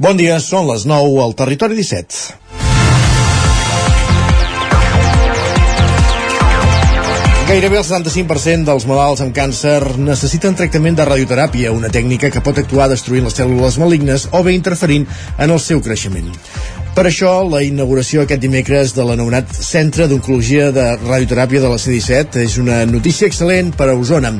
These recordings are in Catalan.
Bon dia, són les 9 al Territori 17. Gairebé el 75% dels malalts amb càncer necessiten tractament de radioteràpia, una tècnica que pot actuar destruint les cèl·lules malignes o bé interferint en el seu creixement. Per això, la inauguració aquest dimecres de l'anomenat Centre d'Oncologia de Radioteràpia de la C-17 és una notícia excel·lent per a Osona.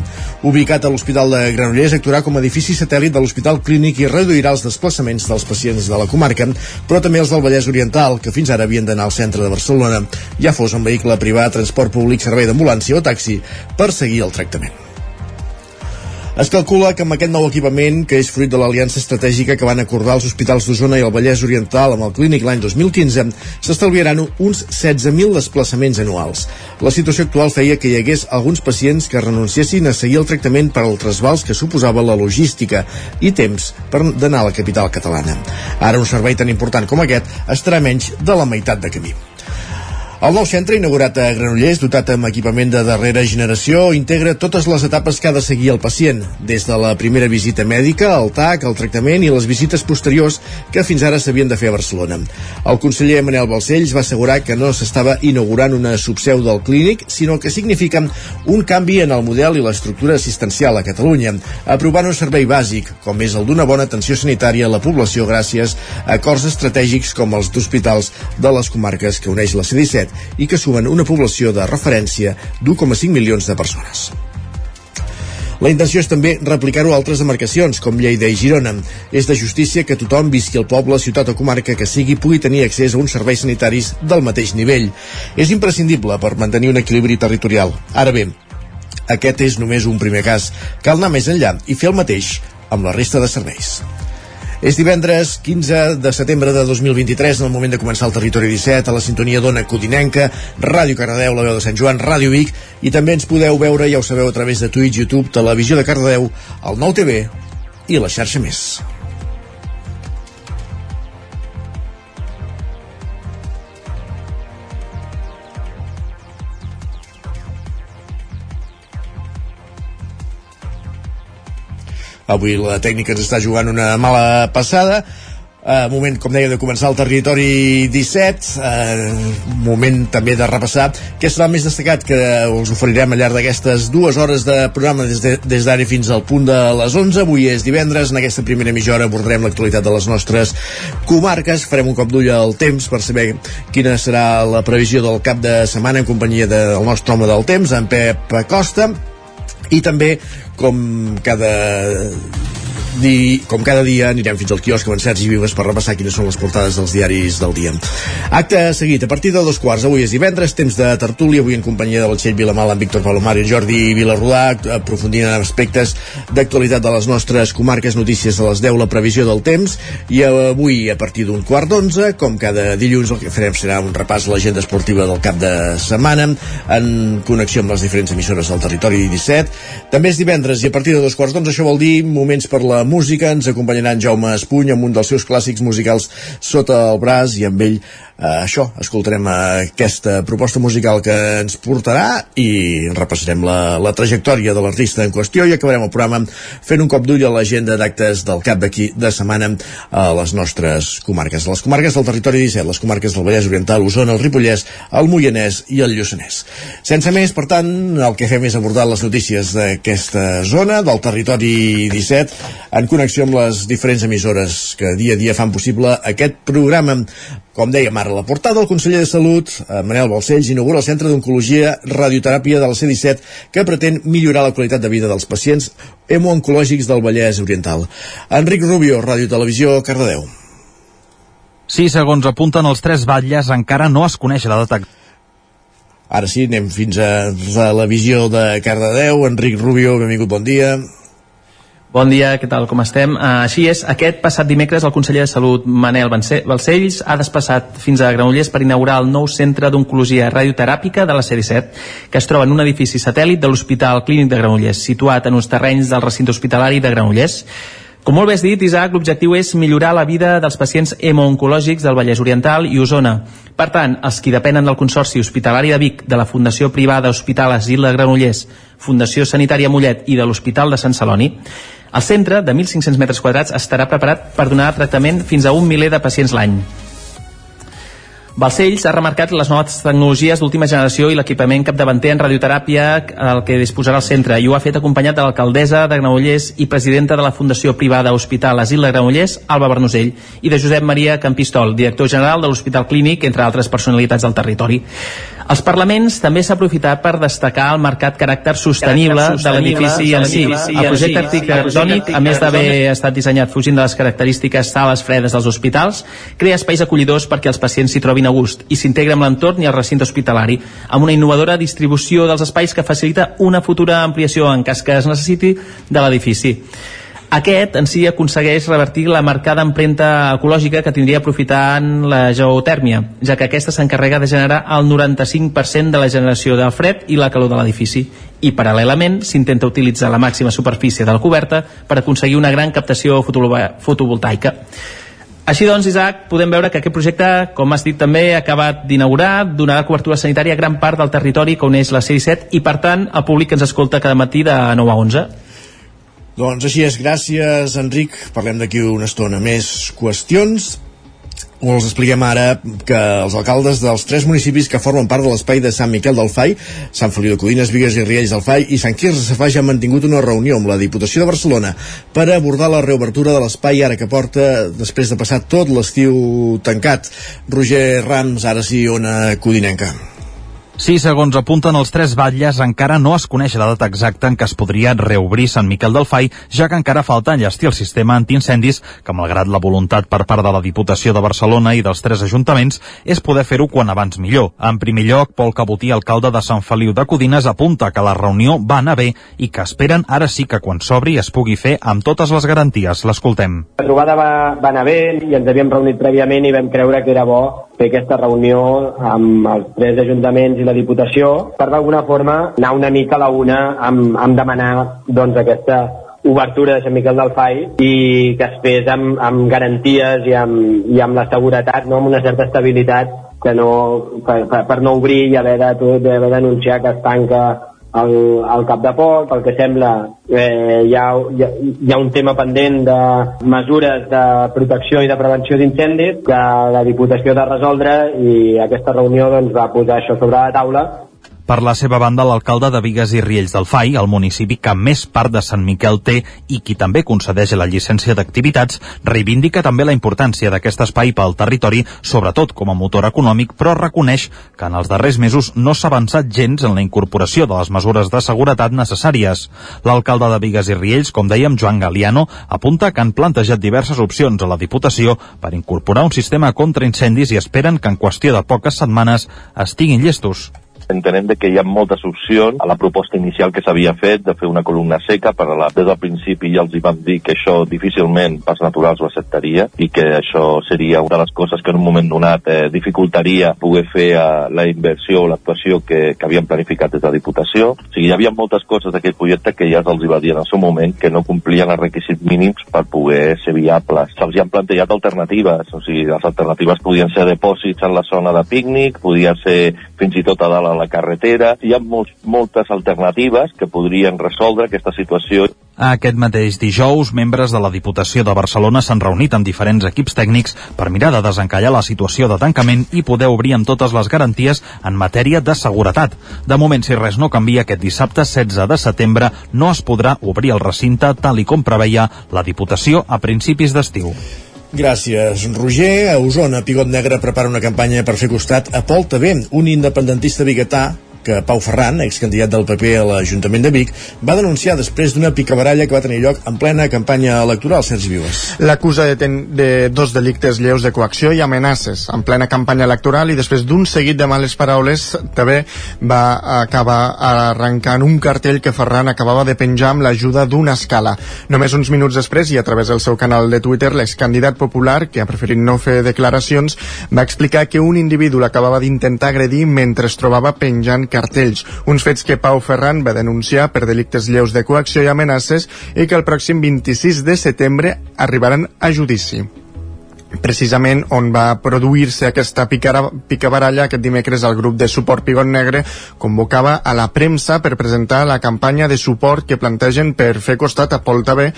Ubicat a l'Hospital de Granollers, actuarà com a edifici satèl·lit de l'Hospital Clínic i reduirà els desplaçaments dels pacients de la comarca, però també els del Vallès Oriental, que fins ara havien d'anar al centre de Barcelona, ja fos en vehicle privat, transport públic, servei d'ambulància o taxi, per seguir el tractament. Es calcula que amb aquest nou equipament, que és fruit de l'aliança estratègica que van acordar els hospitals d'Osona i el Vallès Oriental amb el Clínic l'any 2015, s'estalviaran uns 16.000 desplaçaments anuals. La situació actual feia que hi hagués alguns pacients que renunciessin a seguir el tractament per al trasbals que suposava la logística i temps per d'anar a la capital catalana. Ara un servei tan important com aquest estarà menys de la meitat de camí. El nou centre, inaugurat a Granollers, dotat amb equipament de darrera generació, integra totes les etapes que ha de seguir el pacient, des de la primera visita mèdica, el TAC, el tractament i les visites posteriors que fins ara s'havien de fer a Barcelona. El conseller Manel Balcells va assegurar que no s'estava inaugurant una subseu del clínic, sinó que significa un canvi en el model i l'estructura assistencial a Catalunya, aprovant un servei bàsic, com és el d'una bona atenció sanitària a la població gràcies a acords estratègics com els d'hospitals de les comarques que uneix la C-17 i que sumen una població de referència d'1,5 milions de persones. La intenció és també replicar-ho a altres demarcacions, com Lleida i Girona. És de justícia que tothom visqui al poble, ciutat o comarca que sigui pugui tenir accés a uns serveis sanitaris del mateix nivell. És imprescindible per mantenir un equilibri territorial. Ara bé, aquest és només un primer cas. Cal anar més enllà i fer el mateix amb la resta de serveis. És divendres 15 de setembre de 2023, en el moment de començar el Territori 17, a la sintonia d'Ona Codinenca, Ràdio Cardedeu, la veu de Sant Joan, Ràdio Vic, i també ens podeu veure, ja ho sabeu, a través de Twitch, YouTube, Televisió de Cardedeu, el Nou TV i la xarxa més. Avui la tècnica ens està jugant una mala passada. Uh, moment, com deia, de començar el territori 17 uh, moment també de repassar què serà més destacat que us oferirem al llarg d'aquestes dues hores de programa des d'ara de, fins al punt de les 11 avui és divendres, en aquesta primera mitja hora abordarem l'actualitat de les nostres comarques. Farem un cop d'ull al temps per saber quina serà la previsió del cap de setmana en companyia del nostre home del temps en Pep Acosta i també com cada di, com cada dia anirem fins al quiosc amb en Sergi Vives per repassar quines són les portades dels diaris del dia. Acte seguit, a partir de dos quarts, avui és divendres, temps de tertúlia, avui en companyia de Txell Vilamal, en Víctor Palomar i Jordi Vilarrodà, aprofundint en aspectes d'actualitat de les nostres comarques, notícies a les 10, la previsió del temps, i avui, a partir d'un quart d'onze, com cada dilluns, el que farem serà un repàs a l'agenda esportiva del cap de setmana, en connexió amb les diferents emissores del territori 17. També és divendres i a partir de dos quarts d'onze, això vol dir moments per la música. Ens acompanyarà en Jaume Espuny amb un dels seus clàssics musicals sota el braç i amb ell això, escoltarem aquesta proposta musical que ens portarà i repassarem la, la trajectòria de l'artista en qüestió i acabarem el programa fent un cop d'ull a l'agenda d'actes del cap d'aquí de setmana a les nostres comarques. Les comarques del territori 17, les comarques del Vallès Oriental, Osona, el Ripollès, el Moianès i el Lluçanès. Sense més, per tant, el que fem és abordar les notícies d'aquesta zona, del territori 17, en connexió amb les diferents emissores que dia a dia fan possible aquest programa. Com dèiem ara, la portada del conseller de Salut, eh, Manel Balcells, inaugura el Centre d'Oncologia Radioteràpia de la C-17 que pretén millorar la qualitat de vida dels pacients hemooncològics del Vallès Oriental. Enric Rubio, Ràdio Televisió, Cardedeu. Sí, segons apunten els tres batlles, encara no es coneix la data Ara sí, anem fins a la visió de Cardedeu. Enric Rubio, benvingut, bon dia. Bon dia, què tal, com estem? Uh, així és, aquest passat dimecres el conseller de Salut Manel Balcells ha desplaçat fins a Granollers per inaugurar el nou centre d'oncologia radioteràpica de la C-17, que es troba en un edifici satèl·lit de l'Hospital Clínic de Granollers, situat en uns terrenys del recinte hospitalari de Granollers. Com molt bé has dit, Isaac, l'objectiu és millorar la vida dels pacients hemooncològics del Vallès Oriental i Osona. Per tant, els qui depenen del Consorci Hospitalari de Vic, de la Fundació Privada Hospital Asil de Granollers, Fundació Sanitària Mollet i de l'Hospital de Sant Celoni, El centre, de 1.500 metres quadrats, estarà preparat per donar tractament fins a un miler de pacients l'any. Balcells ha remarcat les noves tecnologies d'última generació i l'equipament capdavanter en radioteràpia al que disposarà el centre i ho ha fet acompanyat de l'alcaldessa de Granollers i presidenta de la Fundació Privada Hospital Asil de Granollers, Alba Bernusell, i de Josep Maria Campistol, director general de l'Hospital Clínic, entre altres personalitats del territori. Els parlaments també s'ha aprofitat per destacar el marcat caràcter sostenible, de l'edifici en si. El projecte arquitectònic, a més d'haver estat dissenyat fugint de les característiques sales fredes dels hospitals, crea espais acollidors perquè els pacients s'hi trobin a gust i s'integra amb l'entorn i el recinte hospitalari, amb una innovadora distribució dels espais que facilita una futura ampliació en cas que es necessiti de l'edifici. Aquest en si aconsegueix revertir la marcada empremta ecològica que tindria aprofitant la geotèrmia, ja que aquesta s'encarrega de generar el 95% de la generació del fred i la calor de l'edifici. I paral·lelament s'intenta utilitzar la màxima superfície de la coberta per aconseguir una gran captació fotovoltaica. Així doncs, Isaac, podem veure que aquest projecte, com has dit també, ha acabat d'inaugurar, donarà cobertura sanitària a gran part del territori que uneix la C-17 i, per tant, el públic que ens escolta cada matí de 9 a 11. Doncs així és, gràcies Enric. Parlem d'aquí una estona més qüestions. Us expliquem ara que els alcaldes dels tres municipis que formen part de l'espai de Sant Miquel del Fai, Sant Feliu de Codines, Vigues i Riells del Fai i Sant Quirze Safà ja han mantingut una reunió amb la Diputació de Barcelona per abordar la reobertura de l'espai ara que porta després de passar tot l'estiu tancat. Roger Rams, ara sí, ona codinenca. Sí, segons apunten els tres batlles, encara no es coneix la data exacta en què es podria reobrir Sant Miquel del Fai, ja que encara falta enllestir el sistema antiincendis, que malgrat la voluntat per part de la Diputació de Barcelona i dels tres ajuntaments, és poder fer-ho quan abans millor. En primer lloc, Pol Cabotí, alcalde de Sant Feliu de Codines, apunta que la reunió va anar bé i que esperen ara sí que quan s'obri es pugui fer amb totes les garanties. L'escoltem. La trobada va, va anar bé i ens havíem reunit prèviament i vam creure que era bo fer aquesta reunió amb els tres ajuntaments i la Diputació per d'alguna forma anar una mica a la una amb, amb demanar doncs, aquesta obertura de Sant Miquel del Fai i que es fes amb, amb garanties i amb, i amb la seguretat, no? amb una certa estabilitat que no, per, per, per no obrir i haver d'anunciar que es tanca al, al cap de poc, pel que sembla eh, hi, ha, hi, ha, hi ha un tema pendent de mesures de protecció i de prevenció d'incendis que la Diputació ha de resoldre i aquesta reunió doncs, va posar això sobre la taula per la seva banda, l'alcalde de Vigues i Riells del FAI, el municipi que més part de Sant Miquel té i qui també concedeix la llicència d'activitats, reivindica també la importància d'aquest espai pel territori, sobretot com a motor econòmic, però reconeix que en els darrers mesos no s'ha avançat gens en la incorporació de les mesures de seguretat necessàries. L'alcalde de Vigues i Riells, com dèiem, Joan Galiano, apunta que han plantejat diverses opcions a la Diputació per incorporar un sistema contra incendis i esperen que en qüestió de poques setmanes estiguin llestos. Entenem de que hi ha moltes opcions a la proposta inicial que s'havia fet de fer una columna seca, però la, des del principi ja els hi vam dir que això difícilment pas naturals ho acceptaria i que això seria una de les coses que en un moment donat eh, dificultaria poder fer eh, la inversió o l'actuació que, que havíem planificat des de la Diputació. O sigui, hi havia moltes coses d'aquest projecte que ja els hi va dir en el seu moment que no complien els requisits mínims per poder ser viables. Se'ls han plantejat alternatives, o sigui, les alternatives podien ser depòsits en la zona de pícnic, podia ser fins i tot a dalt a la carretera. Hi ha molts, moltes alternatives que podrien resoldre aquesta situació. Aquest mateix dijous, membres de la Diputació de Barcelona s'han reunit amb diferents equips tècnics per mirar de desencallar la situació de tancament i poder obrir amb totes les garanties en matèria de seguretat. De moment, si res no canvia, aquest dissabte 16 de setembre no es podrà obrir el recinte tal i com preveia la Diputació a principis d'estiu. Gràcies, Roger. A Osona, Pigot Negre prepara una campanya per fer costat a Pol Tabé, un independentista biguetà que Pau Ferran, excandidat del PP a l'Ajuntament de Vic, va denunciar després d'una picabaralla que va tenir lloc en plena campanya electoral, Sergi Vives. L'acusa de, ten de dos delictes lleus de coacció i amenaces en plena campanya electoral i després d'un seguit de males paraules també va acabar arrencant un cartell que Ferran acabava de penjar amb l'ajuda d'una escala. Només uns minuts després i a través del seu canal de Twitter, l'excandidat popular, que ha preferit no fer declaracions, va explicar que un individu l'acabava d'intentar agredir mentre es trobava penjant cartells, uns fets que Pau Ferran va denunciar per delictes lleus de coacció i amenaces i que el pròxim 26 de setembre arribaran a judici. precisament on va produir-se aquesta picabaralla aquest dimecres el grup de suport Pigot Negre convocava a la premsa per presentar la campanya de suport que plantegen per fer costat a Pol Tabé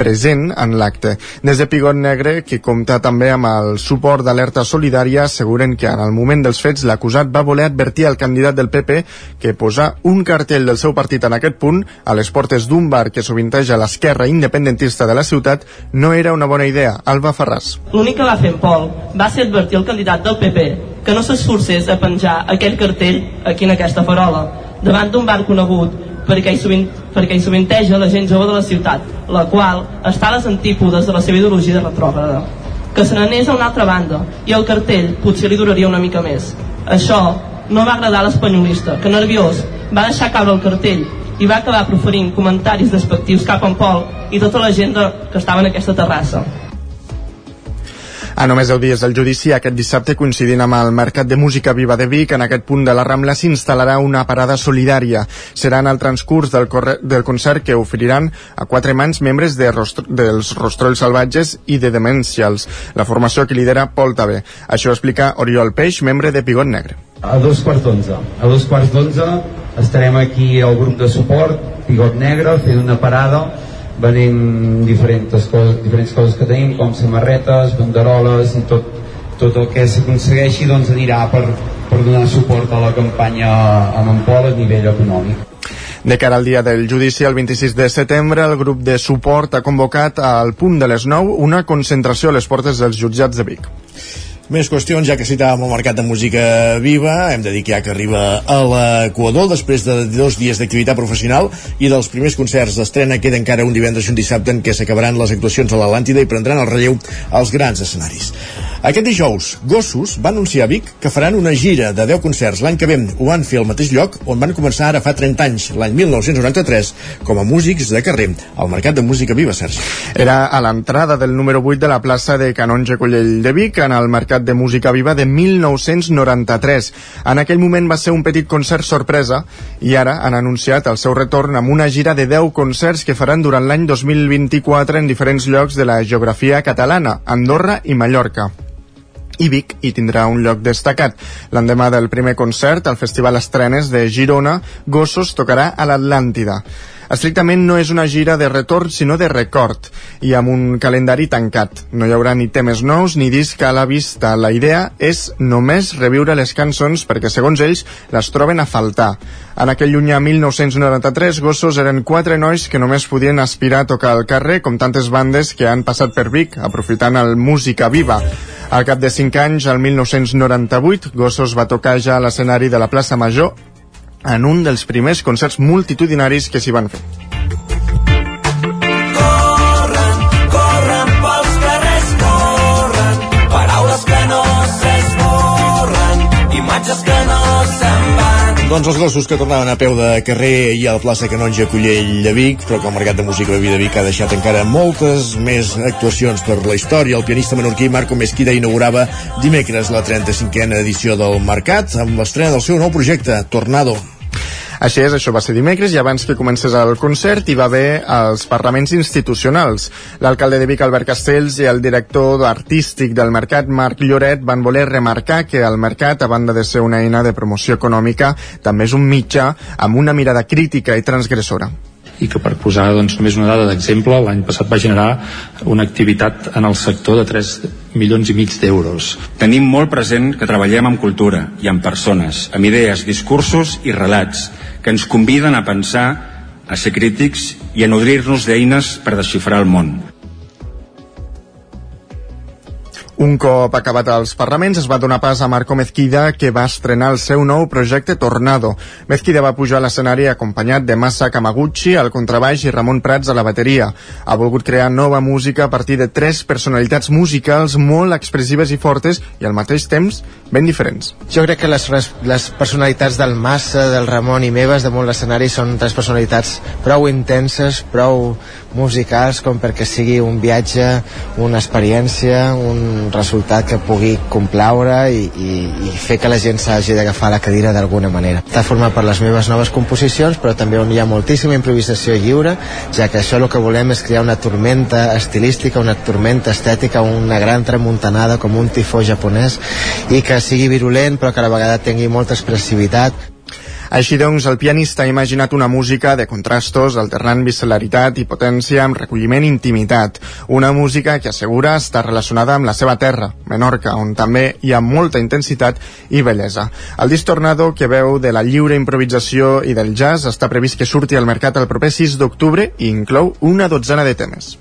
present en l'acte. Des de Pigot Negre, que compta també amb el suport d'Alerta Solidària, asseguren que en el moment dels fets l'acusat va voler advertir al candidat del PP que posar un cartell del seu partit en aquest punt, a les portes d'un bar que sovinteja l'esquerra independentista de la ciutat, no era una bona idea. Alba Ferràs. L'únic que va fer en Pol va ser advertir el candidat del PP que no s'esforcés a penjar aquell cartell aquí en aquesta farola, davant d'un bar conegut perquè hi, sovint, perquè hi sovinteja la gent jove de la ciutat, la qual està a les antípodes de la seva ideologia de retrògrada. Que se n'anés a una altra banda, i el cartell potser li duraria una mica més. Això no va agradar a l'espanyolista, que nerviós va deixar caure el cartell i va acabar proferint comentaris despectius cap a en Pol i tota la gent que estava en aquesta terrassa. A només 10 dies del judici, aquest dissabte, coincidint amb el Mercat de Música Viva de Vic, en aquest punt de la Rambla s'instal·larà una parada solidària. Serà en el transcurs del, del concert que oferiran a quatre mans membres de rostro dels Rostrolls Salvatges i de Demencials, la formació que lidera Pol Tabé. Això explica Oriol Peix, membre de Pigot Negre. A dos quarts d'onze. A dos quarts d'onze estarem aquí al grup de suport, Pigot Negre, fent una parada venent diferents coses, diferents coses que tenim com samarretes, banderoles i tot, tot el que s'aconsegueixi doncs anirà per, per donar suport a la campanya amb en Pol a nivell econòmic. De cara al dia del judici, el 26 de setembre, el grup de suport ha convocat al punt de les 9 una concentració a les portes dels jutjats de Vic. Més qüestions, ja que citàvem el Mercat de Música Viva, hem de dir que ja que arriba a l'Equador després de dos dies d'activitat professional i dels primers concerts d'estrena queda encara un divendres i un dissabte en què s'acabaran les actuacions a l'Atlàntida i prendran el relleu als grans escenaris. Aquest dijous, Gossos va anunciar a Vic que faran una gira de 10 concerts l'any que ve. Ho van fer al mateix lloc on van començar ara fa 30 anys, l'any 1993, com a músics de carrer, al Mercat de Música Viva, Sergi. Era a l'entrada del número 8 de la plaça de Canonge Collell de Vic, en el Mercat de Música Viva de 1993. En aquell moment va ser un petit concert sorpresa i ara han anunciat el seu retorn amb una gira de 10 concerts que faran durant l'any 2024 en diferents llocs de la geografia catalana, Andorra i Mallorca i Vic hi tindrà un lloc destacat. L'endemà del primer concert, al Festival Estrenes de Girona, Gossos tocarà a l'Atlàntida. Estrictament no és una gira de retorn, sinó de record, i amb un calendari tancat. No hi haurà ni temes nous ni disc a la vista. La idea és només reviure les cançons perquè, segons ells, les troben a faltar. En aquell llunyà 1993, Gossos eren quatre nois que només podien aspirar a tocar al carrer, com tantes bandes que han passat per Vic, aprofitant el Música Viva. Al cap de 5 anys, el 1998, Gossos va tocar ja a l'escenari de la plaça Major en un dels primers concerts multitudinaris que s'hi van fer. Doncs els gossos que tornaven a peu de carrer i a la plaça Canonja Collell de Vic, però que el Mercat de Música de Vic ha deixat encara moltes més actuacions per la història. El pianista menorquí Marco Mesquida inaugurava dimecres la 35a edició del Mercat amb l'estrena del seu nou projecte, Tornado. Així és, això va ser dimecres i abans que comencés el concert hi va haver els parlaments institucionals. L'alcalde de Vic, Albert Castells, i el director artístic del Mercat, Marc Lloret, van voler remarcar que el Mercat, a banda de ser una eina de promoció econòmica, també és un mitjà amb una mirada crítica i transgressora i que per posar doncs, només una dada d'exemple l'any passat va generar una activitat en el sector de 3 milions i mig d'euros. Tenim molt present que treballem amb cultura i amb persones, amb idees, discursos i relats que ens conviden a pensar, a ser crítics i a nodrir-nos d'eines per desxifrar el món. Un cop acabat els parlaments, es va donar pas a Marco Mezquida, que va estrenar el seu nou projecte Tornado. Mezquida va pujar a l'escenari acompanyat de Massa Kamaguchi al contrabaix i Ramon Prats a la bateria. Ha volgut crear nova música a partir de tres personalitats musicals molt expressives i fortes i al mateix temps ben diferents. Jo crec que les, les personalitats del Massa, del Ramon i meves damunt l'escenari són tres personalitats prou intenses, prou musicals com perquè sigui un viatge, una experiència, un resultat que pugui complaure i, i, i fer que la gent s'hagi d'agafar la cadira d'alguna manera. Està format per les meves noves composicions, però també on hi ha moltíssima improvisació lliure, ja que això el que volem és crear una tormenta estilística, una tormenta estètica, una gran tramuntanada com un tifó japonès i que sigui virulent però que a la vegada tingui molta expressivitat així doncs, el pianista ha imaginat una música de contrastos, alternant visceralitat i potència amb recolliment i intimitat. Una música que assegura estar relacionada amb la seva terra, Menorca, on també hi ha molta intensitat i bellesa. El disc Tornado, que veu de la lliure improvisació i del jazz, està previst que surti al mercat el proper 6 d'octubre i inclou una dotzena de temes.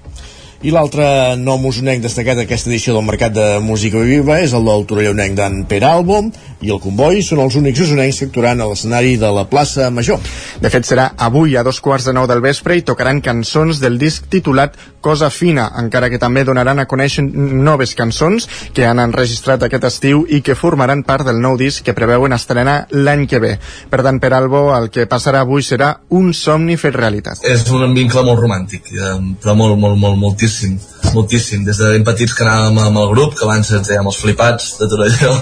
I l'altre nom usonenc destacat d'aquesta edició del Mercat de Música Viva és el del torellonenc d'en Peralbo i el Comboi són els únics usonencs que actuaran a l'escenari de la plaça Major. De fet, serà avui a dos quarts de nou del vespre i tocaran cançons del disc titulat Cosa Fina, encara que també donaran a conèixer noves cançons que han enregistrat aquest estiu i que formaran part del nou disc que preveuen estrenar l'any que ve. Per tant, Peralbo, el que passarà avui serà un somni fet realitat. És un vincle molt romàntic, eh, però molt, molt, molt, moltíssim, moltíssim. Des de ben petits que anàvem amb el grup, que abans ens dèiem els flipats de Torelló,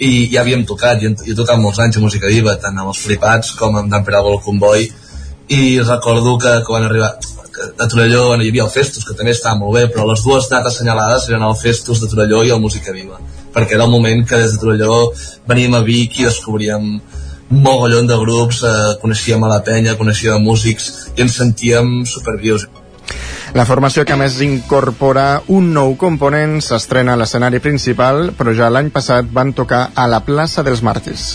i ja havíem tocat, i he tocat molts anys a música viva, tant amb els flipats com amb Dan Peralbo el Comboi, i recordo que quan arriba a Torelló bueno, hi havia el Festus, que també estava molt bé, però les dues dates assenyalades eren el Festus de Torelló i el Música Viva, perquè era el moment que des de Torelló veníem a Vic i descobríem un mogollon de grups, eh, coneixíem a la penya, coneixíem músics i ens sentíem supervius. La formació que més incorpora un nou component s'estrena a l'escenari principal, però ja l'any passat van tocar a la plaça dels Màrtirs.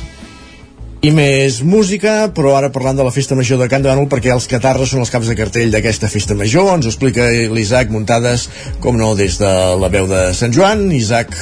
I més música, però ara parlant de la Festa Major de Can de Bànol, perquè els catarres són els caps de cartell d'aquesta Festa Major. Ens ho explica l'Isaac Muntades, com no, des de la veu de Sant Joan. Isaac,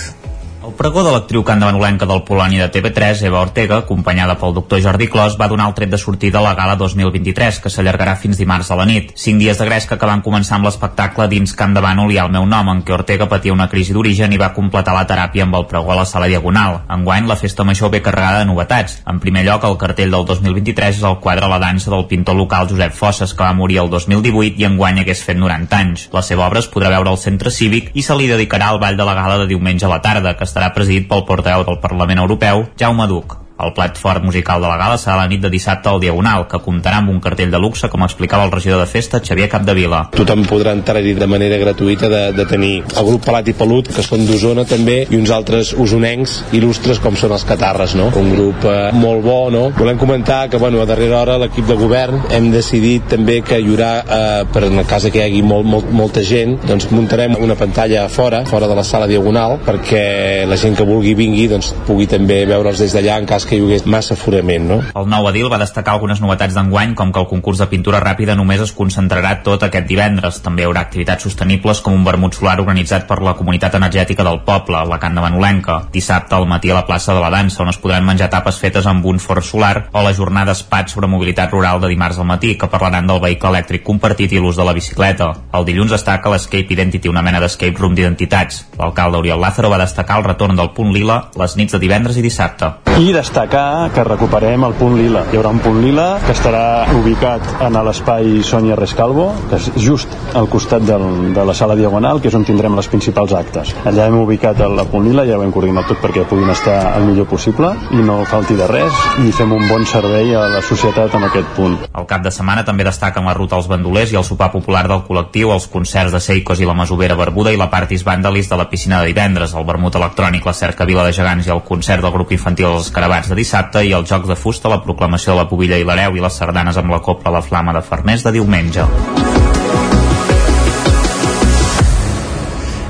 el pregó de l'actriu candavanolenca del Polònia de TV3, Eva Ortega, acompanyada pel doctor Jordi Clos, va donar el tret de sortida a la gala 2023, que s'allargarà fins dimarts a la nit. Cinc dies de gresca que van començar amb l'espectacle dins Can de Bànol i el meu nom, en què Ortega patia una crisi d'origen i va completar la teràpia amb el pregó a la sala diagonal. Enguany, la festa major ve carregada de novetats. En primer lloc, el cartell del 2023 és el quadre La dansa del pintor local Josep Fosses, que va morir el 2018 i enguany hagués fet 90 anys. La seva obra es podrà veure al centre cívic i se li dedicarà al ball de la gala de diumenge a la tarda, que estarà presidit pel portaveu del Parlament Europeu, Jaume Duc. El plat fort musical de la gala serà la nit de dissabte al Diagonal, que comptarà amb un cartell de luxe, com explicava el regidor de festa, Xavier Capdevila. Tothom podrà entrar-hi de manera gratuïta de, de tenir el grup Pelat i Pelut, que són d'Osona també, i uns altres usonencs il·lustres com són els Catarres, no? Un grup eh, molt bo, no? Volem comentar que, bueno, a darrera hora l'equip de govern hem decidit també que hi haurà, eh, per en el cas que hi hagi molt, molt, molta gent, doncs muntarem una pantalla fora, fora de la sala Diagonal, perquè la gent que vulgui vingui doncs pugui també veure'ls des d'allà en cas que hi hagués massa forament, no? El nou edil va destacar algunes novetats d'enguany, com que el concurs de pintura ràpida només es concentrarà tot aquest divendres. També hi haurà activitats sostenibles com un vermut solar organitzat per la comunitat energètica del poble, la Can de Manolenca. Dissabte al matí a la plaça de la Dansa, on es podran menjar tapes fetes amb un forn solar, o la jornada SPAT sobre mobilitat rural de dimarts al matí, que parlaran del vehicle elèctric compartit i l'ús de la bicicleta. El dilluns destaca l'Escape Identity, una mena d'escape room d'identitats. L'alcalde Oriol Lázaro va destacar el retorn del punt lila les nits de divendres i dissabte. I destacar que recuperem el punt lila. Hi haurà un punt lila que estarà ubicat en l'espai Sònia Rescalvo, que és just al costat del, de la sala diagonal, que és on tindrem les principals actes. Allà hem ubicat el, punt lila, ja ho hem coordinat tot perquè puguin estar el millor possible i no falti de res i fem un bon servei a la societat amb aquest punt. El cap de setmana també destaquen la ruta als bandolers i el sopar popular del col·lectiu, els concerts de Seicos i la Masovera Barbuda i la Partis Vandalis de la piscina de divendres, el vermut electrònic, la cerca Vila de Gegants i el concert del grup infantil Els Escarabats de dissabte i els Jocs de Fusta, la proclamació de la Pobilla i l'Hereu i les sardanes amb la Copla La Flama de Farmers de diumenge.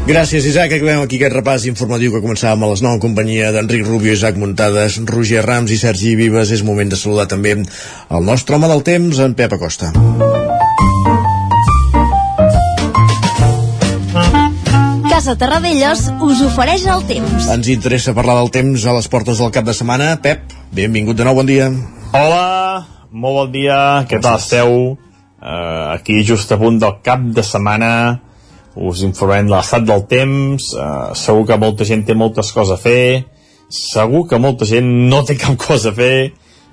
Gràcies, Isaac. Acabem aquí aquest repàs informatiu que començàvem a les 9 en companyia d'Enric Rubio, Isaac Muntades, Roger Rams i Sergi Vives. És moment de saludar també el nostre home del temps, en Pep Acosta. Casa Terradellos us ofereix el temps. Ens interessa parlar del temps a les portes del cap de setmana. Pep, benvingut de nou, bon dia. Hola, molt bon dia, què tal esteu? Uh, aquí just a punt del cap de setmana us informem de l'estat del temps uh, segur que molta gent té moltes coses a fer segur que molta gent no té cap cosa a fer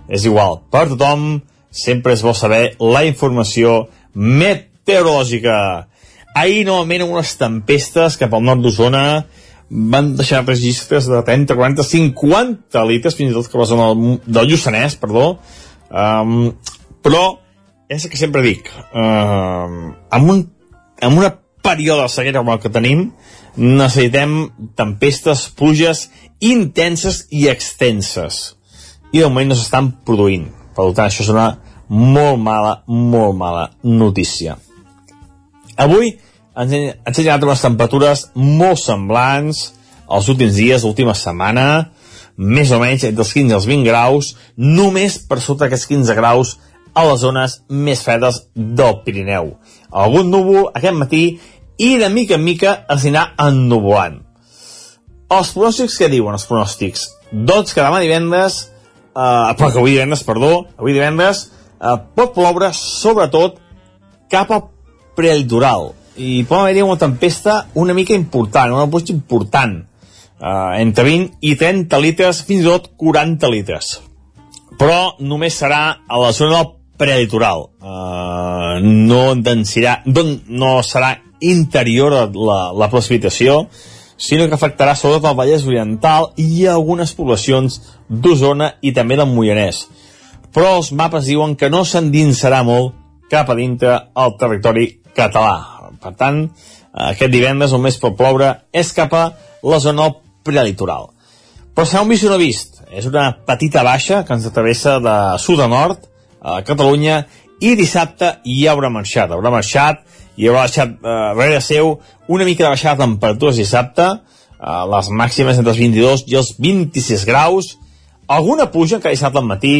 és igual, per tothom sempre és bo saber la informació meteorològica ahir novament unes tempestes cap al nord d'Osona van deixar registres de 30, 40, 50 litres, fins i tot que la zona del, Lluçanès, perdó. Um, però és el que sempre dic, uh, amb, un, amb una període de sequera com el que tenim, necessitem tempestes, pluges intenses i extenses. I de moment no s'estan produint. Per tant, això és una molt mala, molt mala notícia. Avui ens, he- ens ha generat unes temperatures molt semblants als últims dies, l'última setmana, més o menys entre els 15 i els 20 graus, només per sota d'aquests 15 graus a les zones més fredes del Pirineu. Algun núvol aquest matí i de mica en mica es anirà ennuvolant. Els pronòstics què diuen els pronòstics? Doncs que demà divendres, eh, però que avui divendres, perdó, avui divendres, eh, pot ploure sobretot cap al prelitoral i pot haver-hi una tempesta una mica important, una pluja important eh, entre 20 i 30 litres, fins i tot 40 litres. Però només serà a la zona del prelitoral. Uh, no densirà no serà interior la, la precipitació sinó que afectarà sobretot el Vallès Oriental i algunes poblacions d'Osona i també del Moianès. Però els mapes diuen que no s'endinsarà molt cap a dintre el territori català. Per tant, aquest divendres on més pot ploure és cap a la zona prelitoral. Però serà un vist no vist. És una petita baixa que ens travessa de sud a nord a Catalunya i dissabte hi haurà marxat. Haurà marxat i haurà deixat eh, darrere seu una mica de baixada de temperatures dissabte, eh, les màximes entre els 22 i els 26 graus, alguna puja encara dissabte al matí,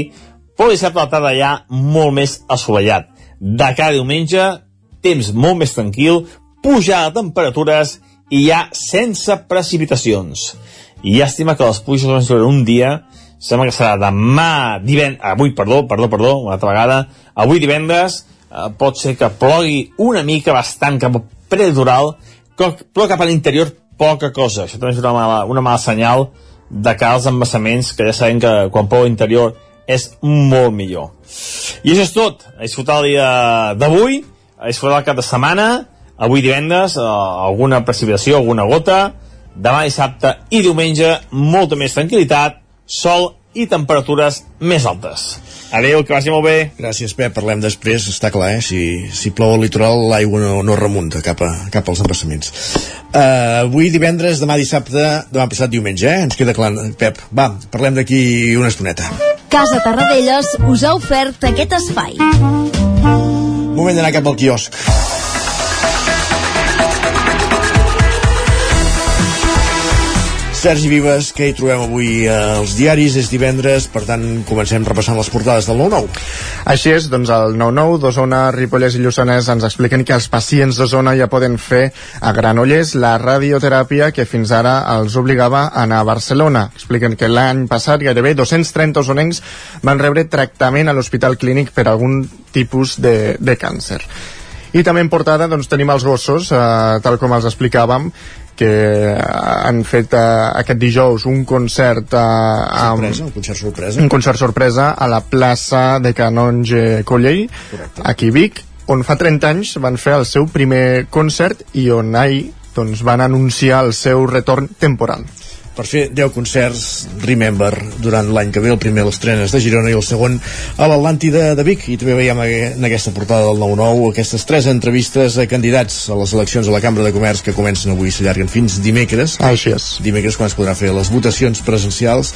però dissabte a la tarda ja molt més assolellat. De cada diumenge, temps molt més tranquil, pujada de temperatures i ja sense precipitacions. I llàstima que les pluges van sobre un dia, sembla que serà demà, divendres, avui, perdó, perdó, perdó, una altra vegada, avui divendres, eh, pot ser que plogui una mica bastant cap al prelitoral, co- però cap a l'interior poca cosa. Això també és una mala, una mala senyal de cara als embassaments, que ja sabem que quan plou a l'interior és molt millor. I això és tot. A disfrutar el dia d'avui, a disfrutar el cap de setmana, avui divendres, eh, alguna precipitació, alguna gota, demà dissabte i diumenge, molta més tranquil·litat, sol i temperatures més altes. Adéu, que vagi molt bé. Gràcies, Pep. Parlem després, està clar, eh? Si, si plou al litoral, l'aigua no, no remunta cap, a, cap als embassaments. Uh, avui divendres, demà dissabte, demà passat diumenge, eh? Ens queda clar, Pep. Va, parlem d'aquí una estoneta. Casa Tarradellas us ha ofert aquest espai. Moment d'anar cap al quiosc. Sergi Vives, què hi trobem avui als diaris? És divendres, per tant, comencem repassant les portades del 9-9. Així és, doncs el 9-9 d'Osona, Ripollès i Lluçanès ens expliquen que els pacients d'Osona ja poden fer a Granollers la radioteràpia que fins ara els obligava a anar a Barcelona. Expliquen que l'any passat gairebé 230 osonencs van rebre tractament a l'Hospital Clínic per algun tipus de, de càncer. I també en portada doncs, tenim els gossos, eh, tal com els explicàvem, que han fet eh, aquest dijous un concert eh, amb, Sorpresa, un concert sorpresa. un concert sorpresa a la plaça de Canonge Collell, aquí a Vic, on fa 30 anys van fer el seu primer concert i on ahir doncs, van anunciar el seu retorn temporal. Per fer 10 concerts Remember durant l'any que ve, el primer a les trenes de Girona i el segon a l'Atlàntida de Vic. I també veiem en aquesta portada del 9-9 aquestes tres entrevistes a candidats a les eleccions a la Cambra de Comerç que comencen avui i s'allarguen fins dimecres. Així és. dimecres quan es podrà fer les votacions presencials.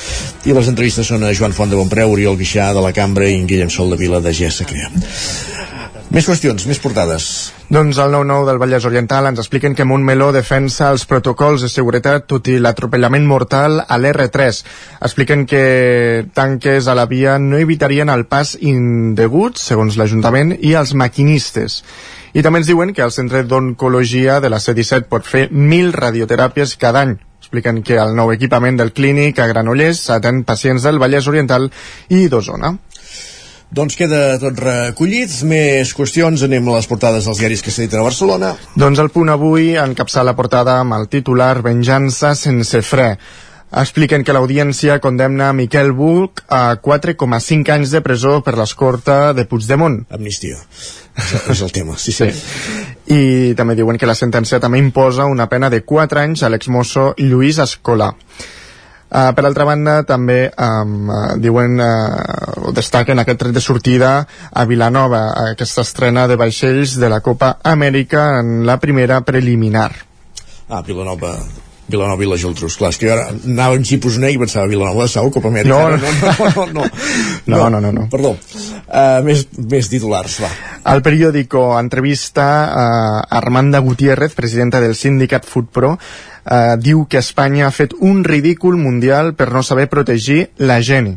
I les entrevistes són a Joan Font de Bonpreu, Oriol Guixà de la Cambra i en Guillem Sol de Vila de Crea més qüestions, més portades Doncs el 9-9 del Vallès Oriental ens expliquen que Montmeló defensa els protocols de seguretat tot i l'atropellament mortal a l'R3. Expliquen que tanques a la via no evitarien el pas indegut, segons l'Ajuntament, i els maquinistes. I també ens diuen que el Centre d'Oncologia de la C-17 pot fer 1.000 radioteràpies cada any. Expliquen que el nou equipament del clínic a Granollers atén pacients del Vallès Oriental i d'Osona. Doncs queda tot recollit. Més qüestions, anem a les portades dels diaris que s'editen a Barcelona. Doncs el punt avui encapçala la portada amb el titular Venjança sense fre. expliquen que l'audiència condemna Miquel Buch a 4,5 anys de presó per l'escorta de Puigdemont. Amnistia. És, el tema, sí, sí. I també diuen que la sentència també imposa una pena de 4 anys a l'exmosso Lluís Escolà. Uh, per altra banda, també um, uh, diuen, uh, destaquen aquest tret de sortida a Vilanova, aquesta estrena de vaixells de la Copa Amèrica en la primera preliminar. Ah, Vilanova, Vilanova i la Geltrú, clar, és que jo ara anava en xipus i pensava Vilanova de Sau, Copa Amèrica? No, no, no, no, no, No, no, no, no. perdó. Uh, més, més titulars, va. Al periòdico entrevista uh, Armanda Gutiérrez, presidenta del sindicat FoodPro, uh, diu que Espanya ha fet un ridícul mundial per no saber protegir la gent.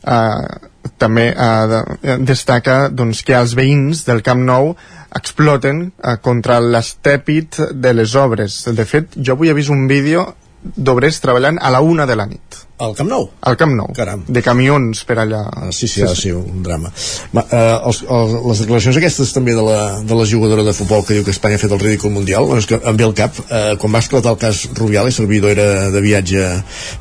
Uh, també uh, destaca doncs, que els veïns del Camp Nou exploten uh, contra l'estèpid de les obres. De fet, jo avui he vist un vídeo d'obrers treballant a la una de la nit. Al Camp Nou? Al Camp Nou. Caram. De camions per allà. Ah, sí, sí, ha de ser un drama. Va, eh, els, els, les declaracions aquestes també de la, de la jugadora de futbol que diu que Espanya ha fet el ridícul mundial, és que em ve el cap, eh, quan va esclatar el cas Rubiales, Servidor era de viatge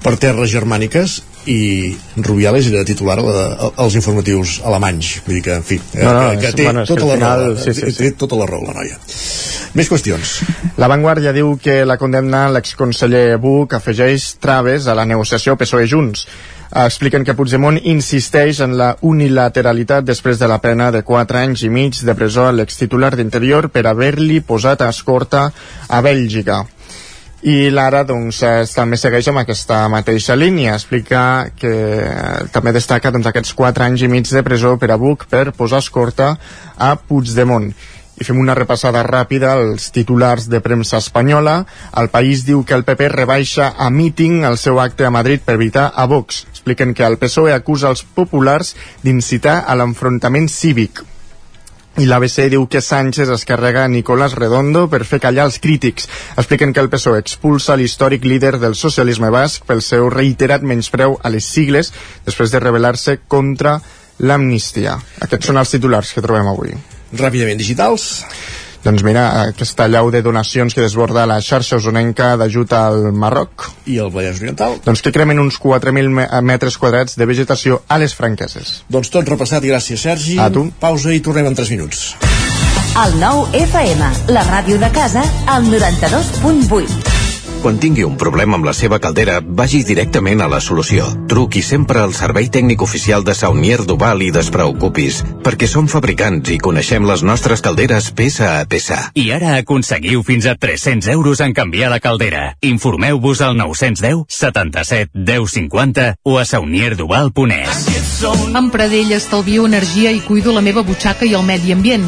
per terres germàniques i Rubiales era titular a la, als informatius alemanys vull dir que, en fi, eh, No, no, que, té bueno, és que tota al la final- raó sí, sí, té- sí. tota la raó la noia més qüestions La Vanguardia diu que la condemna l'exconseller Buch afegeix traves a la negociació PSOE-Junts. Eh, Expliquen que Puigdemont insisteix en la unilateralitat després de la pena de 4 anys i mig de presó a l'extitular d'Interior per haver-li posat a escorta a Bèlgica. I l'ara doncs, també segueix amb aquesta mateixa línia. Explica que eh, també destaca doncs, aquests 4 anys i mig de presó per a Buch per posar escorta a Puigdemont. I fem una repassada ràpida als titulars de premsa espanyola. El país diu que el PP rebaixa a míting el seu acte a Madrid per evitar a Vox. Expliquen que el PSOE acusa els populars d'incitar a l'enfrontament cívic. I l'ABC diu que Sánchez es carrega a Nicolás Redondo per fer callar els crítics. Expliquen que el PSOE expulsa l'històric líder del socialisme basc pel seu reiterat menyspreu a les sigles després de rebel·lar-se contra l'amnistia. Aquests són els titulars que trobem avui. Ràpidament, digitals? Doncs mira, aquesta llau de donacions que desborda la xarxa usonenca d'ajut al Marroc. I el Vallès Oriental? Doncs que cremen uns 4.000 me- metres quadrats de vegetació a les franqueses. Doncs tot repassat i gràcies Sergi A tu. pausa i tornem en 3 minuts El nou FM, la ràdio de casa, al 92.8. Quan tingui un problema amb la seva caldera, vagi directament a la solució. Truqui sempre al servei tècnic oficial de Saunier Duval i despreocupis, perquè som fabricants i coneixem les nostres calderes peça a peça. I ara aconseguiu fins a 300 euros en canviar la caldera. Informeu-vos al 910 77 10 50 o a saunierduval.es. Amb Pradell estalvio energia i cuido la meva butxaca i el medi ambient.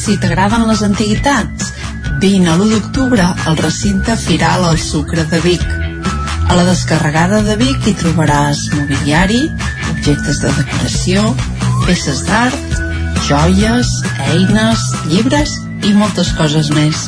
Si t'agraden les antiguitats, vine a l'1 d'octubre al recinte Firal al Sucre de Vic. A la descarregada de Vic hi trobaràs mobiliari, objectes de decoració, peces d'art, joies, eines, llibres i moltes coses més.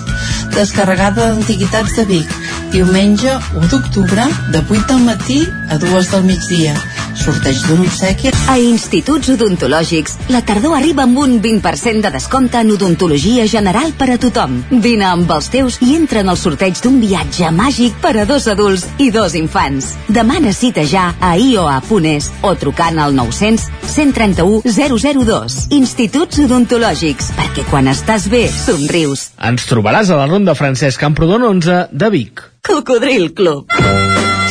Descarregada d'Antiguitats de Vic, diumenge 1 d'octubre, de 8 del matí a 2 del migdia. Sorteig d'un obsequi A Instituts Odontològics, la tardor arriba amb un 20% de descompte en odontologia general per a tothom. Vine amb els teus i entra en el sorteig d'un viatge màgic per a dos adults i dos infants. Demana cita ja a ioa.es o trucant al 900 131 002. Instituts Odontològics, perquè quan estàs bé, somrius. Ens trobaràs a la Ronda Francesc Camprodon 11 de Vic. Cocodril Club.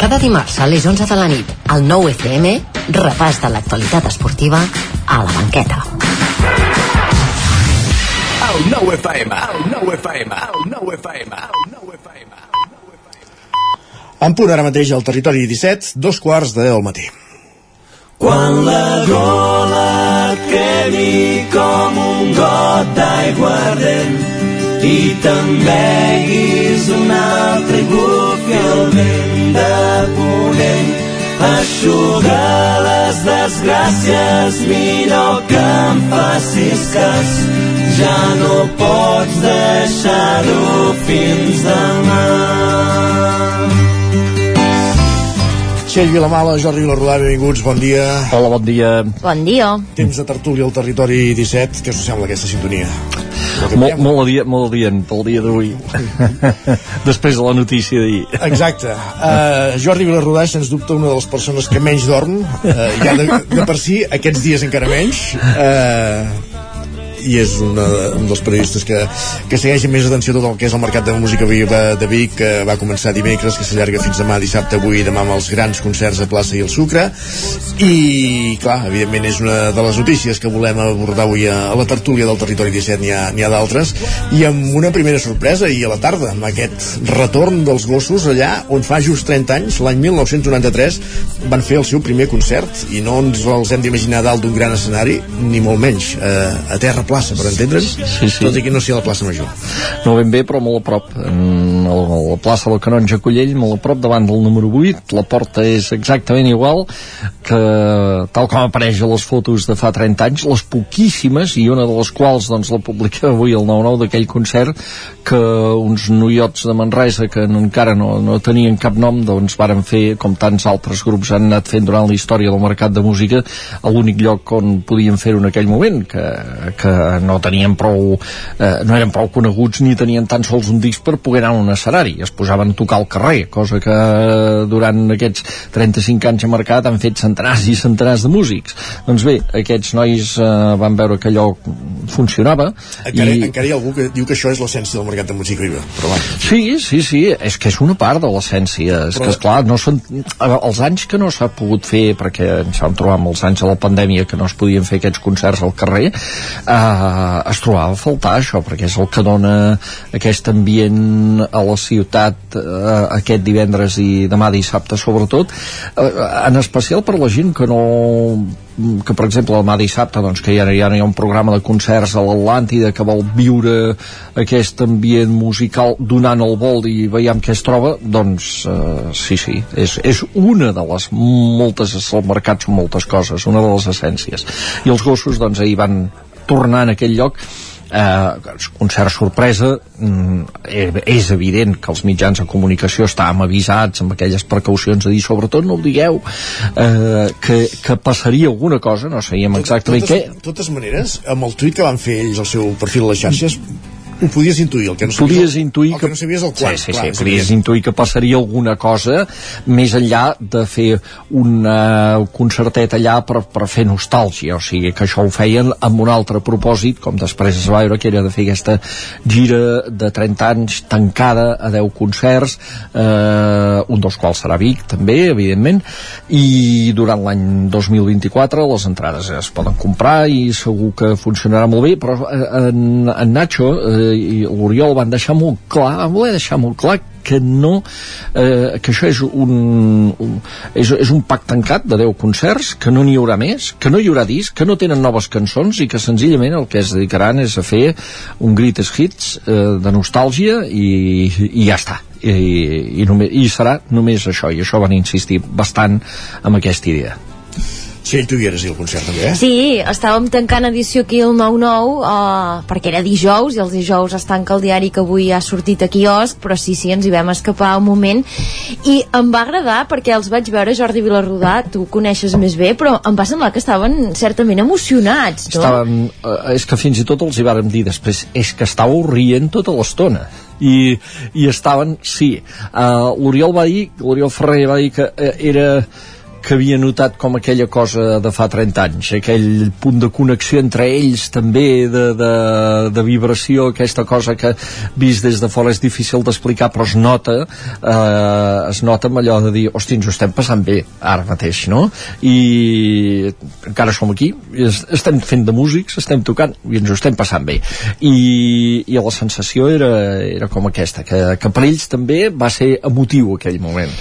Cada dimarts a les 11 de la nit, al 9 FM, repàs de l'actualitat esportiva a la banqueta. El 9 FM, el 9 FM, el 9 FM, el 9 FM. En punt ara mateix al territori 17, dos quarts de 10 del matí. Quan la gola et quemi com un got d'aigua ardent i te'n beguis un altre i bufi el vent de ponent eixuga les desgràcies millor que em facis cas ja no pots deixar-ho fins demà Txell Vilamala, Jordi Vilarrodà, benvinguts, bon dia. Hola, bon dia. Bon dia. Temps de tertúlia al territori 17, què us sembla aquesta sintonia? Molt, molt, adient, molt adient pel dia d'avui. Després de la notícia d'ahir. Exacte. Uh, Jordi Vilarrodà, sens dubte, una de les persones que menys dorm, uh, ja de, de per si, aquests dies encara menys. Uh, i és una, un dels periodistes que, que segueix més atenció tot el que és el mercat de música viva de Vic que va començar dimecres, que s'allarga fins demà dissabte, avui i demà amb els grans concerts a Plaça i el Sucre. I clar, evidentment és una de les notícies que volem abordar avui a, a la tertúlia del territori 17 n'hi ha, ha d'altres. I amb una primera sorpresa i a la tarda amb aquest retorn dels gossos allà on fa just 30 anys, l'any 1993 van fer el seu primer concert. I no ens els hem d'imaginar dalt d'un gran escenari ni molt menys, eh, a terra plaça, per entendre'ns, sí, sí. tot i que no sigui la plaça Major. No ben bé, però molt a prop. En la, la plaça del Canonge Collell, molt a prop, davant del número 8. La porta és exactament igual que tal com apareix a les fotos de fa 30 anys, les poquíssimes, i una de les quals doncs, la publica avui el 9-9 d'aquell concert, que uns noiots de Manresa que encara no, no tenien cap nom, doncs varen fer, com tants altres grups han anat fent durant la història del mercat de música, a l'únic lloc on podien fer-ho en aquell moment, que, que no tenien prou eh, no eren prou coneguts ni tenien tan sols un disc per poder anar a un escenari es posaven a tocar al carrer cosa que durant aquests 35 anys a mercat han fet centenars i centenars de músics doncs bé, aquests nois eh, van veure que allò funcionava encara, i... encara hi ha algú que diu que això és l'essència del mercat de música viva però va. sí, sí, sí, és que és una part de l'essència és però... que esclar, no són els anys que no s'ha pogut fer perquè ens vam trobar amb els anys de la pandèmia que no es podien fer aquests concerts al carrer eh, es trobava a faltar això perquè és el que dona aquest ambient a la ciutat eh, aquest divendres i demà dissabte sobretot eh, en especial per la gent que no que per exemple demà dissabte doncs, que ja, ja hi ha un programa de concerts a l'Atlàntida que vol viure aquest ambient musical donant el vol i veiem què es troba doncs eh, sí, sí, és, és una de les moltes, el mercat són moltes coses, una de les essències. I els gossos doncs ahir van tornar en aquell lloc eh, concert sorpresa mm, és evident que els mitjans de comunicació estàvem avisats amb aquelles precaucions de dir sobretot no ho digueu eh, que, que passaria alguna cosa no sabíem exactament què. De totes maneres, amb el tuit que van fer ells al seu perfil a les xarxes ho podies intuir, el que no sabies, podies intuir el que no sabies el quan. Sí, sí, clar, sí, podies intuir que passaria alguna cosa més enllà de fer un concertet allà per, per fer nostàlgia, o sigui que això ho feien amb un altre propòsit, com després es va veure que era de fer aquesta gira de 30 anys tancada a 10 concerts, eh, un dels quals serà Vic també, evidentment, i durant l'any 2024 les entrades es poden comprar i segur que funcionarà molt bé, però en, en Nacho eh, i l'Oriol van deixar molt clar, van voler deixar molt clar que no eh, que això és un, un és, és un pack tancat de 10 concerts que no n'hi haurà més, que no hi haurà disc que no tenen noves cançons i que senzillament el que es dedicaran és a fer un greatest hits eh, de nostàlgia i, i ja està. I, i, només, i serà només això i això van insistir bastant amb aquesta idea Txell, tu hi eres al concert també, eh? Sí, estàvem tancant edició aquí al 9-9 uh, perquè era dijous i els dijous es tanca el diari que avui ha sortit a quiosc però sí, sí, ens hi vam escapar un moment i em va agradar perquè els vaig veure Jordi Vilarrodà, tu coneixes més bé però em va semblar que estaven certament emocionats no? Estaven, eh, és que fins i tot els hi vàrem dir després és que estàveu rient tota l'estona i, i estaven, sí uh, l'Oriol va dir, l'Oriol Ferrer va dir que uh, era que havia notat com aquella cosa de fa 30 anys, aquell punt de connexió entre ells també, de, de, de vibració, aquesta cosa que vist des de fora és difícil d'explicar però es nota eh, es nota amb allò de dir, hosti, ens ho estem passant bé ara mateix, no? I encara som aquí, estem fent de músics, estem tocant i ens ho estem passant bé i, i la sensació era, era com aquesta, que, que per ells també va ser emotiu aquell moment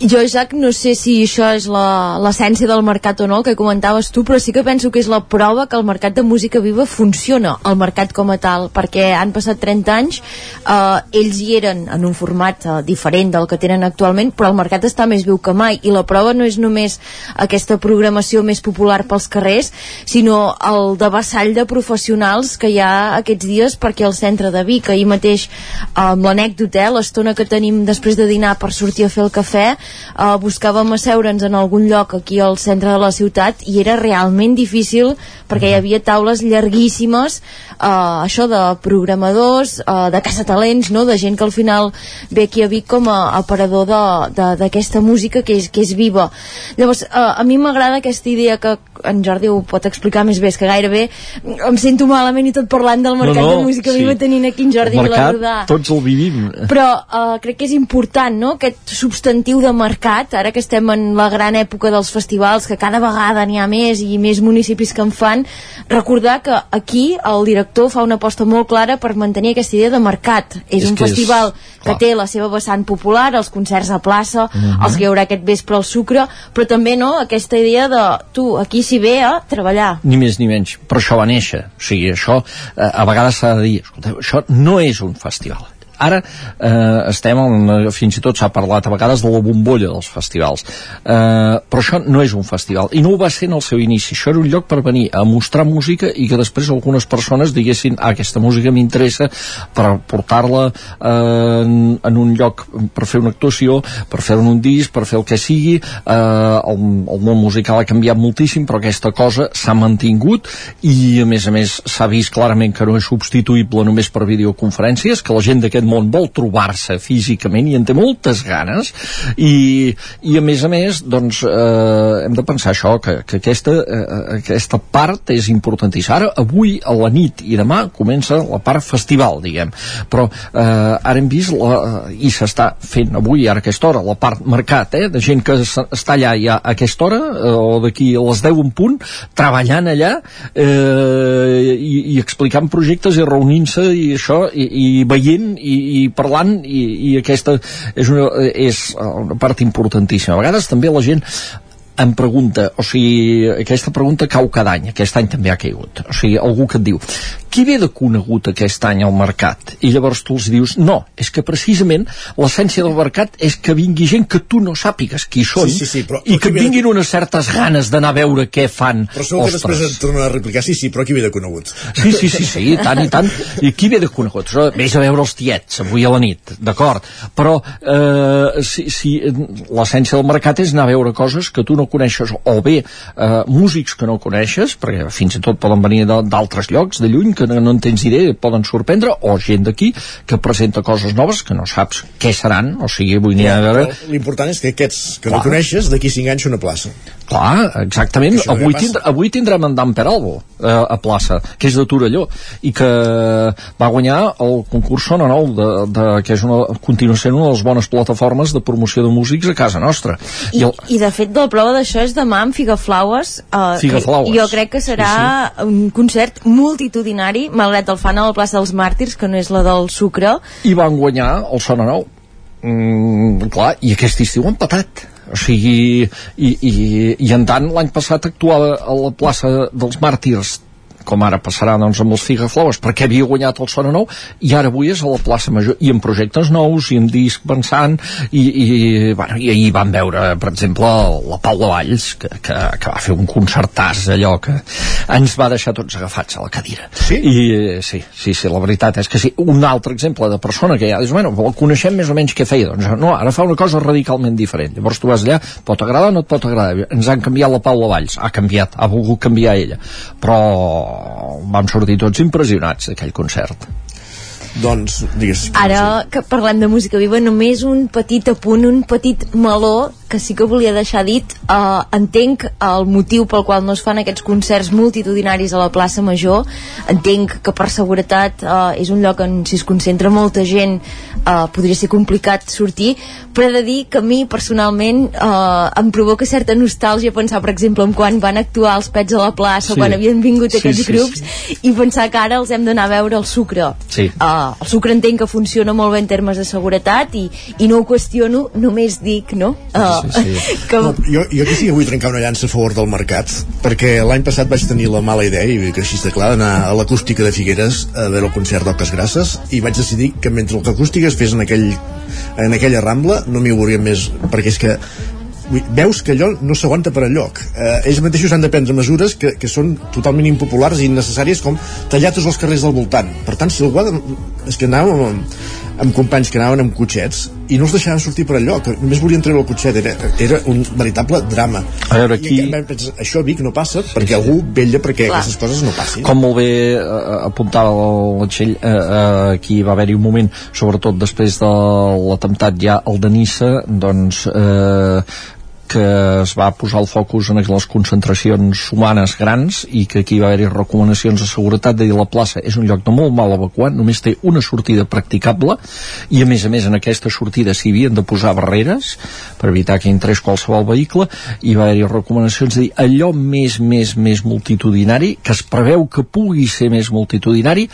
jo, Isaac, no sé si això és l'essència del mercat o no, que comentaves tu, però sí que penso que és la prova que el mercat de música viva funciona, el mercat com a tal, perquè han passat 30 anys, eh, ells hi eren en un format eh, diferent del que tenen actualment, però el mercat està més viu que mai, i la prova no és només aquesta programació més popular pels carrers, sinó el de vassall de professionals que hi ha aquests dies, perquè el centre de Vic, ahir mateix, amb l'anècdota, l'estona que tenim després de dinar per sortir a fer el cafè, uh, buscàvem asseure'ns en algun lloc aquí al centre de la ciutat i era realment difícil perquè hi havia taules llarguíssimes uh, això de programadors uh, de caçatalents, no? de gent que al final ve aquí a Vic com a aparador d'aquesta música que és, que és viva llavors uh, a mi m'agrada aquesta idea que en Jordi ho pot explicar més bé, és que gairebé em sento malament i tot parlant del mercat no, no, de música sí. viva tenint aquí en Jordi el mercat, tots el vivim però uh, crec que és important no? aquest substantiu de mercat, ara que estem en la gran època dels festivals, que cada vegada n'hi ha més i més municipis que en fan, recordar que aquí el director fa una aposta molt clara per mantenir aquesta idea de mercat. És, és un festival és... que té la seva vessant popular, els concerts a plaça, uh mhm. -huh. els que hi haurà aquest vespre al sucre, però també no aquesta idea de tu, aquí s'hi ve a treballar. Ni més ni menys, però això va néixer. O sigui, això eh, a vegades s'ha de dir, escolteu, això no és un festival ara eh, estem en, fins i tot s'ha parlat a vegades de la bombolla dels festivals. Eh, però això no és un festival i no ho va ser en el seu inici. Això era un lloc per venir a mostrar música i que després algunes persones diguessin ah, aquesta música m'interessa per portar-la eh, en, en un lloc per fer una actuació per fer un disc, per fer el que sigui eh, el, el món musical ha canviat moltíssim però aquesta cosa s'ha mantingut i a més a més s'ha vist clarament que no és substituïble només per videoconferències que la gent d'aquest aquest món vol trobar-se físicament i en té moltes ganes i, i a més a més doncs eh, hem de pensar això que, que aquesta, eh, aquesta part és importantíssima. Ara avui a la nit i demà comença la part festival diguem. Però eh, ara hem vist la, i s'està fent avui ara a aquesta hora la part mercat eh, de gent que està allà ja a aquesta hora eh, o d'aquí a les 10 en punt treballant allà eh, i, i explicant projectes i reunint-se i això i, i veient i i, parlant i, i aquesta és una, és una part importantíssima. A vegades també la gent em pregunta, o sigui, aquesta pregunta cau cada any, aquest any també ha caigut. O sigui, algú que et diu, qui ve de conegut aquest any al mercat? I llavors tu els dius, no, és que precisament l'essència del mercat és que vingui gent que tu no sàpigues qui són sí, sí, sí, però, i que et vinguin de... unes certes ganes d'anar a veure què fan. Però segur que després et tornen a replicar, sí, sí, però qui ve de conegut? Sí, sí, sí, sí, tant i tant. I qui ve de conegut? Vés a veure els tiets avui a la nit, d'acord, però eh, si, si l'essència del mercat és anar a veure coses que tu no coneixes, o bé eh, músics que no coneixes, perquè fins i tot poden venir d'altres llocs, de lluny, que que no en tens idea poden sorprendre, o gent d'aquí que presenta coses noves que no saps què seran, o sigui, vull dir... Veure... L'important és que aquests que Clar. no coneixes d'aquí 5 anys una plaça. Clar, exactament. Avui, tindr avui tindrem en Dan Peralbo eh, a plaça, que és de Torelló, i que va guanyar el concurs Sona Nou, de, de, que és una, continua sent una de les bones plataformes de promoció de músics a casa nostra. I, I, el... i de fet, la prova d'això és demà amb Figaflaues, eh, Figaflaues. jo crec que serà sí, sí. un concert multitudinari escenari, malgrat el fan a la plaça dels Màrtirs, que no és la del Sucre. I van guanyar el Sona Nou. Mm, clar, i aquest estiu han patat o sigui, i, i, i en tant l'any passat actuava a la plaça dels Màrtirs com ara passarà doncs, amb els Figaflowers, perquè havia guanyat el Sona Nou, i ara avui és a la plaça Major, i amb projectes nous, i amb disc pensant, i, i, bueno, i ahir vam veure, per exemple, la Paula Valls, que, que, que va fer un concertàs allò que ens va deixar tots agafats a la cadira. Sí? I sí, sí, sí, la veritat és que sí. Un altre exemple de persona que ja dius, bueno, el coneixem més o menys què feia, doncs no, ara fa una cosa radicalment diferent. Llavors tu vas allà, pot agradar o no et pot agradar. Ens han canviat la Paula Valls, ha canviat, ha volgut canviar ella, però vam sortir tots impressionats d'aquell concert. Doncs, digues. Ara que parlem de música viva, només un petit apunt, un petit meló que sí que volia deixar dit. Uh, entenc el motiu pel qual no es fan aquests concerts multitudinaris a la plaça Major. Entenc que per seguretat uh, és un lloc on si es concentra molta gent uh, podria ser complicat sortir, però he de dir que a mi personalment uh, em provoca certa nostàlgia pensar, per exemple, en quan van actuar els Pets a la plaça, Sí. quan havien vingut Sí, aquests sí, grups, i pensar que ara els hem d'anar a veure al Sucre. Sí. Uh, el sucre entenc que funciona molt bé en termes de seguretat i, i no ho qüestiono, només dic, no? Uh, que, No, jo, jo aquí sí que vull trencar una llança a favor del mercat, perquè l'any passat vaig tenir la mala idea, i que així està clar, d'anar a l'acústica de Figueres a veure el concert d'Oques Grasses, i vaig decidir que mentre l'acústica es fes en, aquell, en aquella rambla, no m'hi veuria més, perquè és que veus que allò no s'aguanta per enlloc. Eh, ells mateixos han de prendre mesures que, que són totalment impopulars i innecessàries com tallar tots els carrers del voltant. Per tant si algú ha de, és que anàvem amb, amb companys que anaven amb cotxets i no els deixaven sortir per enlloc. Només volien treure el cotxet, era, era un veritable drama. A veure, aquí- I pensar, això a Vic no passa perquè algú vella perquè Clar. aquestes coses no passin. Com molt bé eh, apuntava la Txell, eh, eh, aquí va haver-hi un moment, sobretot després de l'atemptat ja al de Nissa, doncs eh, que es va posar el focus en les concentracions humanes grans i que aquí va haver-hi recomanacions de seguretat de dir la plaça és un lloc de molt mal evacuat, només té una sortida practicable i a més a més en aquesta sortida s'hi havien de posar barreres per evitar que entrés qualsevol vehicle i va haver-hi recomanacions de dir allò més, més, més multitudinari que es preveu que pugui ser més multitudinari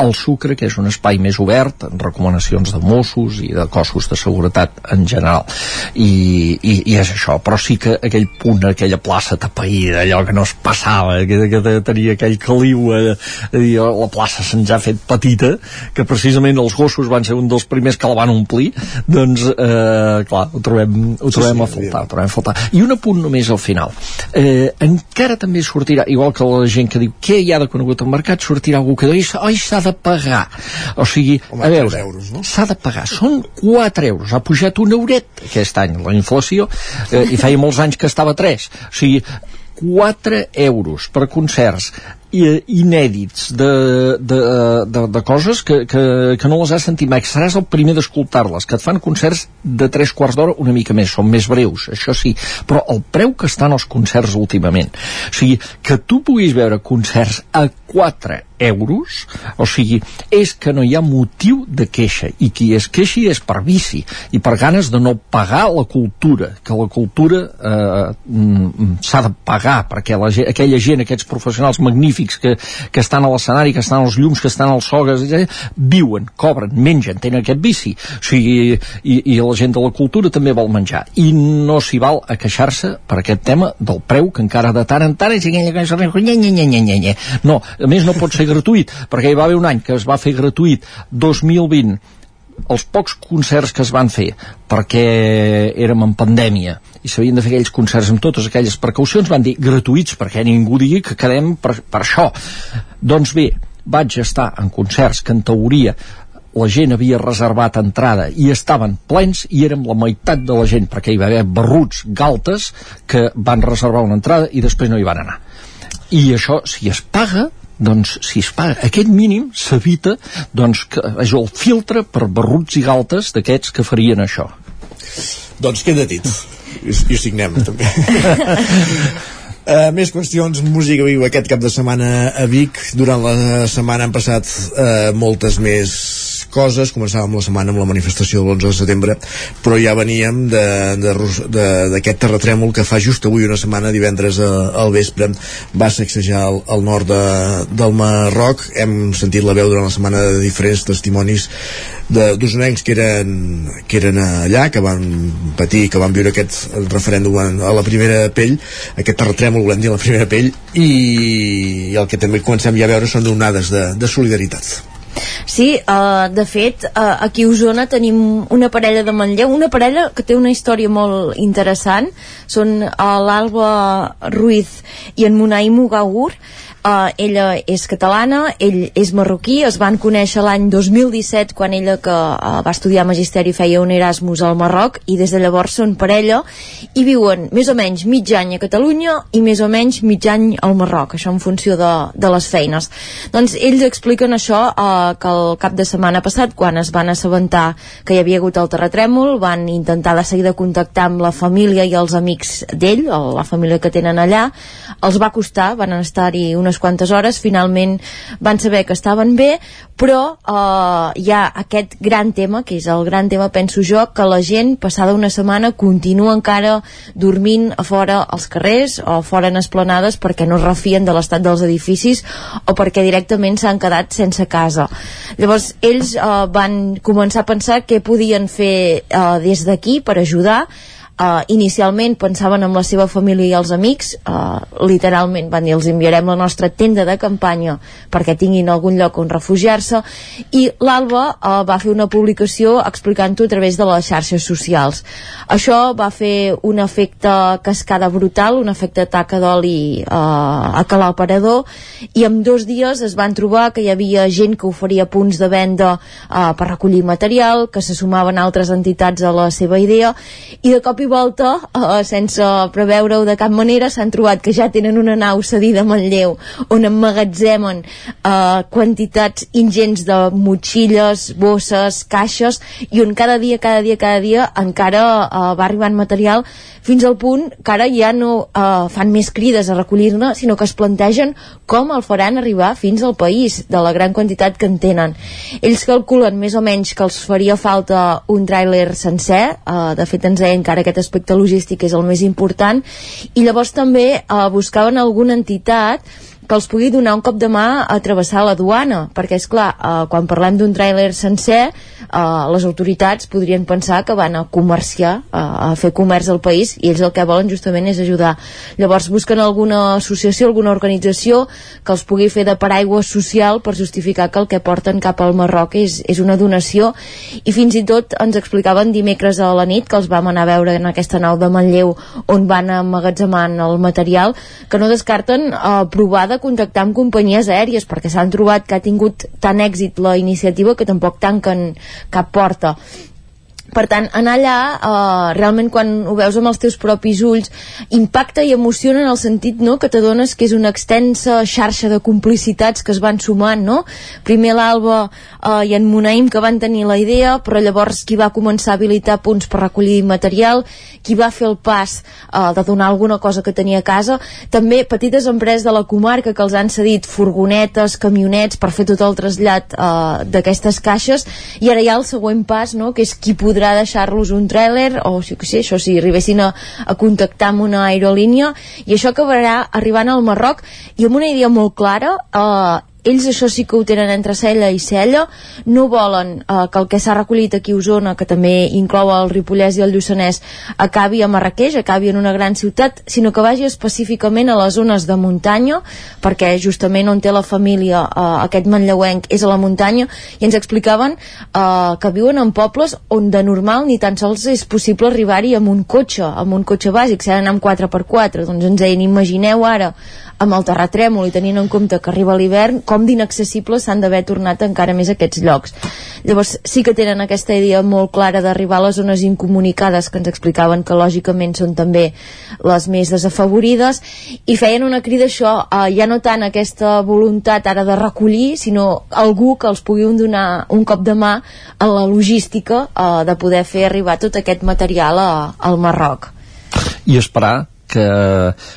el Sucre, que és un espai més obert, amb recomanacions de Mossos i de cossos de seguretat en general. I, i, i és això, però sí que aquell punt, aquella plaça tapaïda, allò que no es passava, que, que tenia aquell caliu, eh, oh, la plaça se'ns ha fet petita, que precisament els gossos van ser un dels primers que la van omplir, doncs, eh, clar, ho trobem, ho trobem sí, a faltar, ho trobem a faltar. I un apunt només al final. Eh, encara també sortirà, igual que la gent que diu què hi ha de conegut al mercat, sortirà algú que diu oi, s'ha de pagar. O sigui, Home, a veure, tres euros, no? s'ha de pagar. Són 4 euros. Ha pujat un euret aquest any, la inflació, eh, i feia molts anys que estava a 3. O sigui, 4 euros per concerts inèdits de, de, de, de coses que, que, que no les has sentit mai, que seràs el primer d'escoltar-les, que et fan concerts de 3 quarts d'hora una mica més, són més breus, això sí, però el preu que estan els concerts últimament, o sigui, que tu puguis veure concerts a 4 euros, o sigui, és que no hi ha motiu de queixa, i qui es queixi és per vici, i per ganes de no pagar la cultura, que la cultura eh, mm, s'ha de pagar, perquè la, aquella gent, aquests professionals magnífics que, que estan a l'escenari, que estan als llums, que estan als sogues, eh, viuen, cobren, mengen, tenen aquest vici, o sigui, i, i la gent de la cultura també vol menjar, i no s'hi val a queixar-se per aquest tema del preu que encara de tant en tant és aquella nye. no, a més no pot ser gratuït, perquè hi va haver un any que es va fer gratuït 2020 els pocs concerts que es van fer perquè érem en pandèmia i s'havien de fer aquells concerts amb totes aquelles precaucions van dir gratuïts perquè ningú digui que quedem per, per això. Doncs bé, vaig estar en concerts que en teoria la gent havia reservat entrada i estaven plens i érem la meitat de la gent perquè hi va haver barruts galtes que van reservar una entrada i després no hi van anar. I això si es paga doncs si es paga aquest mínim s'evita doncs que és el filtre per barruts i galtes d'aquests que farien això Doncs queda dit. I, i ho signem, també. Uh, més qüestions, música viu aquest cap de setmana a Vic. Durant la setmana han passat uh, moltes més coses, començàvem la setmana amb la manifestació de l'11 de setembre, però ja veníem d'aquest terratrèmol que fa just avui una setmana, divendres a, al vespre, va sacsejar el, el nord de, del Marroc. Hem sentit la veu durant la setmana de diferents testimonis d'usonencs que eren, que eren allà, que van patir, que van viure aquest referèndum a la primera pell, aquest terratrèmol, volem dir, a la primera pell, i, i el que també comencem ja a veure són onades de, de solidaritat. Sí, uh, de fet, uh, aquí a Osona tenim una parella de Manlleu, una parella que té una història molt interessant, són uh, l'Alba Ruiz i en Munai Mugaur, Uh, ella és catalana, ell és marroquí, es van conèixer l'any 2017 quan ella que uh, va estudiar Magisteri feia un Erasmus al Marroc i des de llavors són parella i viuen més o menys mig any a Catalunya i més o menys mig any al Marroc, això en funció de, de les feines. Doncs ells expliquen això uh, que el cap de setmana passat, quan es van assabentar que hi havia hagut el terratrèmol, van intentar de seguida contactar amb la família i els amics d'ell, la família que tenen allà, els va costar, van estar-hi una unes quantes hores, finalment van saber que estaven bé, però eh, hi ha aquest gran tema, que és el gran tema, penso jo, que la gent, passada una setmana, continua encara dormint a fora als carrers o fora en esplanades perquè no es refien de l'estat dels edificis o perquè directament s'han quedat sense casa. Llavors, ells eh, van començar a pensar què podien fer eh, des d'aquí per ajudar Uh, inicialment pensaven en la seva família i els amics uh, literalment van dir els enviarem la nostra tenda de campanya perquè tinguin algun lloc on refugiar-se. I l'Alba uh, va fer una publicació explicant-ho a través de les xarxes socials. Això va fer un efecte cascada brutal un efecte taca d'oli uh, a calar aparador i en dos dies es van trobar que hi havia gent que oferia punts de venda uh, per recollir material, que se sumaven altres entitats a la seva idea i de cop i volta, eh, sense preveure-ho de cap manera, s'han trobat que ja tenen una nau cedida a Manlleu on emmagatzemen eh, quantitats ingents de motxilles, bosses, caixes i on cada dia, cada dia, cada dia encara eh, va arribant material fins al punt que ara ja no eh, fan més crides a recollir-ne, sinó que es plantegen com el faran arribar fins al país, de la gran quantitat que en tenen. Ells calculen més o menys que els faria falta un tràiler sencer, eh, de fet ens deien que ara aquest aspecte logístic és el més important, i llavors també eh, buscaven alguna entitat que els pugui donar un cop de mà a travessar la duana, perquè és clar, eh, quan parlem d'un tràiler sencer, eh, les autoritats podrien pensar que van a comerciar, eh, a fer comerç al país, i ells el que volen justament és ajudar. Llavors busquen alguna associació, alguna organització que els pugui fer de paraigua social per justificar que el que porten cap al Marroc és, és una donació, i fins i tot ens explicaven dimecres a la nit que els vam anar a veure en aquesta nau de Manlleu on van emmagatzemant el material, que no descarten eh, provar de contactar amb companyies aèries perquè s'han trobat que ha tingut tant èxit la iniciativa que tampoc tanquen cap porta per tant, anar allà, eh, realment quan ho veus amb els teus propis ulls, impacta i emociona en el sentit no, que t'adones que és una extensa xarxa de complicitats que es van sumant, no? Primer l'Alba eh, i en Munaim que van tenir la idea, però llavors qui va començar a habilitar punts per recollir material, qui va fer el pas eh, de donar alguna cosa que tenia a casa, també petites empreses de la comarca que els han cedit furgonetes, camionets per fer tot el trasllat eh, d'aquestes caixes, i ara hi ha el següent pas, no?, que és qui podrà podrà deixar-los un tràiler o si, sé, això, si arribessin a, a contactar amb una aerolínia i això acabarà arribant al Marroc i amb una idea molt clara eh, ells això sí que ho tenen entre cella i cella. No volen eh, que el que s'ha recollit aquí a Osona, que també inclou el Ripollès i el Lluçanès, acabi a Marrakeix acabi en una gran ciutat, sinó que vagi específicament a les zones de muntanya perquè justament on té la família eh, aquest manlleuenc és a la muntanya i ens explicaven eh, que viuen en pobles on de normal ni tan sols és possible arribar-hi amb un cotxe, amb un cotxe bàsic, s'ha d'anar amb 4x4 doncs ens deien, imagineu ara amb el terratrèmol i tenint en compte que arriba l'hivern, com d'inaccessibles s'han d'haver tornat encara més aquests llocs. Llavors sí que tenen aquesta idea molt clara d'arribar a les zones incomunicades que ens explicaven que lògicament són també les més desafavorides i feien una crida això, eh, ja no tant aquesta voluntat ara de recollir, sinó algú que els pugui donar un cop de mà a la logística eh, de poder fer arribar tot aquest material a, al Marroc. I esperar que,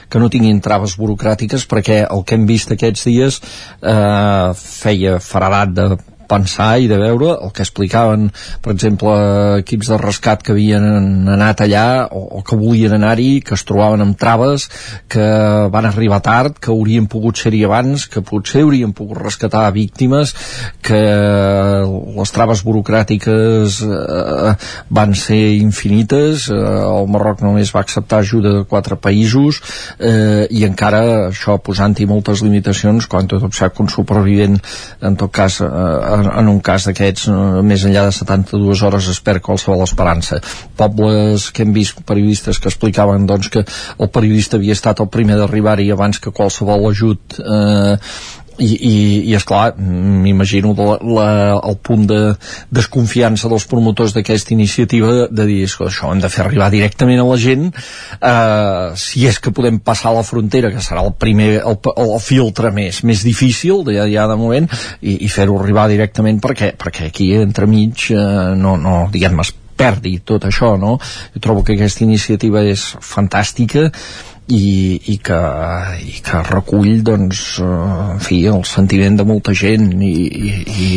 que no tinguin traves burocràtiques perquè el que hem vist aquests dies eh, feia faradat de pensar i de veure el que explicaven, per exemple, equips de rescat que havien anat allà o, o que volien anar-hi, que es trobaven amb traves, que van arribar tard, que haurien pogut ser-hi abans, que potser haurien pogut rescatar víctimes, que les traves burocràtiques eh, van ser infinites, eh, el Marroc només va acceptar ajuda de quatre països eh, i encara això posant-hi moltes limitacions quan tot observa que un supervivent en tot cas eh, en, un cas d'aquests més enllà de 72 hores es perd qualsevol esperança. Pobles que hem vist periodistes que explicaven doncs que el periodista havia estat el primer d'arribar-hi abans que qualsevol ajut eh, i, i, i esclar, m'imagino la, la, el punt de desconfiança dels promotors d'aquesta iniciativa de, dir, això hem de fer arribar directament a la gent eh, si és que podem passar la frontera que serà el primer, el, el filtre més, més difícil de, ja de moment i, i fer-ho arribar directament perquè, perquè aquí entremig eh, no, no diguem-ne perdi tot això, no? Jo trobo que aquesta iniciativa és fantàstica i, i, que, i que recull doncs, uh, en fi, el sentiment de molta gent i, i, i...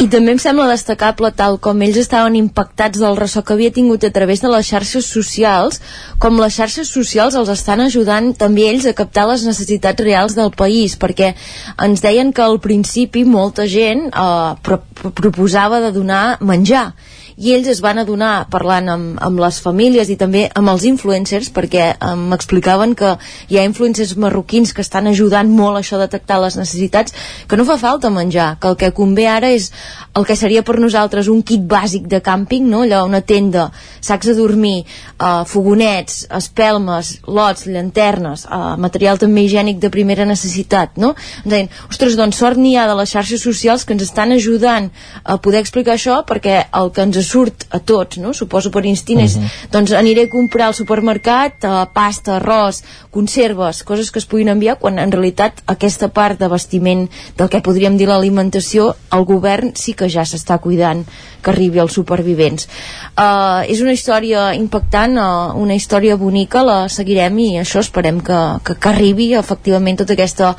I també em sembla destacable tal com ells estaven impactats del ressò que havia tingut a través de les xarxes socials com les xarxes socials els estan ajudant també ells a captar les necessitats reals del país perquè ens deien que al principi molta gent uh, pro proposava de donar menjar i ells es van adonar parlant amb, amb les famílies i també amb els influencers perquè m'explicaven que hi ha influencers marroquins que estan ajudant molt a això de detectar les necessitats que no fa falta menjar, que el que convé ara és el que seria per nosaltres un kit bàsic de càmping, no? allò, una tenda sacs de dormir, eh, fogonets espelmes, lots, llanternes eh, material també higiènic de primera necessitat no? deien, ostres, doncs sort n'hi ha de les xarxes socials que ens estan ajudant a poder explicar això perquè el que ens surt a tots, no? suposo per instint uh -huh. doncs aniré a comprar al supermercat uh, pasta, arròs, conserves coses que es puguin enviar, quan en realitat aquesta part de vestiment del que podríem dir l'alimentació, el govern sí que ja s'està cuidant que arribi als supervivents uh, és una història impactant uh, una història bonica, la seguirem i això esperem que, que, que arribi efectivament tota aquesta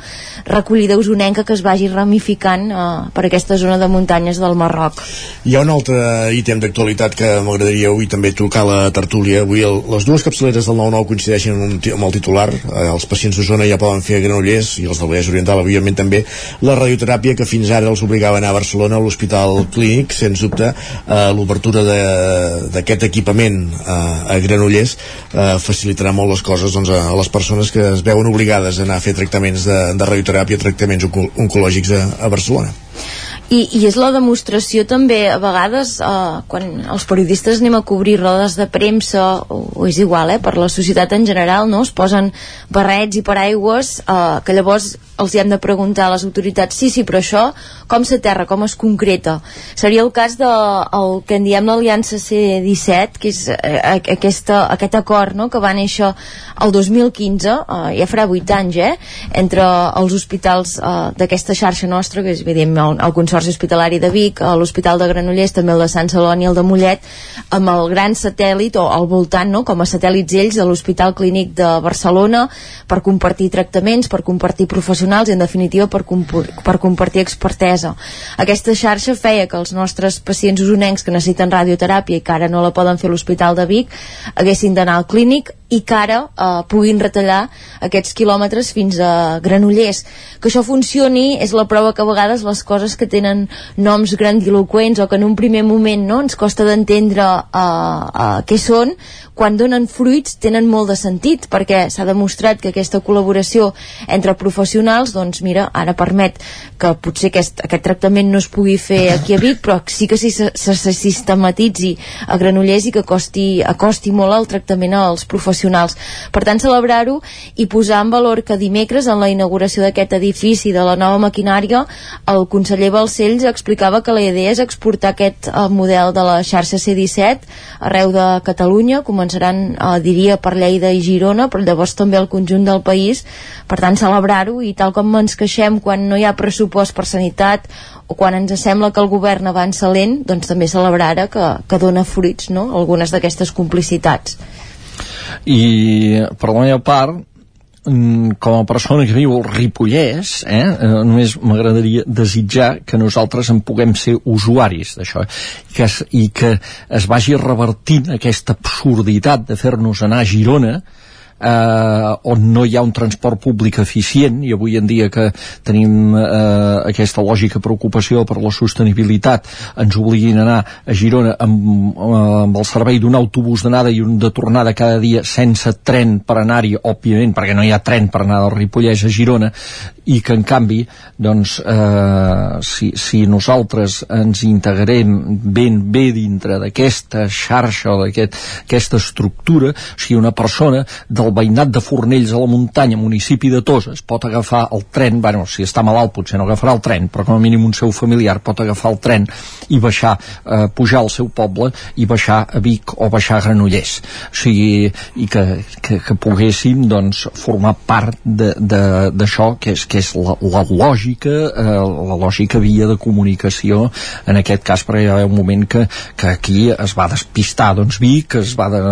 recollida usonenca que es vagi ramificant uh, per aquesta zona de muntanyes del Marroc hi ha un altre ítem ítem d'actualitat que m'agradaria avui també tocar la tertúlia. Avui el, les dues capçaleres del 9-9 coincideixen amb, un, amb el titular. Eh, els pacients d'Osona ja poden fer a Granollers i els del Vallès Oriental, evidentment també, la radioteràpia que fins ara els obligava a anar a Barcelona a l'Hospital Clínic, sens dubte, eh, l'obertura d'aquest equipament eh, a Granollers eh, facilitarà molt les coses doncs, a les persones que es veuen obligades a anar a fer tractaments de, de radioteràpia, tractaments oncològics a, a Barcelona. I, i és la demostració també a vegades eh, quan els periodistes anem a cobrir rodes de premsa o, o és igual, eh, per la societat en general no? es posen barrets i paraigües eh, que llavors els hi hem de preguntar a les autoritats sí, sí, però això com s'aterra, com es concreta seria el cas de el que en diem l'Aliança C-17 que és eh, aquesta, aquest acord no? que va néixer el 2015 eh, ja farà 8 anys eh? entre els hospitals eh, d'aquesta xarxa nostra que és evident el, el Consorci Hospitalari de Vic l'Hospital de Granollers, també el de Sant Celoni i el de Mollet amb el gran satèl·lit o al voltant, no? com a satèl·lits ells de l'Hospital Clínic de Barcelona per compartir tractaments, per compartir professionals i en definitiva per, per compartir expertesa. Aquesta xarxa feia que els nostres pacients usonencs que necessiten radioteràpia i que ara no la poden fer a l'Hospital de Vic haguessin d'anar al clínic i que ara eh, puguin retallar aquests quilòmetres fins a Granollers. Que això funcioni és la prova que a vegades les coses que tenen noms grandiloquents o que en un primer moment no, ens costa d'entendre eh, eh, què són, quan donen fruits tenen molt de sentit perquè s'ha demostrat que aquesta col·laboració entre professionals doncs mira, ara permet que potser aquest, aquest tractament no es pugui fer aquí a Vic però sí que se, se, se sistematitzi a Granollers i que costi, acosti molt el tractament als professionals per tant celebrar-ho i posar en valor que dimecres en la inauguració d'aquest edifici de la nova maquinària el conseller Balcells explicava que la idea és exportar aquest eh, model de la xarxa C17 arreu de Catalunya començaran, eh, diria, per Lleida i Girona, però llavors també el conjunt del país. Per tant, celebrar-ho i tal com ens queixem quan no hi ha pressupost per sanitat o quan ens sembla que el govern avança lent, doncs també celebrar que, que dona fruits, no?, algunes d'aquestes complicitats. I per la meva part, mm, com a persona que viu al Ripollès, eh, eh, només m'agradaria desitjar que nosaltres en puguem ser usuaris d'això que es, i que es vagi revertint aquesta absurditat de fer-nos anar a Girona eh, on no hi ha un transport públic eficient i avui en dia que tenim eh, aquesta lògica preocupació per la sostenibilitat ens obliguin a anar a Girona amb, amb el servei d'un autobús d'anada i un de tornada cada dia sense tren per anar-hi, òbviament, perquè no hi ha tren per anar del Ripollès a Girona i que en canvi doncs, eh, si, si nosaltres ens integrem ben bé dintre d'aquesta xarxa o d'aquesta estructura, o sigui, una persona del veïnat de Fornells a la muntanya, municipi de Toses, pot agafar el tren, bueno, si està malalt potser no agafarà el tren, però com a mínim un seu familiar pot agafar el tren i baixar, eh, pujar al seu poble i baixar a Vic o baixar a Granollers. O sigui, i que, que, que poguéssim doncs, formar part d'això que és, que és la, la lògica, eh, la lògica via de comunicació en aquest cas perquè hi haver un moment que, que aquí es va despistar doncs Vic, es va de,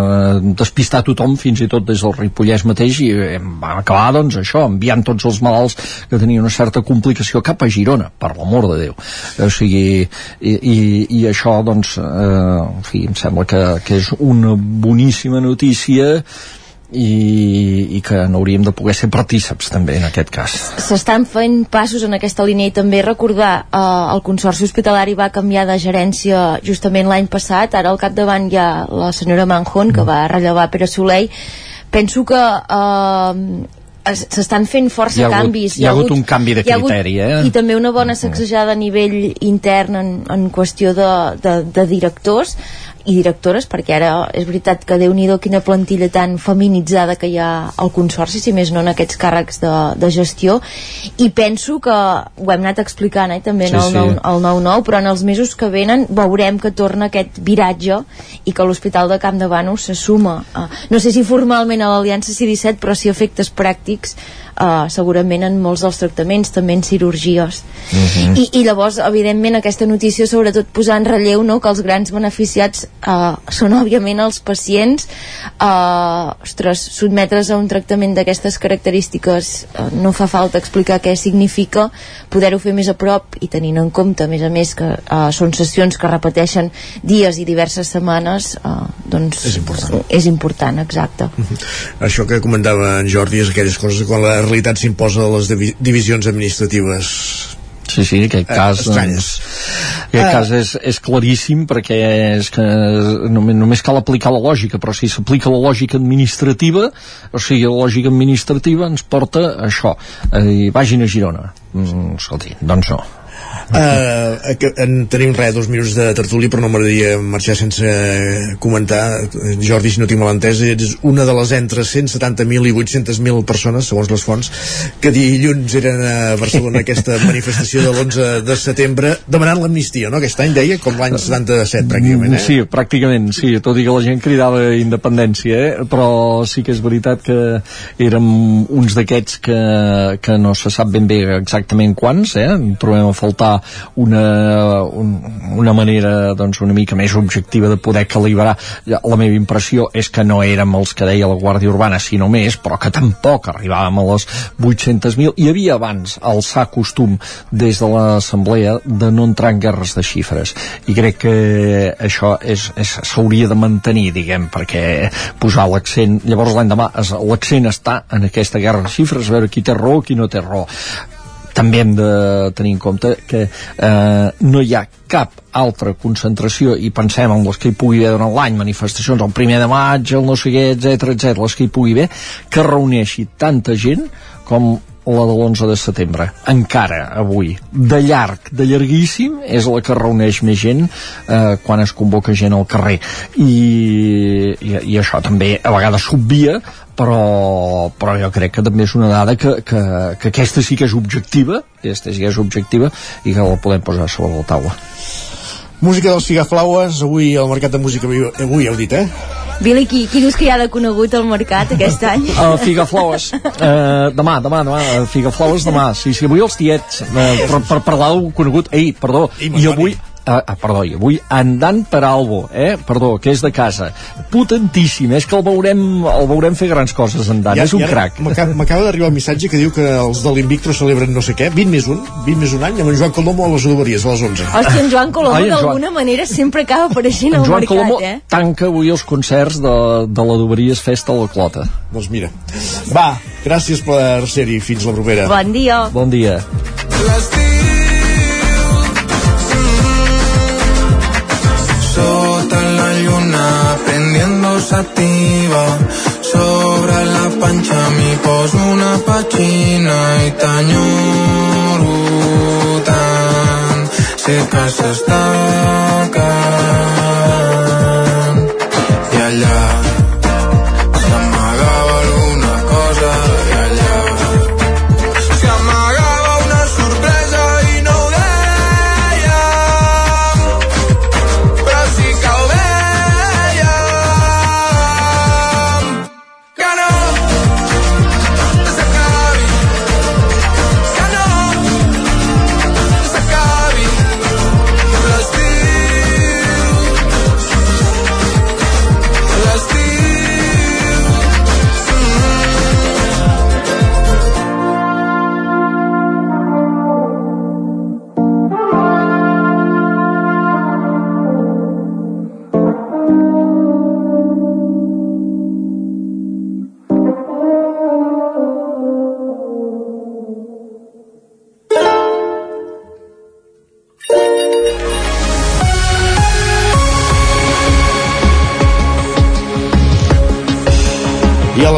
despistar tothom fins i tot des del Ripollès mateix i vam acabar doncs això, enviant tots els malalts que tenien una certa complicació cap a Girona, per l'amor de Déu o sigui, i, i, i això doncs, eh, en fi, em sembla que, que és una boníssima notícia i, i que n'hauríem de poder ser partíceps també en aquest cas. S'estan fent passos en aquesta línia i també recordar eh, el Consorci Hospitalari va canviar de gerència justament l'any passat, ara al capdavant hi ha la senyora Manjón que mm. va rellevar Pere Soleil penso que eh, s'estan fent força hi ha hagut, canvis. Hi ha, hagut, un canvi de criteri, hagut, eh? I també una bona sacsejada a nivell intern en, en qüestió de, de, de directors i directores, perquè ara és veritat que déu nhi quina plantilla tan feminitzada que hi ha al Consorci, si més no en aquests càrrecs de, de gestió, i penso que ho hem anat explicant eh, també en sí, el, 9, el 9-9, però en els mesos que venen veurem que torna aquest viratge i que l'Hospital de Camp de Bànol se suma, a, no sé si formalment a l'Aliança C-17, però si efectes pràctics uh, segurament en molts dels tractaments, també en cirurgies. Uh Mhm. -huh. I, I llavors, evidentment, aquesta notícia sobretot posar en relleu no, que els grans beneficiats uh, són, òbviament, els pacients. Uh, ostres, sotmetre's a un tractament d'aquestes característiques uh, no fa falta explicar què significa, poder-ho fer més a prop i tenint en compte, a més a més, que uh, són sessions que repeteixen dies i diverses setmanes, uh, doncs... És important. És important, exacte. Això que comentava en Jordi és aquelles coses quan la realitat s'imposa a les divi divisions administratives Sí, sí, aquest Eh, cas, estranyes. doncs, aquest Ah. cas és, és claríssim perquè és que només, només cal aplicar la lògica, però si s'aplica la lògica administrativa, o sigui, la lògica administrativa ens porta a això, eh, vagin a Girona. Mm, escolti, doncs no. Uh, en tenim res, dos minuts de tertúlia però no m'agradaria marxar sense comentar Jordi, si no tinc mal entès ets una de les entre 170.000 i 800.000 persones, segons les fonts que dilluns eren a Barcelona aquesta manifestació de l'11 de setembre demanant l'amnistia, no? Aquest any deia com l'any 77 pràcticament, eh? Sí, pràcticament, sí, tot i que la gent cridava independència, eh? però sí que és veritat que érem uns d'aquests que, que no se sap ben bé exactament quants, eh? trobem a faltar una, un, una manera doncs, una mica més objectiva de poder calibrar. La meva impressió és que no érem els que deia la Guàrdia Urbana, sinó més, però que tampoc arribàvem a les 800.000. Hi havia abans el sa costum des de l'Assemblea de no entrar en guerres de xifres i crec que això s'hauria de mantenir, diguem, perquè posar l'accent, llavors l'endemà l'accent està en aquesta guerra de xifres, veure qui té raó, qui no té raó també hem de tenir en compte que eh, no hi ha cap altra concentració i pensem en les que hi pugui haver durant l'any manifestacions el primer de maig, el no sé què, etc etc les que hi pugui haver, que reuneixi tanta gent com la de l'11 de setembre, encara avui. De llarg, de llarguíssim és la que reuneix més gent eh, quan es convoca gent al carrer. I, i, i això també a vegades s'obvia però, però jo crec que també és una dada que, que, que aquesta sí que és objectiva aquesta sí que és objectiva i que la podem posar sobre la taula Música dels Figaflaues, avui al Mercat de Música, avui heu dit, eh? Billy, qui, qui dius que hi ha de conegut al mercat aquest any? Uh, Figaflaues. Uh, demà, demà, demà. Figaflaues demà. Sí, sí, avui els tiets. Uh, per, per parlar del conegut... Ei, perdó. Ei, I avui, ah, ah, perdó, i avui andant per Albo, eh? Perdó, que és de casa. Potentíssim, és que el veurem, el veurem fer grans coses andant, és un crac. M'acaba d'arribar el missatge que diu que els de l'Invictro celebren no sé què, 20 més un, 20 més un any, amb en Joan Colomo a les adoberies, a les 11. Hòstia, en Joan Colomo d'alguna manera sempre acaba apareixent En al mercat, Colomo eh? tanca avui els concerts de, de la Doberies Festa a la Clota. Doncs mira. Va, gràcies per ser-hi. Fins la propera. Bon dia. Bon dia. Sota la lluna prendiendo sativa. Sobre la panxa m'hi poso una petxina i t'enyoro tant Sé que s'està acabant I allà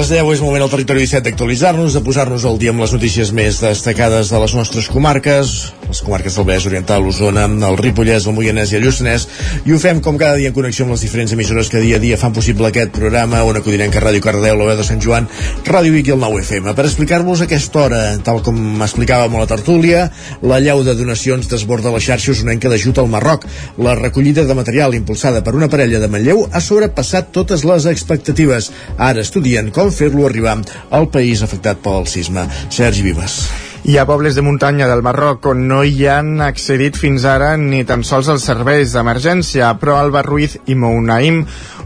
les 10 és moment al territori 17 d'actualitzar-nos, de posar-nos al dia amb les notícies més destacades de les nostres comarques, les comarques del Vallès Oriental, l'Osona, el Ripollès, el Moianès i el Lluçanès, i ho fem com cada dia en connexió amb les diferents emissores que dia a dia fan possible aquest programa, on acudirem que Ràdio Cardeu, la veu de Sant Joan, Ràdio Vic i el 9 FM. Per explicar-vos aquesta hora, tal com explicàvem a la tertúlia, la llau de donacions desborda la xarxa usonenca d'ajut al Marroc. La recollida de material impulsada per una parella de Manlleu ha sobrepassat totes les expectatives. Ara estudien com fer-lo arribar al país afectat pel sisme. Sergi Vives. Hi ha pobles de muntanya del Marroc on no hi han accedit fins ara ni tan sols els serveis d'emergència, però Alba Ruiz i Mounaim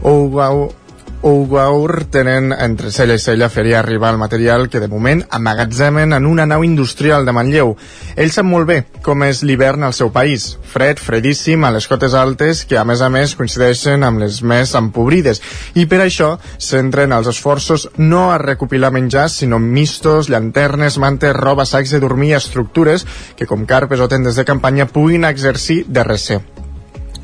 Ougaou Ougaur tenen entre cella i cella fer arribar el material que de moment amagatzemen en una nau industrial de Manlleu. Ells sap molt bé com és l'hivern al seu país. Fred, fredíssim, a les cotes altes, que a més a més coincideixen amb les més empobrides. I per això centren els esforços no a recopilar menjar, sinó mistos, llanternes, mantes, roba, sacs de dormir i estructures que com carpes o tendes de campanya puguin exercir de recer.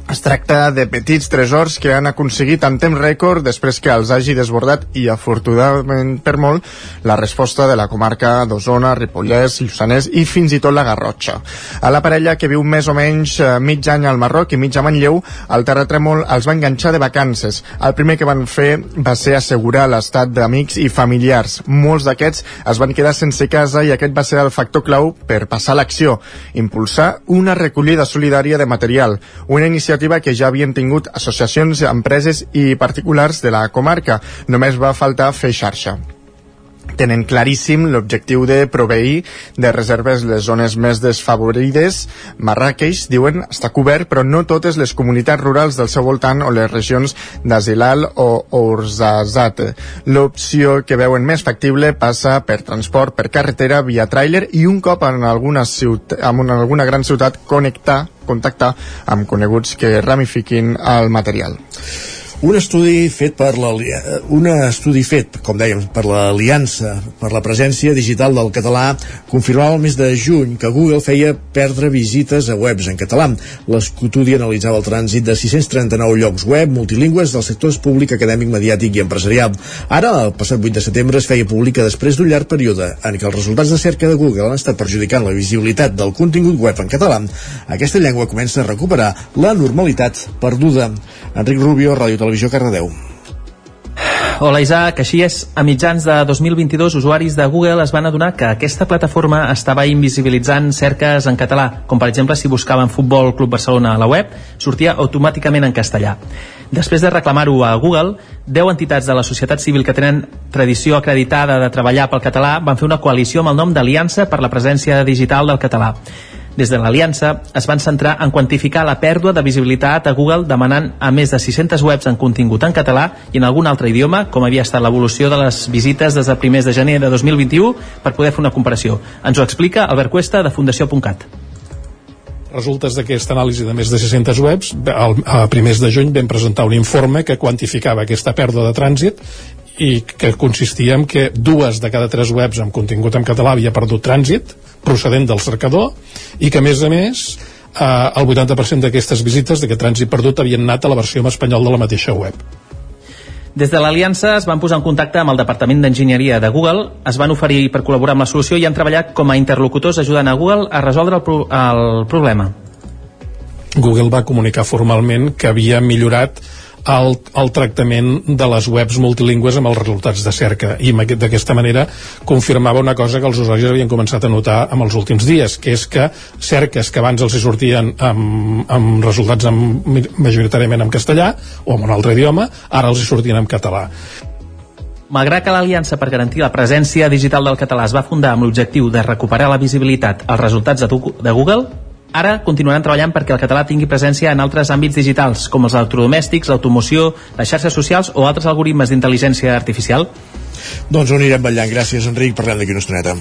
Es tracta de petits tresors que han aconseguit en temps rècord després que els hagi desbordat i afortunadament per molt la resposta de la comarca d'Osona, Ripollès, Lluçanès i fins i tot la Garrotxa. A la parella que viu més o menys eh, mig any al Marroc i mig a Manlleu, el terratrèmol els va enganxar de vacances. El primer que van fer va ser assegurar l'estat d'amics i familiars. Molts d'aquests es van quedar sense casa i aquest va ser el factor clau per passar l'acció, impulsar una recollida solidària de material, una iniciativa que ja havien tingut associacions, empreses i particulars de la comarca. Només va faltar fer xarxa tenen claríssim l'objectiu de proveir de reserves les zones més desfavorides. Marrakeix, diuen, està cobert, però no totes les comunitats rurals del seu voltant o les regions d'Azilal o Ourzazat. L'opció que veuen més factible passa per transport per carretera via tràiler i un cop en alguna, ciutat, en una, alguna gran ciutat connectar contactar amb coneguts que ramifiquin el material. Un estudi fet per la, un estudi fet, com dèiem, per l'Aliança per la presència digital del català confirmava el mes de juny que Google feia perdre visites a webs en català. L'estudi analitzava el trànsit de 639 llocs web multilingües dels sectors públic, acadèmic, mediàtic i empresarial. Ara, el passat 8 de setembre, es feia pública després d'un llarg període en què els resultats de cerca de Google han estat perjudicant la visibilitat del contingut web en català. Aquesta llengua comença a recuperar la normalitat perduda. Enric Rubio, Ràdio Televisió, Cardedeu. Hola Isaac, així és. A mitjans de 2022, usuaris de Google es van adonar que aquesta plataforma estava invisibilitzant cerques en català, com per exemple si buscaven Futbol Club Barcelona a la web, sortia automàticament en castellà. Després de reclamar-ho a Google, 10 entitats de la societat civil que tenen tradició acreditada de treballar pel català van fer una coalició amb el nom d'Aliança per la presència digital del català. Des de l'Aliança es van centrar en quantificar la pèrdua de visibilitat a Google demanant a més de 600 webs en contingut en català i en algun altre idioma, com havia estat l'evolució de les visites des de primers de gener de 2021, per poder fer una comparació. Ens ho explica Albert Cuesta, de Fundació.cat. Resultes d'aquesta anàlisi de més de 600 webs, a primers de juny vam presentar un informe que quantificava aquesta pèrdua de trànsit i que consistia en que dues de cada tres webs amb contingut en català havia perdut trànsit procedent del cercador i que a més a més eh, el 80% d'aquestes visites d'aquest trànsit perdut havien anat a la versió en espanyol de la mateixa web. Des de l'Aliança es van posar en contacte amb el Departament d'Enginyeria de Google, es van oferir per col·laborar amb la solució i han treballat com a interlocutors ajudant a Google a resoldre el, pro el problema. Google va comunicar formalment que havia millorat el, el tractament de les webs multilingües amb els resultats de cerca i d'aquesta manera confirmava una cosa que els usuaris havien començat a notar en els últims dies, que és que cerques que abans els hi sortien amb, amb resultats amb, majoritàriament en castellà o en un altre idioma, ara els hi sortien en català. Malgrat que l'Aliança per garantir la presència digital del català es va fundar amb l'objectiu de recuperar la visibilitat als resultats de Google, Ara continuaran treballant perquè el català tingui presència en altres àmbits digitals, com els electrodomèstics, l'automoció, les xarxes socials o altres algoritmes d'intel·ligència artificial. Doncs ho anirem ballant. Gràcies, Enric. Parlem d'aquí una estoneta.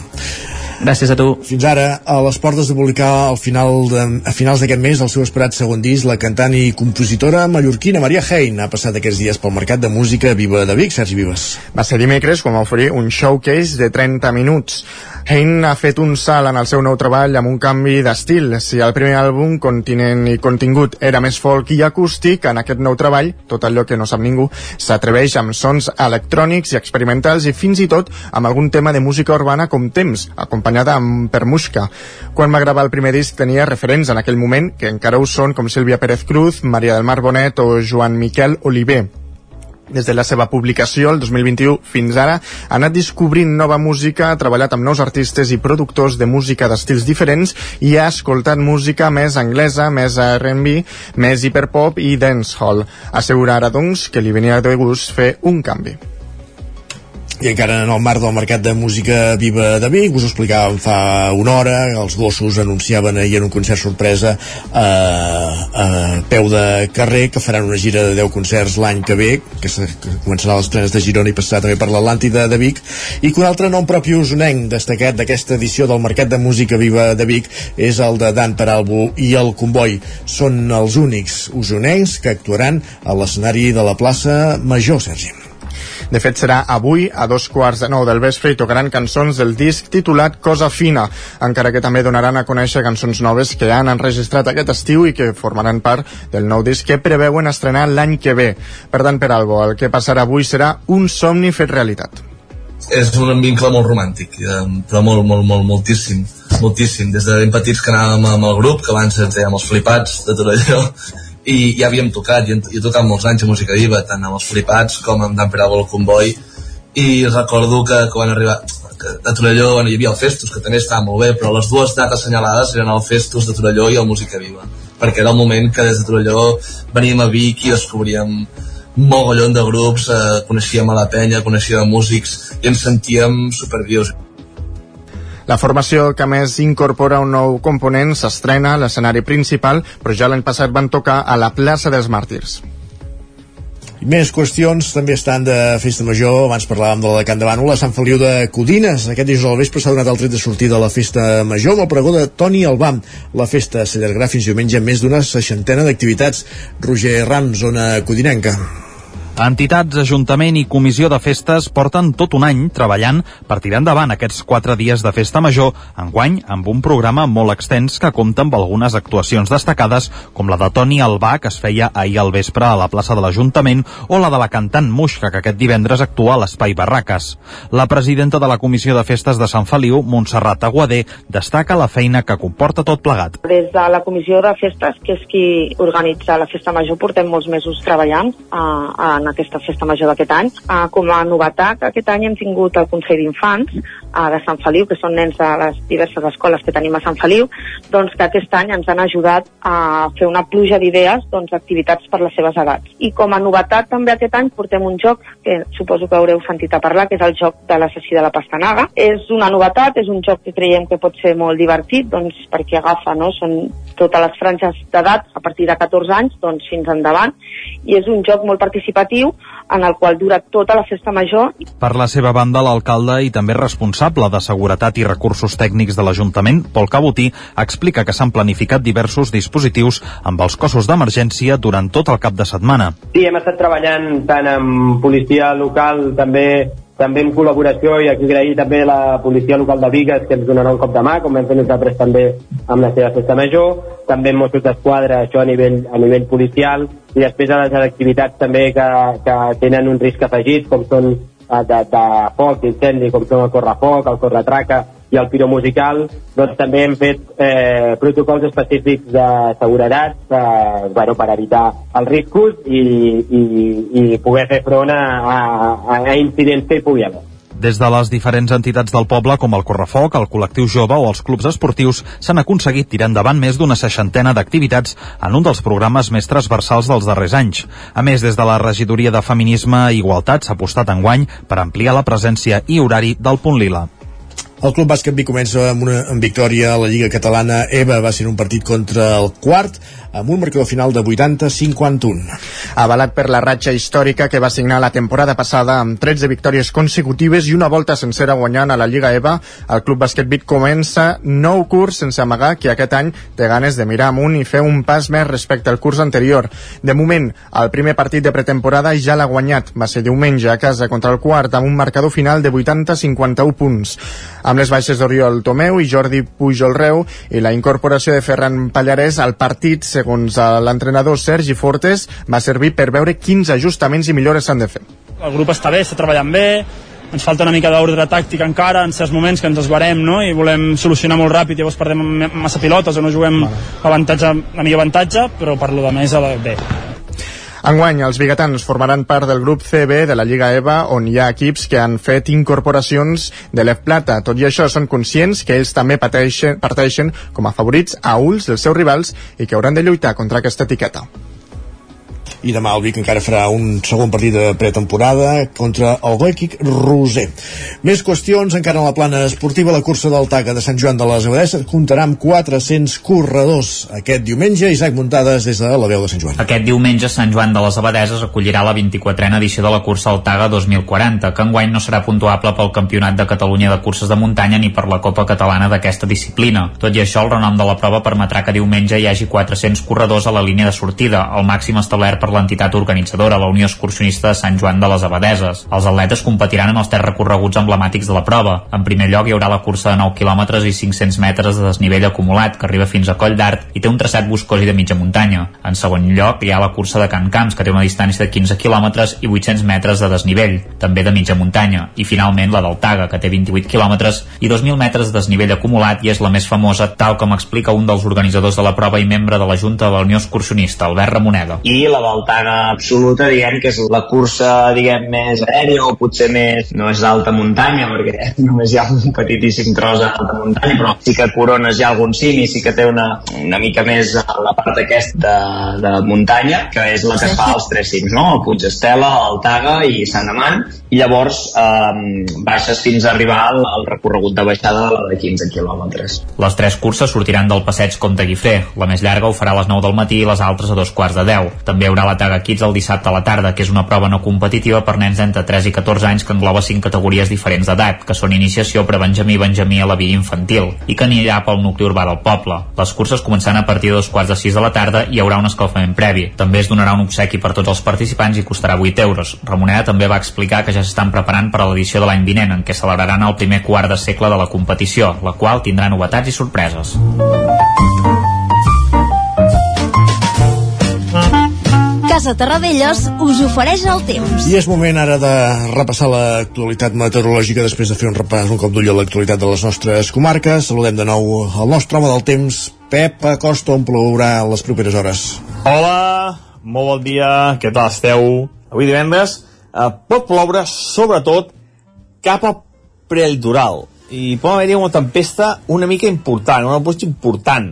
Gràcies a tu. Fins ara, a les portes de publicar al final de, a finals d'aquest mes el seu esperat segon disc, la cantant i compositora mallorquina Maria Hein ha passat aquests dies pel mercat de música Viva de Vic. Sergi Vives. Va ser dimecres quan va oferir un showcase de 30 minuts. Hein ha fet un salt en el seu nou treball amb un canvi d'estil. Si el primer àlbum, continent i contingut, era més folk i acústic, en aquest nou treball, tot allò que no sap ningú, s'atreveix amb sons electrònics i experimentals i fins i tot amb algun tema de música urbana com Temps, acompanyada amb Permushka. Quan va gravar el primer disc tenia referents en aquell moment, que encara ho són com Sílvia Pérez Cruz, Maria del Mar Bonet o Joan Miquel Oliver des de la seva publicació, el 2021, fins ara, ha anat descobrint nova música, ha treballat amb nous artistes i productors de música d'estils diferents i ha escoltat música més anglesa, més R&B, més hiperpop i dancehall. Assegura ara, doncs, que li venia de gust fer un canvi i encara en el marc del mercat de música viva de Vic, us ho explicàvem fa una hora, els gossos anunciaven ahir en un concert sorpresa a, a peu de carrer que faran una gira de 10 concerts l'any que ve, que, que començarà les trenes de Girona i passarà també per l'Atlàntida de Vic, i que un altre nom propi usonenc destacat d'aquesta edició del mercat de música viva de Vic és el de Dan Peralbo i el Comboi. Són els únics usonencs que actuaran a l'escenari de la plaça Major, Sergi. De fet, serà avui a dos quarts de nou del vespre i tocaran cançons del disc titulat Cosa Fina, encara que també donaran a conèixer cançons noves que han enregistrat aquest estiu i que formaran part del nou disc que preveuen estrenar l'any que ve. Per tant, per Albo, el que passarà avui serà un somni fet realitat. És un vincle molt romàntic, eh, però molt, molt, molt, moltíssim, moltíssim. Des de ben petits que anàvem amb el grup, que abans ens dèiem els flipats de Torelló, i ja havíem tocat, jo, he tocat molts anys a música viva, tant amb els flipats com amb Dan Perabo el Comboi, i recordo que quan arribar que a Torelló bueno, hi havia el Festus, que també estava molt bé, però les dues dates assenyalades eren el Festus de Torelló i el Música Viva, perquè era el moment que des de Torelló veníem a Vic i descobríem un mogollon de grups, eh, coneixíem a la penya, coneixíem músics i ens sentíem supervius. La formació que més incorpora un nou component s'estrena a l'escenari principal, però ja l'any passat van tocar a la plaça dels Màrtirs. Més qüestions també estan de festa major. Abans parlàvem de la Can de Bànol, a Sant Feliu de Codines. Aquest dijous al vespre s'ha donat el tret de sortir de la festa major amb el pregó de Toni Albam. La festa s'allargarà fins diumenge amb més d'una seixantena d'activitats. Roger Ram, zona codinenca. Entitats, Ajuntament i Comissió de Festes porten tot un any treballant per tirar endavant aquests quatre dies de festa major, enguany amb un programa molt extens que compta amb algunes actuacions destacades, com la de Toni Albà, que es feia ahir al vespre a la plaça de l'Ajuntament, o la de la cantant Muixca, que aquest divendres actua a l'Espai Barraques. La presidenta de la Comissió de Festes de Sant Feliu, Montserrat Aguadé, destaca la feina que comporta tot plegat. Des de la Comissió de Festes, que és qui organitza la Festa Major, portem molts mesos treballant uh, en aquesta festa major d'aquest any. Uh, com a novetat, aquest any hem tingut el Consell d'Infants uh, de Sant Feliu, que són nens de les diverses escoles que tenim a Sant Feliu, doncs que aquest any ens han ajudat a fer una pluja d'idees, doncs activitats per les seves edats. I com a novetat també aquest any portem un joc que suposo que haureu sentit a parlar, que és el joc de l'assassí de la pastanaga. És una novetat, és un joc que creiem que pot ser molt divertit, doncs perquè agafa, no?, són totes les franges d'edat, a partir de 14 anys, doncs fins endavant, i és un joc molt participatiu en el qual dura tota la festa major Per la seva banda, l'alcalde i també responsable de Seguretat i Recursos Tècnics de l'Ajuntament, Pol Cabotí, explica que s'han planificat diversos dispositius amb els cossos d'emergència durant tot el cap de setmana. Sí, hem estat treballant tant amb policia local, també també en col·laboració i aquí agrair també la policia local de Vigues que ens donarà un cop de mà, com vam fer nosaltres també amb la seva festa major, també amb Mossos d'Esquadra, això a nivell, a nivell policial, i després a les activitats també que, que tenen un risc afegit, com són eh, de, de foc, d'incendi, com són el correfoc, el corretraca i el piromusical, doncs també hem fet eh, protocols específics de seguretat eh, bueno, per evitar els riscos i, i, i poder fer front a, a, a incidents que hi pugui haver. Des de les diferents entitats del poble, com el Correfoc, el Col·lectiu Jove o els clubs esportius, s'han aconseguit tirar endavant més d'una seixantena d'activitats en un dels programes més transversals dels darrers anys. A més, des de la Regidoria de Feminisme i Igualtat s'ha apostat enguany per ampliar la presència i horari del Punt Lila. El Club Bàsquet Vic comença amb una amb victòria a la Lliga Catalana. EVA va ser un partit contra el quart amb un marcador final de 80-51. Avalat per la ratxa històrica que va signar la temporada passada amb 13 victòries consecutives i una volta sencera guanyant a la Lliga EVA, el Club Bàsquet Vic comença nou curs sense amagar que aquest any té ganes de mirar amunt i fer un pas més respecte al curs anterior. De moment, el primer partit de pretemporada ja l'ha guanyat. Va ser diumenge a casa contra el quart amb un marcador final de 80-51 punts. Amb les baixes d'Oriol Tomeu i Jordi Pujol Reu i la incorporació de Ferran Pallarès al partit, segons l'entrenador Sergi Fortes, va servir per veure quins ajustaments i millores s'han de fer. el grup està bé, està treballant bé, ens falta una mica d'ordre tàctic encara en certs moments que ens esbarem no? i volem solucionar molt ràpid, llavors perdem massa pilotes o no juguem avantatge, a millor avantatge, però per lo de més bé. Enguany, els biguetans formaran part del grup CB de la Lliga EVA, on hi ha equips que han fet incorporacions de l'Ef Plata. Tot i això, són conscients que ells també pateixen, parteixen com a favorits a ulls dels seus rivals i que hauran de lluitar contra aquesta etiqueta. I demà el Vic encara farà un segon partit de pretemporada contra el Glèquic Roser. Més qüestions encara en la plana esportiva. La cursa del Taga de Sant Joan de les Abadesses comptarà amb 400 corredors. Aquest diumenge, Isaac Muntades des de la veu de Sant Joan. Aquest diumenge, Sant Joan de les Abadeses acollirà la 24a edició de la cursa Altaga 2040, que enguany no serà puntuable pel Campionat de Catalunya de Curses de Muntanya ni per la Copa Catalana d'aquesta disciplina. Tot i això, el renom de la prova permetrà que diumenge hi hagi 400 corredors a la línia de sortida, el màxim establert per l'entitat organitzadora, la Unió Excursionista de Sant Joan de les Abadeses. Els atletes competiran en els tres recorreguts emblemàtics de la prova. En primer lloc, hi haurà la cursa de 9 km i 500 metres de desnivell acumulat, que arriba fins a Coll d'Art i té un traçat boscós i de mitja muntanya. En segon lloc, hi ha la cursa de Can Camps, que té una distància de 15 km i 800 metres de desnivell, també de mitja muntanya. I finalment la del Taga, que té 28 km i 2.000 metres de desnivell acumulat i és la més famosa, tal com explica un dels organitzadors de la prova i membre de la Junta de la Unió Excursionista, Albert Ramoneda. i la Valtaga absoluta diguem que és la cursa diguem més aèria o potser més no és d'alta muntanya perquè només hi ha un petitíssim tros d'alta muntanya però sí que corones ja algun cim i sí que té una, una mica més a la part aquesta de, de muntanya que és la que es fa als tres cims no? el Puig Estela, el Taga i Sant Amant i llavors eh, baixes fins a arribar al, al recorregut de baixada la de 15 quilòmetres Les tres curses sortiran del passeig Comte Guifré. La més llarga ho farà a les 9 del matí i les altres a dos quarts de 10. També hi haurà la Taga Kids el dissabte a la tarda, que és una prova no competitiva per nens d'entre 3 i 14 anys que engloba 5 categories diferents d'edat, que són iniciació, prebenjamí, benjamí a la via infantil, i que anirà pel nucli urbà del poble. Les curses començaran a partir de dos quarts de 6 de la tarda i hi haurà un escalfament previ. També es donarà un obsequi per tots els participants i costarà 8 euros. Ramoneda també va explicar que ja s'estan preparant per a l'edició de l'any vinent, en què celebraran el primer quart de segle de la competició, la qual tindrà novetats i sorpreses. Casa Terradellos us ofereix el temps. I és moment ara de repassar l'actualitat meteorològica després de fer un repàs, un cop d'ull a l'actualitat de les nostres comarques. Saludem de nou el nostre home del temps, Pep Acosta, on plourà les properes hores. Hola, molt bon dia, què tal esteu? Avui divendres eh, pot ploure sobretot cap al prelitoral. i pot haver-hi una tempesta una mica important, una pluja important,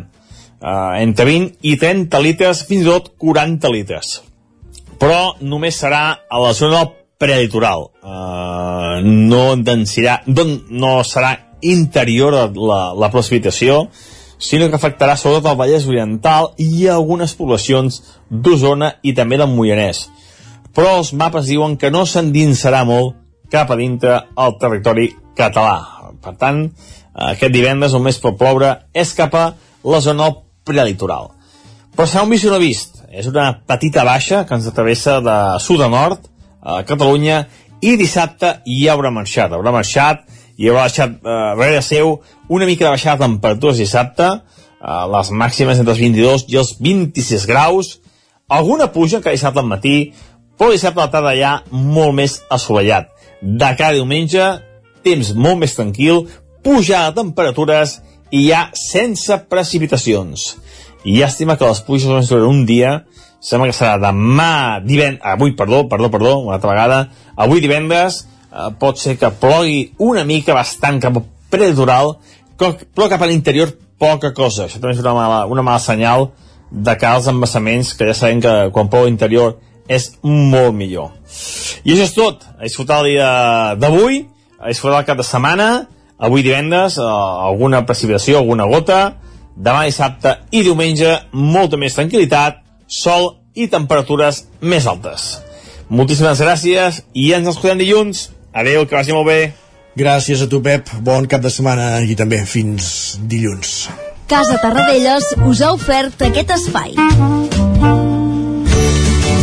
eh, entre 20 i 30 litres, fins i tot 40 litres. Però només serà a la zona del prelitoral. Eh, no endensirà, no, no serà interior la, la precipitació, sinó que afectarà sobretot el Vallès Oriental i algunes poblacions d'Osona i també del Moianès. Però els mapes diuen que no s'endinsarà molt cap a dintre el territori català. Per tant, aquest divendres el més pot ploure és cap a la zona prelitoral. Però serà un vist i no vist. És una petita baixa que ens atravessa de sud a nord a Catalunya i dissabte hi haurà marxat. Haurà marxat i haurà deixat eh, darrere seu una mica de baixada de temperatures dissabte, eh, les màximes entre els 22 i els 26 graus, alguna puja que dissabte al matí, però dissabte a la tarda ja molt més assolellat. De cada diumenge, temps molt més tranquil, pujada de temperatures i ja sense precipitacions. I llàstima que les pluges només duren un dia, sembla que serà demà, divendres, avui, perdó, perdó, perdó, una altra vegada, avui divendres, eh, pot ser que plogui una mica bastant cap al preditoral, però cap a l'interior poca cosa. Això també és una mala, una mala senyal de cara als embassaments, que ja sabem que quan plou a l'interior és molt millor. I això és tot. A disfrutar el dia d'avui, a disfrutar el cap de setmana, avui divendres, eh, alguna precipitació, alguna gota, demà dissabte i diumenge, molta més tranquil·litat, sol i temperatures més altes. Moltíssimes gràcies i ens escoltem dilluns. Adéu, que vagi molt bé. Gràcies a tu, Pep. Bon cap de setmana i també fins dilluns. Casa Tarradellas us ha ofert aquest espai.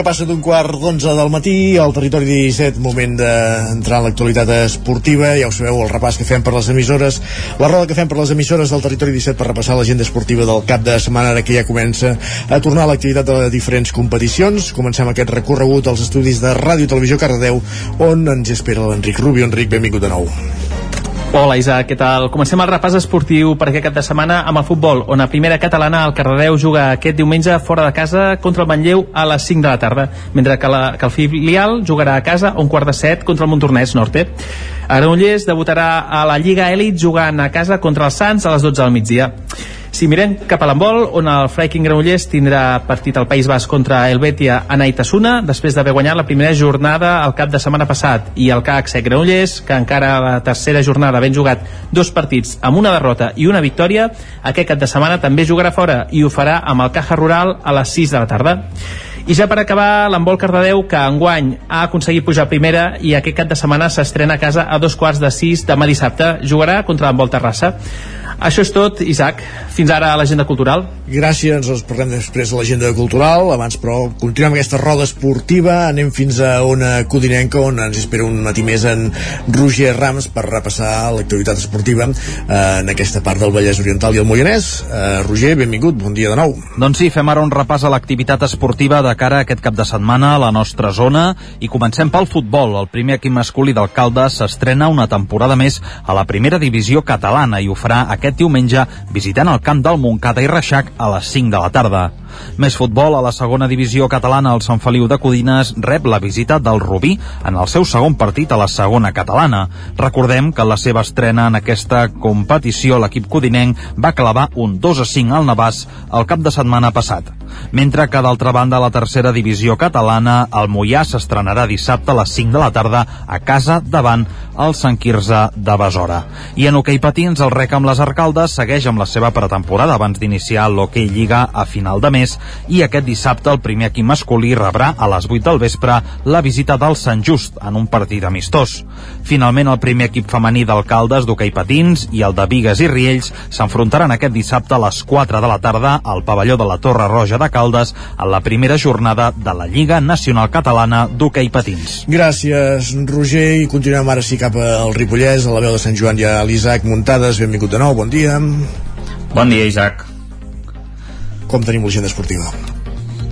Que passa d'un quart d'onze del matí, al territori 17, moment d'entrar en l'actualitat esportiva. Ja ho sabeu, el repàs que fem per les emissores, la roda que fem per les emissores del territori 17 per repassar l'agenda esportiva del cap de setmana, ara que ja comença a tornar a l'activitat de diferents competicions. Comencem aquest recorregut als estudis de Ràdio i Televisió Cardedeu, on ens espera l'Enric Rubio. Enric, benvingut de nou. Hola Isaac, què tal? Comencem el repàs esportiu per aquest cap de setmana amb el futbol, on a primera catalana el Cardedeu juga aquest diumenge fora de casa contra el Manlleu a les 5 de la tarda, mentre que, la, que el filial jugarà a casa un quart de set contra el Montornès Norte. A Granollers debutarà a la Lliga Elit jugant a casa contra els Sants a les 12 del migdia. Si mirem cap a l'handbol, on el Freiking Granollers tindrà partit al País Basc contra el Betia a Naitasuna, després d'haver guanyat la primera jornada al cap de setmana passat, i el CAC Sec Granollers, que encara a la tercera jornada ben jugat dos partits amb una derrota i una victòria, aquest cap de setmana també jugarà fora i ho farà amb el Caja Rural a les 6 de la tarda. I ja per acabar, l'handbol Cardedeu, que enguany ha aconseguit pujar a primera i aquest cap de setmana s'estrena a casa a dos quarts de sis demà dissabte. Jugarà contra l'handbol Terrassa. Això és tot, Isaac. Fins ara a l'agenda cultural. Gràcies, ens parlem després de l'agenda cultural. Abans, però, continuem aquesta roda esportiva. Anem fins a una codinenca, on ens espera un matí més en Roger Rams per repassar l'activitat esportiva eh, en aquesta part del Vallès Oriental i el Moianès. Eh, Roger, benvingut, bon dia de nou. Doncs sí, fem ara un repàs a l'activitat esportiva de cara a aquest cap de setmana a la nostra zona i comencem pel futbol. El primer equip masculí d'Alcalde s'estrena una temporada més a la primera divisió catalana i ho farà aquest diumenge visitant el camp del Montcada i Reixac a les 5 de la tarda. Més futbol a la segona divisió catalana, el Sant Feliu de Codines rep la visita del Rubí en el seu segon partit a la segona catalana. Recordem que la seva estrena en aquesta competició l'equip codinenc va clavar un 2 a 5 al Navàs el cap de setmana passat. Mentre que d'altra banda la tercera divisió catalana, el Mollà s'estrenarà dissabte a les 5 de la tarda a casa davant el Sant Quirze de Besora. I en hoquei patins, el rec amb les Arcaldes segueix amb la seva pretemporada abans d'iniciar l'hoquei Lliga a final de mes i aquest dissabte el primer equip masculí rebrà a les 8 del vespre la visita del Sant Just en un partit amistós. Finalment, el primer equip femení d'alcaldes d'hoquei patins i el de Vigues i Riells s'enfrontaran aquest dissabte a les 4 de la tarda al pavelló de la Torre Roja de Caldes en la primera jornada de la Lliga Nacional Catalana d'Hoquei Patins. Gràcies, Roger, i continuem ara sí cap al Ripollès, a la veu de Sant Joan i a l'Isaac Muntades. Benvingut de nou, bon dia. Bon dia, Isaac. Com tenim l'agenda esportiva?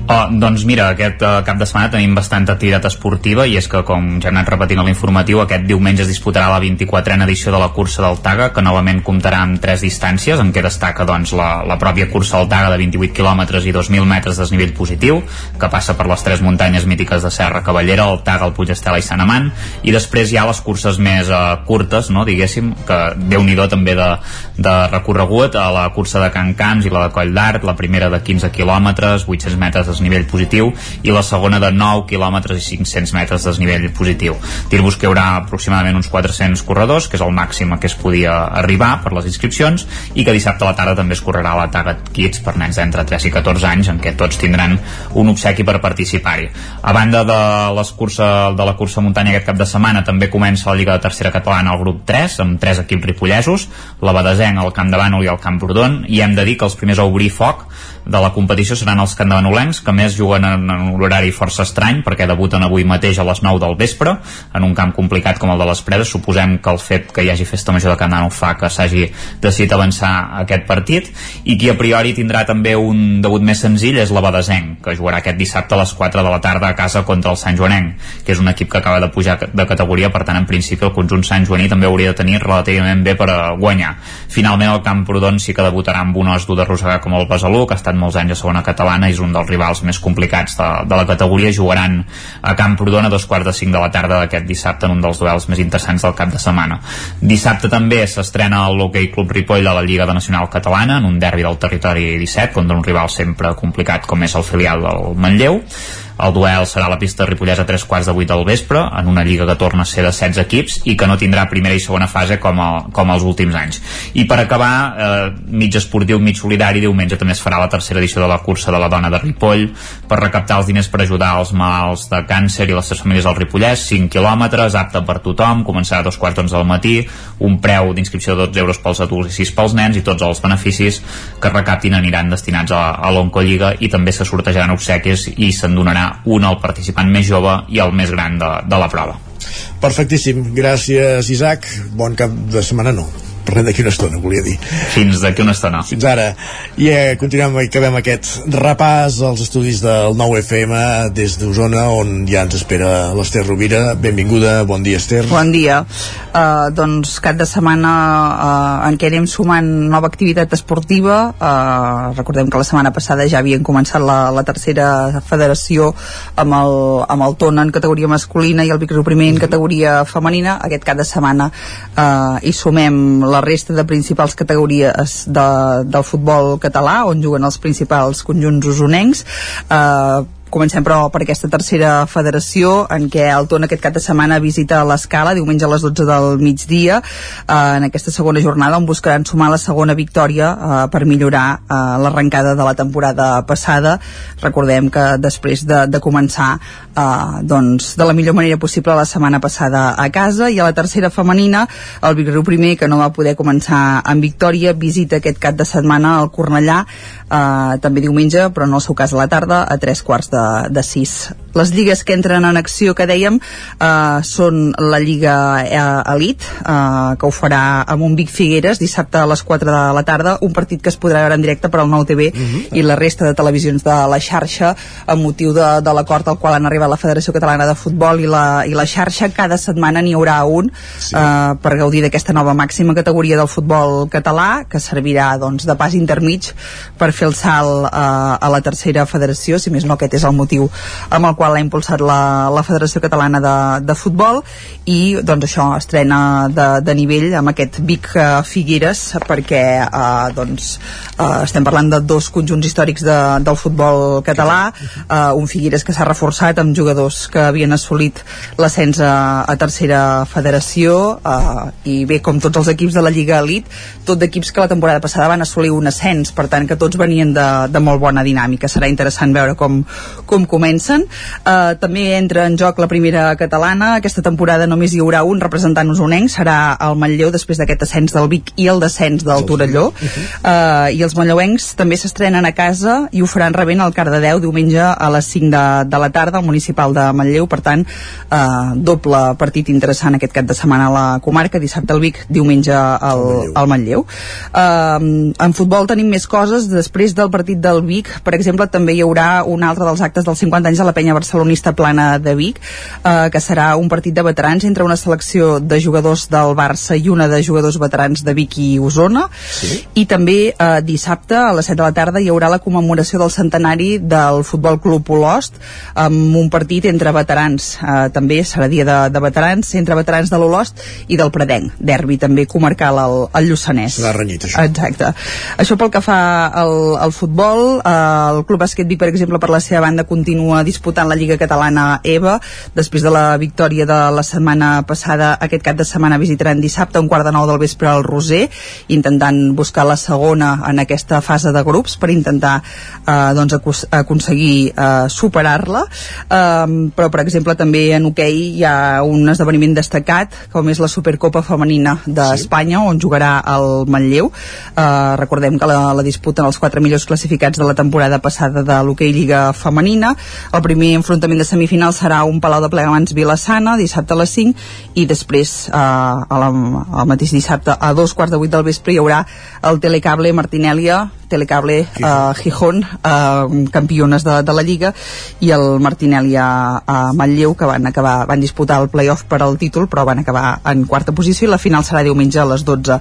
Oh, doncs mira, aquest uh, cap de setmana tenim bastanta activitat esportiva i és que, com ja hem anat repetint a l'informatiu, aquest diumenge es disputarà la 24a edició de la cursa del Taga, que novament comptarà amb tres distàncies, en què destaca doncs, la, la pròpia cursa del Taga de 28 km i 2.000 metres de desnivell positiu, que passa per les tres muntanyes mítiques de Serra Cavallera, el Taga, el Puig Estela i Sant Amant, i després hi ha les curses més uh, curtes, no, diguéssim, que déu nhi també de, de recorregut, a la cursa de Can Camps i la de Coll d'Art, la primera de 15 km, 800 metres de desnivell positiu i la segona de 9 km i 500 metres de desnivell positiu. Dir-vos que hi haurà aproximadament uns 400 corredors, que és el màxim a què es podia arribar per les inscripcions, i que dissabte a la tarda també es correrà la Tagat Kids per nens d'entre 3 i 14 anys, en què tots tindran un obsequi per participar-hi. A banda de, les cursa, de la cursa muntanya aquest cap de setmana, també comença la Lliga de Tercera Catalana al grup 3, amb tres equips ripollesos, la Badesenc, el Camp de Bànol i el Camp Bordon, i hem de dir que els primers a obrir foc de la competició seran els candanolencs, que més juguen en, en un horari força estrany, perquè debuten avui mateix a les 9 del vespre, en un camp complicat com el de les Predes. Suposem que el fet que hi hagi festa major de Candano fa que s'hagi decidit avançar aquest partit, i qui a priori tindrà també un debut més senzill és la Badesenc, que jugarà aquest dissabte a les 4 de la tarda a casa contra el Sant Joanenc, que és un equip que acaba de pujar de categoria, per tant, en principi el conjunt Sant Joaní també hauria de tenir relativament bé per a guanyar. Finalment, el Camprodon sí que debutarà amb un os dur de com el Besalú, que ha estat molts anys a segona catalana és un dels rivals més complicats de, de la categoria. Jugaran a Camprodon a dos quarts de cinc de la tarda d'aquest dissabte en un dels duels més interessants del cap de setmana. Dissabte també s'estrena l'Hockey Club Ripoll de la Lliga de Nacional Catalana en un derbi del territori 17 contra un rival sempre complicat com és el filial del Manlleu el duel serà a la pista Ripollès a tres quarts de vuit del vespre, en una lliga que torna a ser de 16 equips i que no tindrà primera i segona fase com, a, com els últims anys. I per acabar, eh, mig esportiu, mig solidari, diumenge també es farà la tercera edició de la cursa de la dona de Ripoll per recaptar els diners per ajudar els malalts de càncer i les seves famílies al Ripollès, 5 quilòmetres, apte per tothom, començarà a dos quarts d'onze del matí, un preu d'inscripció de 12 euros pels adults i 6 pels nens i tots els beneficis que recaptin aniran destinats a, a l'Oncolliga i també se sortejaran obsequis i se'n donarà un al participant més jove i el més gran de, de la prova. Perfectíssim, gràcies Isaac, bon cap de setmana no parlem d'aquí una estona, volia dir. Fins d'aquí una estona. Fins ara. I eh, continuem i acabem aquest repàs als estudis del 9FM des d'Osona, on ja ens espera l'Ester Rovira. Benvinguda, bon dia, Ester. Bon dia. Uh, doncs cap de setmana uh, en què anem sumant nova activitat esportiva. Uh, recordem que la setmana passada ja havien començat la, la tercera federació amb el, amb el Tona en categoria masculina i el Vic primer en categoria femenina. Aquest cap de setmana uh, hi sumem la la resta de principals categories de, del futbol català on juguen els principals conjunts usonencs. Eh, Comencem però per aquesta tercera federació en què el Tona aquest cap de setmana visita l'Escala diumenge a les 12 del migdia. Eh, en aquesta segona jornada on buscaran sumar la segona victòria eh, per millorar eh, l'arrencada de la temporada passada. Recordem que després de, de començar eh, doncs de la millor manera possible la setmana passada a casa. I a la tercera femenina el Vicriu primer que no va poder començar amb victòria visita aquest cap de setmana al Cornellà eh, també diumenge però no el seu cas a la tarda a tres quarts de de, de 6 les lligues que entren en acció que dèiem eh, són la Lliga eh, Elite eh, que ho farà amb un Vic Figueres dissabte a les 4 de la tarda un partit que es podrà veure en directe per al Nou TV i la resta de televisions de la xarxa amb motiu de, de l'acord al qual han arribat la Federació Catalana de Futbol i la, i la xarxa cada setmana n'hi haurà un sí. eh, per gaudir d'aquesta nova màxima categoria del futbol català que servirà doncs, de pas intermig per fer el salt eh, a la tercera federació si més no aquest és el motiu amb el qual l'ha impulsat la, la Federació Catalana de, de Futbol i doncs això estrena de, de nivell amb aquest Vic eh, Figueres perquè eh, doncs, eh, estem parlant de dos conjunts històrics de, del futbol català eh, un Figueres que s'ha reforçat amb jugadors que havien assolit l'ascens a, a tercera federació eh, i bé, com tots els equips de la Lliga Elite tot d'equips que la temporada passada van assolir un ascens per tant que tots venien de, de molt bona dinàmica. Serà interessant veure com, com comencen eh, també entra en joc la primera catalana. Aquesta temporada només hi haurà un representant usonenc serà el Manlleu després d'aquest ascens del Vic i el descens del Torelló. Eh, i els manlleuencs també s'estrenen a casa i ho faran rebent el Cardedeu diumenge a les 5 de, de la tarda al municipal de Manlleu. Per tant eh, doble partit interessant aquest cap de setmana a la comarca dissabte al Vic, diumenge al, al Manlleu. eh, en futbol tenim més coses. Després del partit del Vic per exemple també hi haurà un altre dels actes dels 50 anys de la penya barcelonista plana de Vic eh, que serà un partit de veterans entre una selecció de jugadors del Barça i una de jugadors veterans de Vic i Osona. Sí. i també eh, dissabte a les 7 de la tarda hi haurà la commemoració del centenari del Futbol Club Olost amb un partit entre veterans. Eh, també serà dia de, de veterans entre veterans de l'Olost i del Predenc. Derbi també comarcal al, al Lluçanès. Serà renyit això. Exacte. Això pel que fa al, al futbol, eh, el Club Bàsquet Vic, per exemple, per la seva banda continua disputant la Lliga Catalana EVA, després de la victòria de la setmana passada, aquest cap de setmana visitaran dissabte un quart de nou del vespre al Roser, intentant buscar la segona en aquesta fase de grups per intentar eh, doncs, aconseguir eh, superar-la. Eh, però, per exemple, també en hoquei hi ha un esdeveniment destacat, com és la Supercopa Femenina d'Espanya, on jugarà el Manlleu. Eh, recordem que la, la disputen els quatre millors classificats de la temporada passada de l'hoquei Lliga Femenina. El primer enfrontament de semifinal serà un Palau de Plegamans Vilassana, dissabte a les 5, i després, eh, a la, el mateix dissabte, a dos quarts de vuit del vespre, hi haurà el Telecable Martinèlia, Telecable eh, Gijón, eh, campiones de, de la Lliga, i el Martinelli a, a Manlleu, que van acabar van disputar el playoff per al títol, però van acabar en quarta posició, i la final serà diumenge a les 12.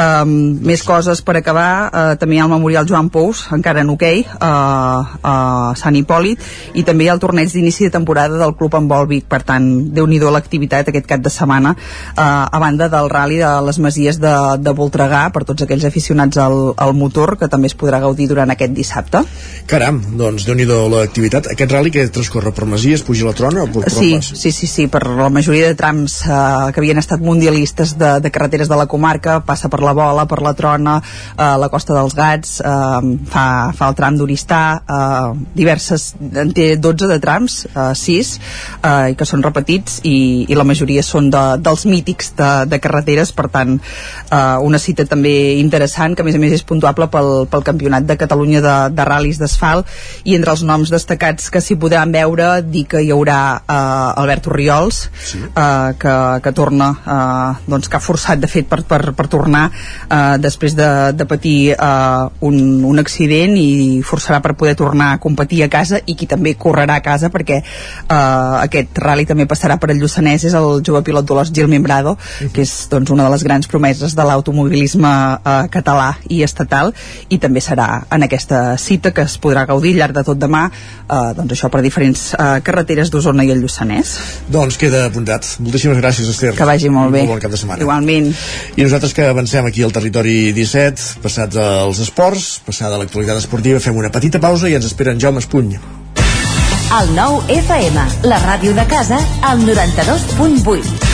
Um, més coses per acabar, uh, també hi ha el Memorial Joan Pous, encara en hoquei, okay, uh, a Sant Hipòlit, i també hi ha el torneig d'inici de temporada del Club Envol Vic, per tant, déu nhi l'activitat aquest cap de setmana, uh, a banda del rally de les Masies de, de Voltregà, per tots aquells aficionats al, al motor, que també es podrà gaudir durant aquest dissabte. Caram, doncs déu nhi l'activitat. Aquest rally que transcorre per Masies, puja la trona o per, Sí, sí, sí, sí, per la majoria de trams eh, que havien estat mundialistes de, de carreteres de la comarca, passa per la Bola, per la Trona, eh, la Costa dels Gats, eh, fa, fa el tram d'Oristà, eh, diverses, en té 12 de trams, eh, 6, eh, que són repetits i, i la majoria són de, dels mítics de, de carreteres, per tant, eh, una cita també interessant, que a més a més és puntuable pel, pel Campionat de Catalunya de, de ral·lis d'asfalt, i entre els noms destacats que s'hi podran veure, dir que hi haurà eh, Albert Oriols, sí. eh, que, que torna, eh, doncs que ha forçat de fet per, per, per tornar eh, després de, de patir eh, un, un accident i forçarà per poder tornar a competir a casa i qui també correrà a casa perquè eh, aquest rally també passarà per el Lluçanès és el jove pilot d'Olot Gil Membrado que és doncs, una de les grans promeses de l'automobilisme eh, català i estatal i també serà en aquesta cita que es podrà gaudir al llarg de tot demà eh, doncs això per diferents eh, carreteres d'Osona i el Lluçanès Doncs queda apuntat. Moltíssimes gràcies, Esther. que vagi molt bé Molt bon cap de setmana. igualment I nosaltres que avancem aquí al territori 17, passats als esports, passada l'actualitat esportiva, fem una petita pausa i ens espera en Jaume Espuny. El nou FM, la ràdio de casa, al 92.8.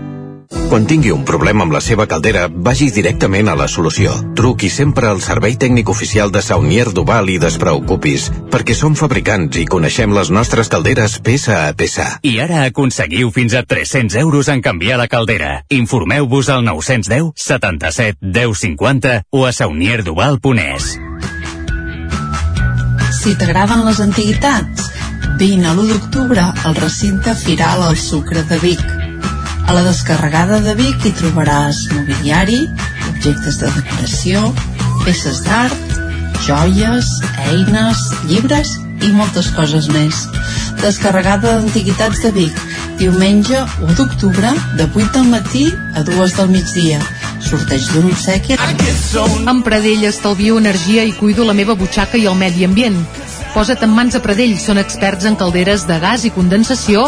Quan tingui un problema amb la seva caldera, vagi directament a la solució. Truqui sempre al servei tècnic oficial de Saunier Duval i despreocupis, perquè som fabricants i coneixem les nostres calderes peça a peça. I ara aconseguiu fins a 300 euros en canviar la caldera. Informeu-vos al 910 77 10 50 o a saunierduval.es. Si t'agraden les antiguitats, vine a l'1 d'octubre al recinte Firal al Sucre de Vic. A la descarregada de Vic hi trobaràs mobiliari, objectes de decoració, peces d'art, joies, eines, llibres i moltes coses més. Descarregada d'Antiguitats de Vic, diumenge 1 d'octubre, de 8 del matí a 2 del migdia. Sorteig d'un obsequi. Amb Pradell estalvio energia i cuido la meva butxaca i el medi ambient. Posa't en mans a Pradell, són experts en calderes de gas i condensació,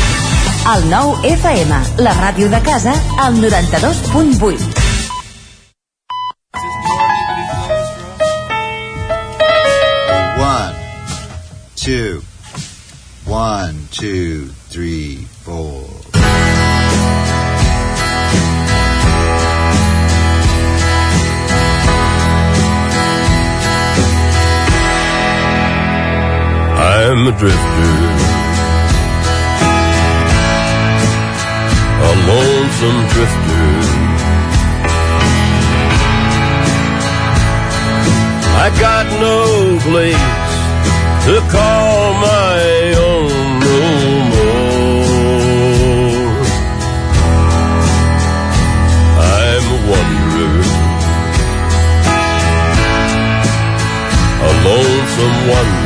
El 9 FM, la ràdio de casa, al 92.8. One, two, one, two, three, four. I'm a drifter, a lonesome drifter. I got no place to call my own no more. I'm a wanderer, a lonesome wanderer.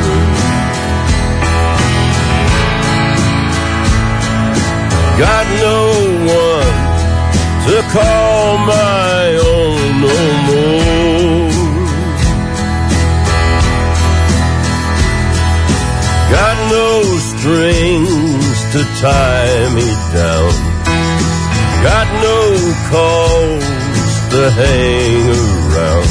Got no one to call my own no more. Got no strings to tie me down. Got no calls to hang around.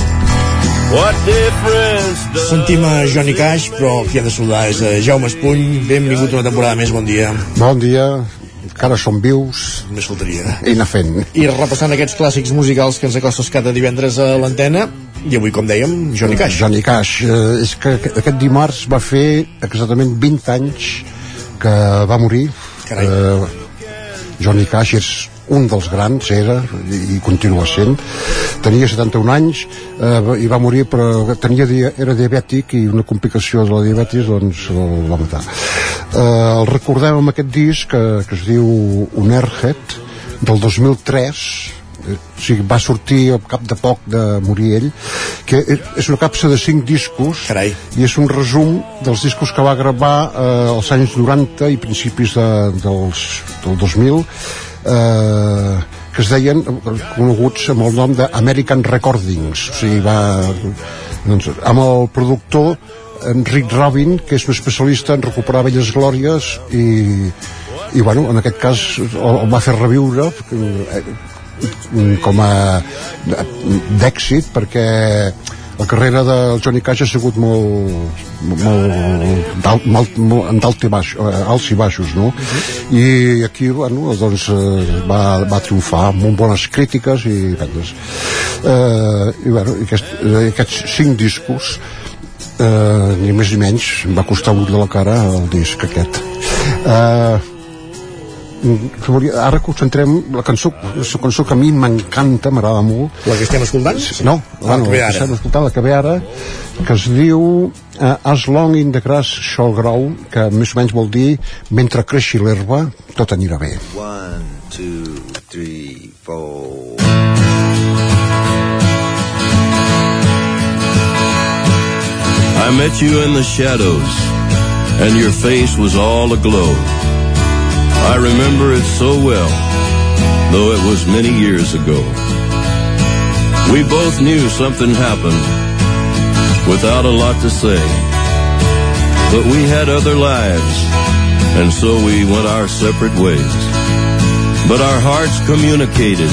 What difference does Sentim a Johnny Cash, però qui ha de saludar és a Jaume Espuny. Benvingut una temporada més, bon dia. Bon dia, encara som vius. Només faltaria. I anar fent. I repassant aquests clàssics musicals que ens acostes cada divendres a l'antena, i avui, com dèiem, Johnny Cash. Johnny Cash. Eh, és que aquest dimarts va fer exactament 20 anys que va morir. Carai. Eh, Johnny Cash és un dels grans, era, i continua sent. Tenia 71 anys eh, i va morir, però tenia, era diabètic i una complicació de la diabetis doncs el va matar. Eh, el recordem amb aquest disc que, que es diu Un Airhead del 2003 eh, o sigui, va sortir al cap de poc de morir ell que és- és una capsa de cinc discos Carai. i és un resum dels discos que va gravar eh, als anys 90 i principis de, dels, del 2000 eh, que es deien eh, coneguts amb el nom d'American Recordings. O sigui, va doncs, amb el productor Enric Robin que és un especialista en recuperar velles glòries i, i bueno, en aquest cas el, el va fer reviure eh, com a d'èxit perquè la carrera de Johnny Cash ha sigut molt, molt, d'alt, molt, molt en dalt i baix, eh, alts i baixos no? i aquí bueno, doncs, eh, va, va triomfar amb molt bones crítiques i vendes eh, i bueno, aquest, eh, aquests cinc discos eh, ni més ni menys va costar un de la cara el disc aquest eh, ara concentrem la cançó, la cançó que a mi m'encanta, m'agrada molt La que estem escoltant? no, La bueno, que la que estem escoltant, la que ve ara que es diu uh, As long in the grass shall grow que més o menys vol dir mentre creixi l'herba tot anirà bé One, two, three, four. I met you in the shadows, and your face was all aglow. I remember it so well, though it was many years ago. We both knew something happened without a lot to say. But we had other lives, and so we went our separate ways. But our hearts communicated,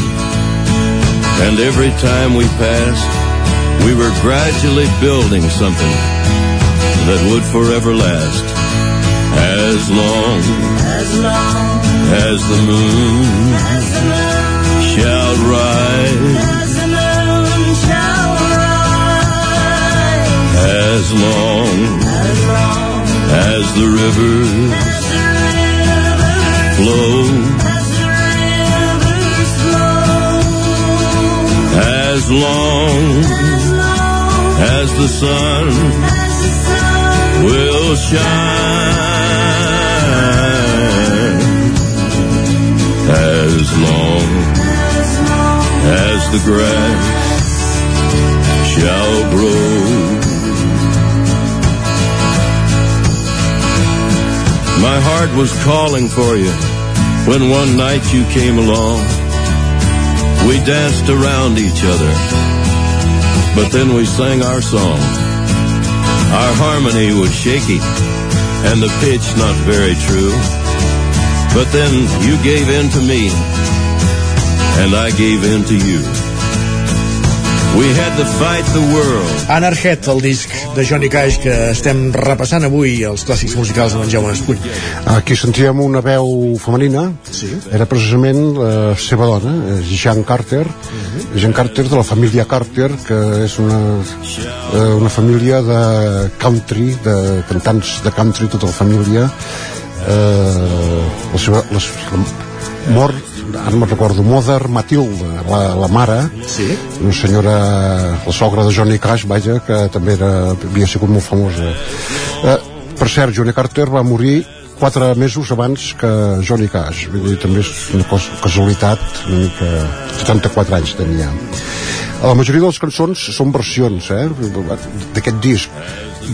and every time we passed, we were gradually building something that would forever last. As long As long as the moon as the moon, shall rise, as the moon shall rise, as long as long as the rivers flow, as long as long as the sun will shine, as long as the grass shall grow. My heart was calling for you when one night you came along. We danced around each other, but then we sang our song. Our harmony was shaky and the pitch not very true. But then you gave in to me and I gave in to you. We had to fight the world. Anarhead, el disc de Johnny Cash que estem repassant avui els clàssics musicals de Jaume Escull. aquí sentíem una veu femenina Sí. era precisament la seva dona és Jean Carter Jean Carter de la família Carter que és una, eh, una família de country de cantants de country tota la família eh, la seva la, la, mor ara me'n recordo, Mother Matilda la, la mare sí. una senyora, la sogra de Johnny Cash vaja, que també era, havia sigut molt famosa. Eh, per cert, Johnny Carter va morir quatre mesos abans que Johnny Cash. Vull dir, també és una cosa, casualitat una mica, 74 anys tenia. La majoria de les cançons són versions eh, d'aquest disc.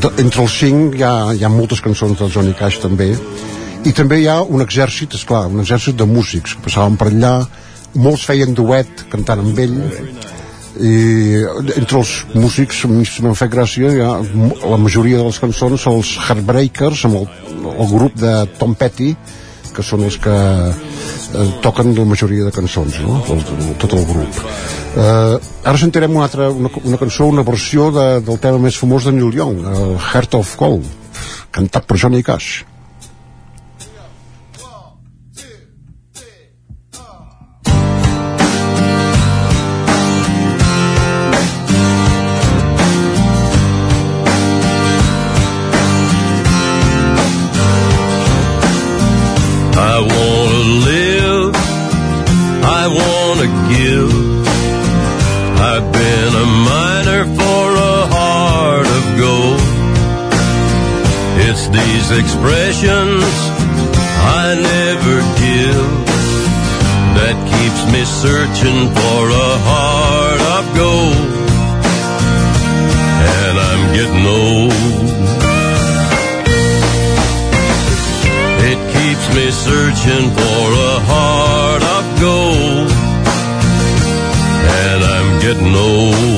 De, entre els cinc hi ha, hi ha moltes cançons del Johnny Cash també i també hi ha un exèrcit, és clar, un exèrcit de músics que passaven per allà. Molts feien duet cantant amb ell. I entre els músics a mi se m'ha fet gràcia ha, la majoria de les cançons són els Heartbreakers amb el, el grup de Tom Petty que són els que eh, toquen la majoria de cançons no? el, el, tot el grup. Eh, ara sentirem una, altra, una, una cançó una versió de, del tema més famós de Neil Young el Heart of Gold cantat per Johnny Cash I wanna give. I've been a miner for a heart of gold. It's these expressions I never give that keeps me searching for a heart of gold. And I'm getting old. It keeps me searching for a And I'm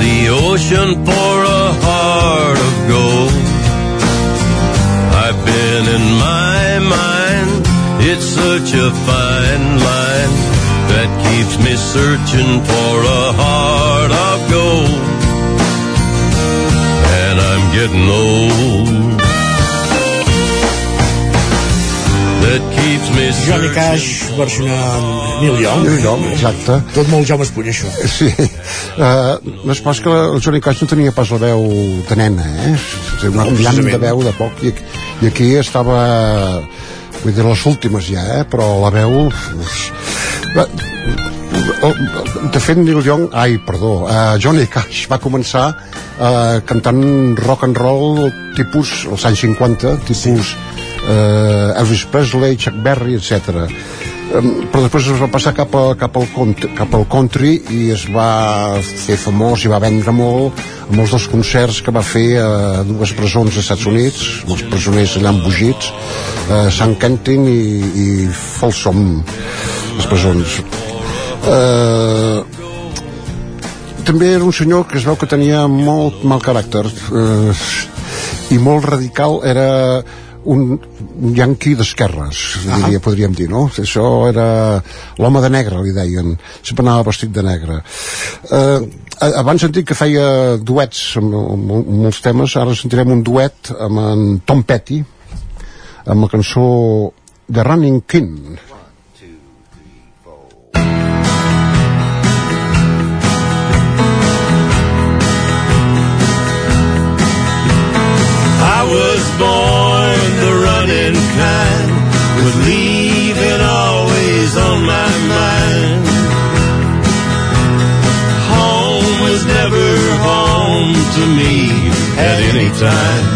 the ocean for a heart of gold. I've been in my mind, it's such a fine line that keeps me searching for a heart of gold. And I'm getting old. That keeps me Johnny Cash versionant Neil Young. Neil Young, exacte. Tot molt Jaume Espuny, això. Sí, uh, no és pas que el Johnny Cash no tenia pas la veu de nena, eh? És una No, llamp de veu de poc, i, i aquí estava, vull dir, les últimes ja, eh? Però la veu... Va, de fet Neil Young ai, perdó, uh, Johnny Cash va començar uh, cantant rock and roll tipus als anys 50 tipus uh, Elvis Presley, Chuck Berry, etc. Però després es va passar cap, a, cap, al, cont- cap al country i es va fer famós i va vendre molt a molts dels concerts que va fer a dues presons als Estats Units els presoners allà embogits a San Quentin i, i Folsom les presons. Eh, també era un senyor que es veu que tenia molt mal caràcter eh, i molt radical era un yanqui d'esquerres diria, podríem dir, no? Això era l'home de negre, li deien. Sempre anava vestit de negre. Eh, abans hem dit que feia duets amb, amb, amb molts temes. Ara sentirem un duet amb en Tom Petty amb la cançó The Running King. I was born kind, with leaving always on my mind. Home was never home to me at any time.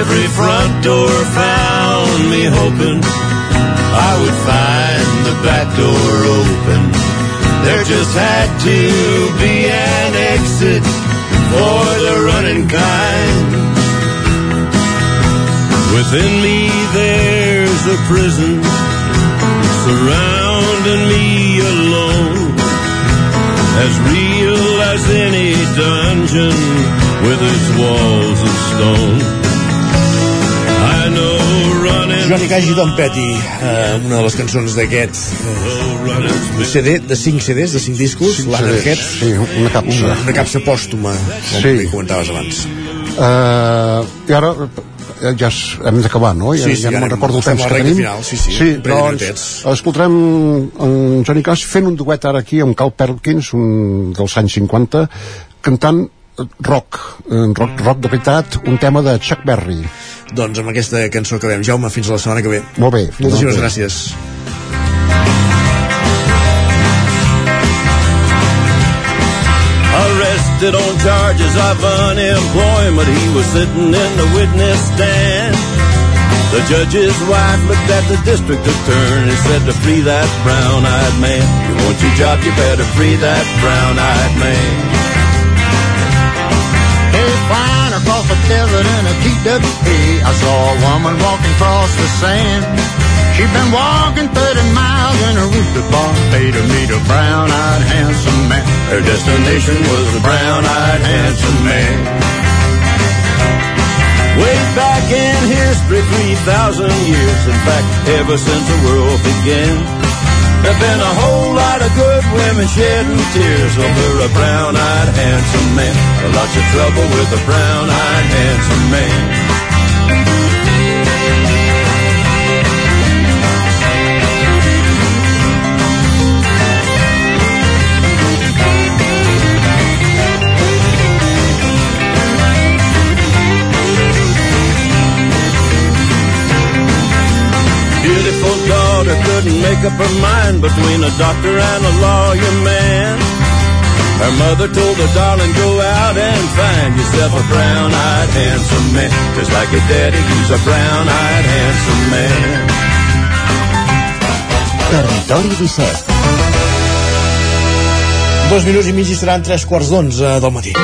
Every front door found me hoping I would find the back door open. There just had to be an exit for the running kind. Within me there's a prison surrounding me alone. As real as any dungeon with its walls of stone. I know running Johnny Cash i Tom Petty, eh, una de les cançons d'aquest eh, CD, de 5 CDs, de 5 discos, l'Anarchet, sí, una capsa. una, una capsa pòstuma, com Sí. comentaves abans. Uh, I ara ja es, hem d'acabar, no? Ja, Sí, sí, ja no me'n recordo el temps a que tenim. final, sí, sí, sí doncs escoltarem en Johnny Cash fent un duet ara aquí amb Carl Perkins, un dels anys 50, cantant eh, rock, eh, rock, rock de veritat, un tema de Chuck Berry. Doncs amb aquesta cançó acabem. Jaume, fins la setmana que ve. Molt bé. Moltíssimes gràcies. Arrested on charges of unemployment, he was sitting in the witness stand. The judge's wife looked at the district attorney and said to free that brown-eyed man. You want your job, you better free that brown-eyed man. Hey, flying across the desert in a TWP, I saw a woman walking across the sand. She'd been walking 30 miles in a rooster bar, paid to meet a brown-eyed handsome man. Her destination was the brown-eyed handsome man. Way back in history, 3,000 years, in fact, ever since the world began. There've been a whole lot of good women shedding tears over a brown-eyed handsome man. Lots of trouble with a brown-eyed handsome man. Daughter couldn't make up her mind between a doctor and a lawyer man. Her mother told her, darling, go out and find yourself a brown-eyed handsome man. Just like your daddy, he's a brown-eyed handsome man. Territori 17. Dos minuts i mig i seran tres quarts d'onze del matí.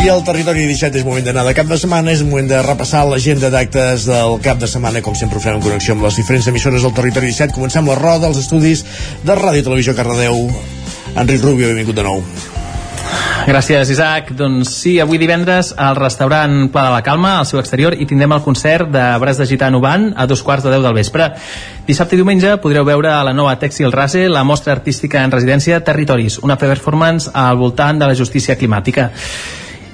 I al territori 17 és moment d'anar de cap de setmana, és moment de repassar l'agenda d'actes del cap de setmana, com sempre ho fem en connexió amb les diferents emissores del territori 17. Comencem la roda, els estudis de Ràdio i Televisió Cardedeu. Enric Rubio, benvingut de nou. Gràcies, Isaac. Doncs sí, avui divendres al restaurant Pla de la Calma, al seu exterior, hi tindrem el concert de Braç de Gitano Band a dos quarts de deu del vespre. Dissabte i diumenge podreu veure a la nova Textil Rase la mostra artística en residència Territoris, una performance al voltant de la justícia climàtica.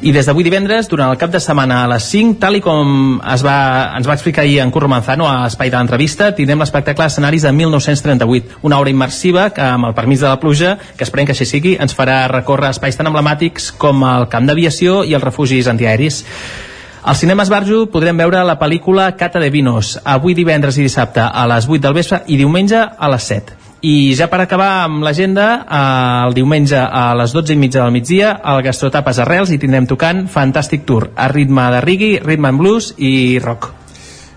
I des d'avui divendres, durant el cap de setmana a les 5, tal i com es va, ens va explicar ahir en Curro Manzano a Espai de l'Entrevista, tindrem l'espectacle Escenaris de 1938, una obra immersiva que, amb el permís de la pluja, que esperem que així sigui, ens farà recórrer espais tan emblemàtics com el camp d'aviació i els refugis antiaeris. Al cinema Esbarjo podrem veure la pel·lícula Cata de Vinos, avui divendres i dissabte a les 8 del vespre i diumenge a les 7. I ja per acabar amb l'agenda, eh, el diumenge a les 12 i mitja del migdia, al Gastrotapes Arrels i tindrem tocant Fantastic Tour, a ritme de reggae, ritme and blues i rock.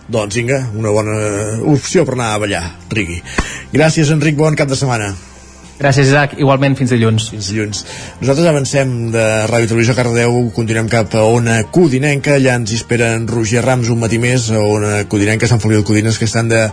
Doncs vinga, una bona opció per anar a ballar, Rigui. Gràcies, Enric, bon cap de setmana. Gràcies, Isaac. Igualment, fins dilluns. Fins dilluns. Nosaltres avancem de Ràdio i Televisió Cardedeu, continuem cap a Ona Codinenca, allà ens esperen Roger Rams un matí més, a Ona Codinenca, Sant Feliu de Codines, que estan de,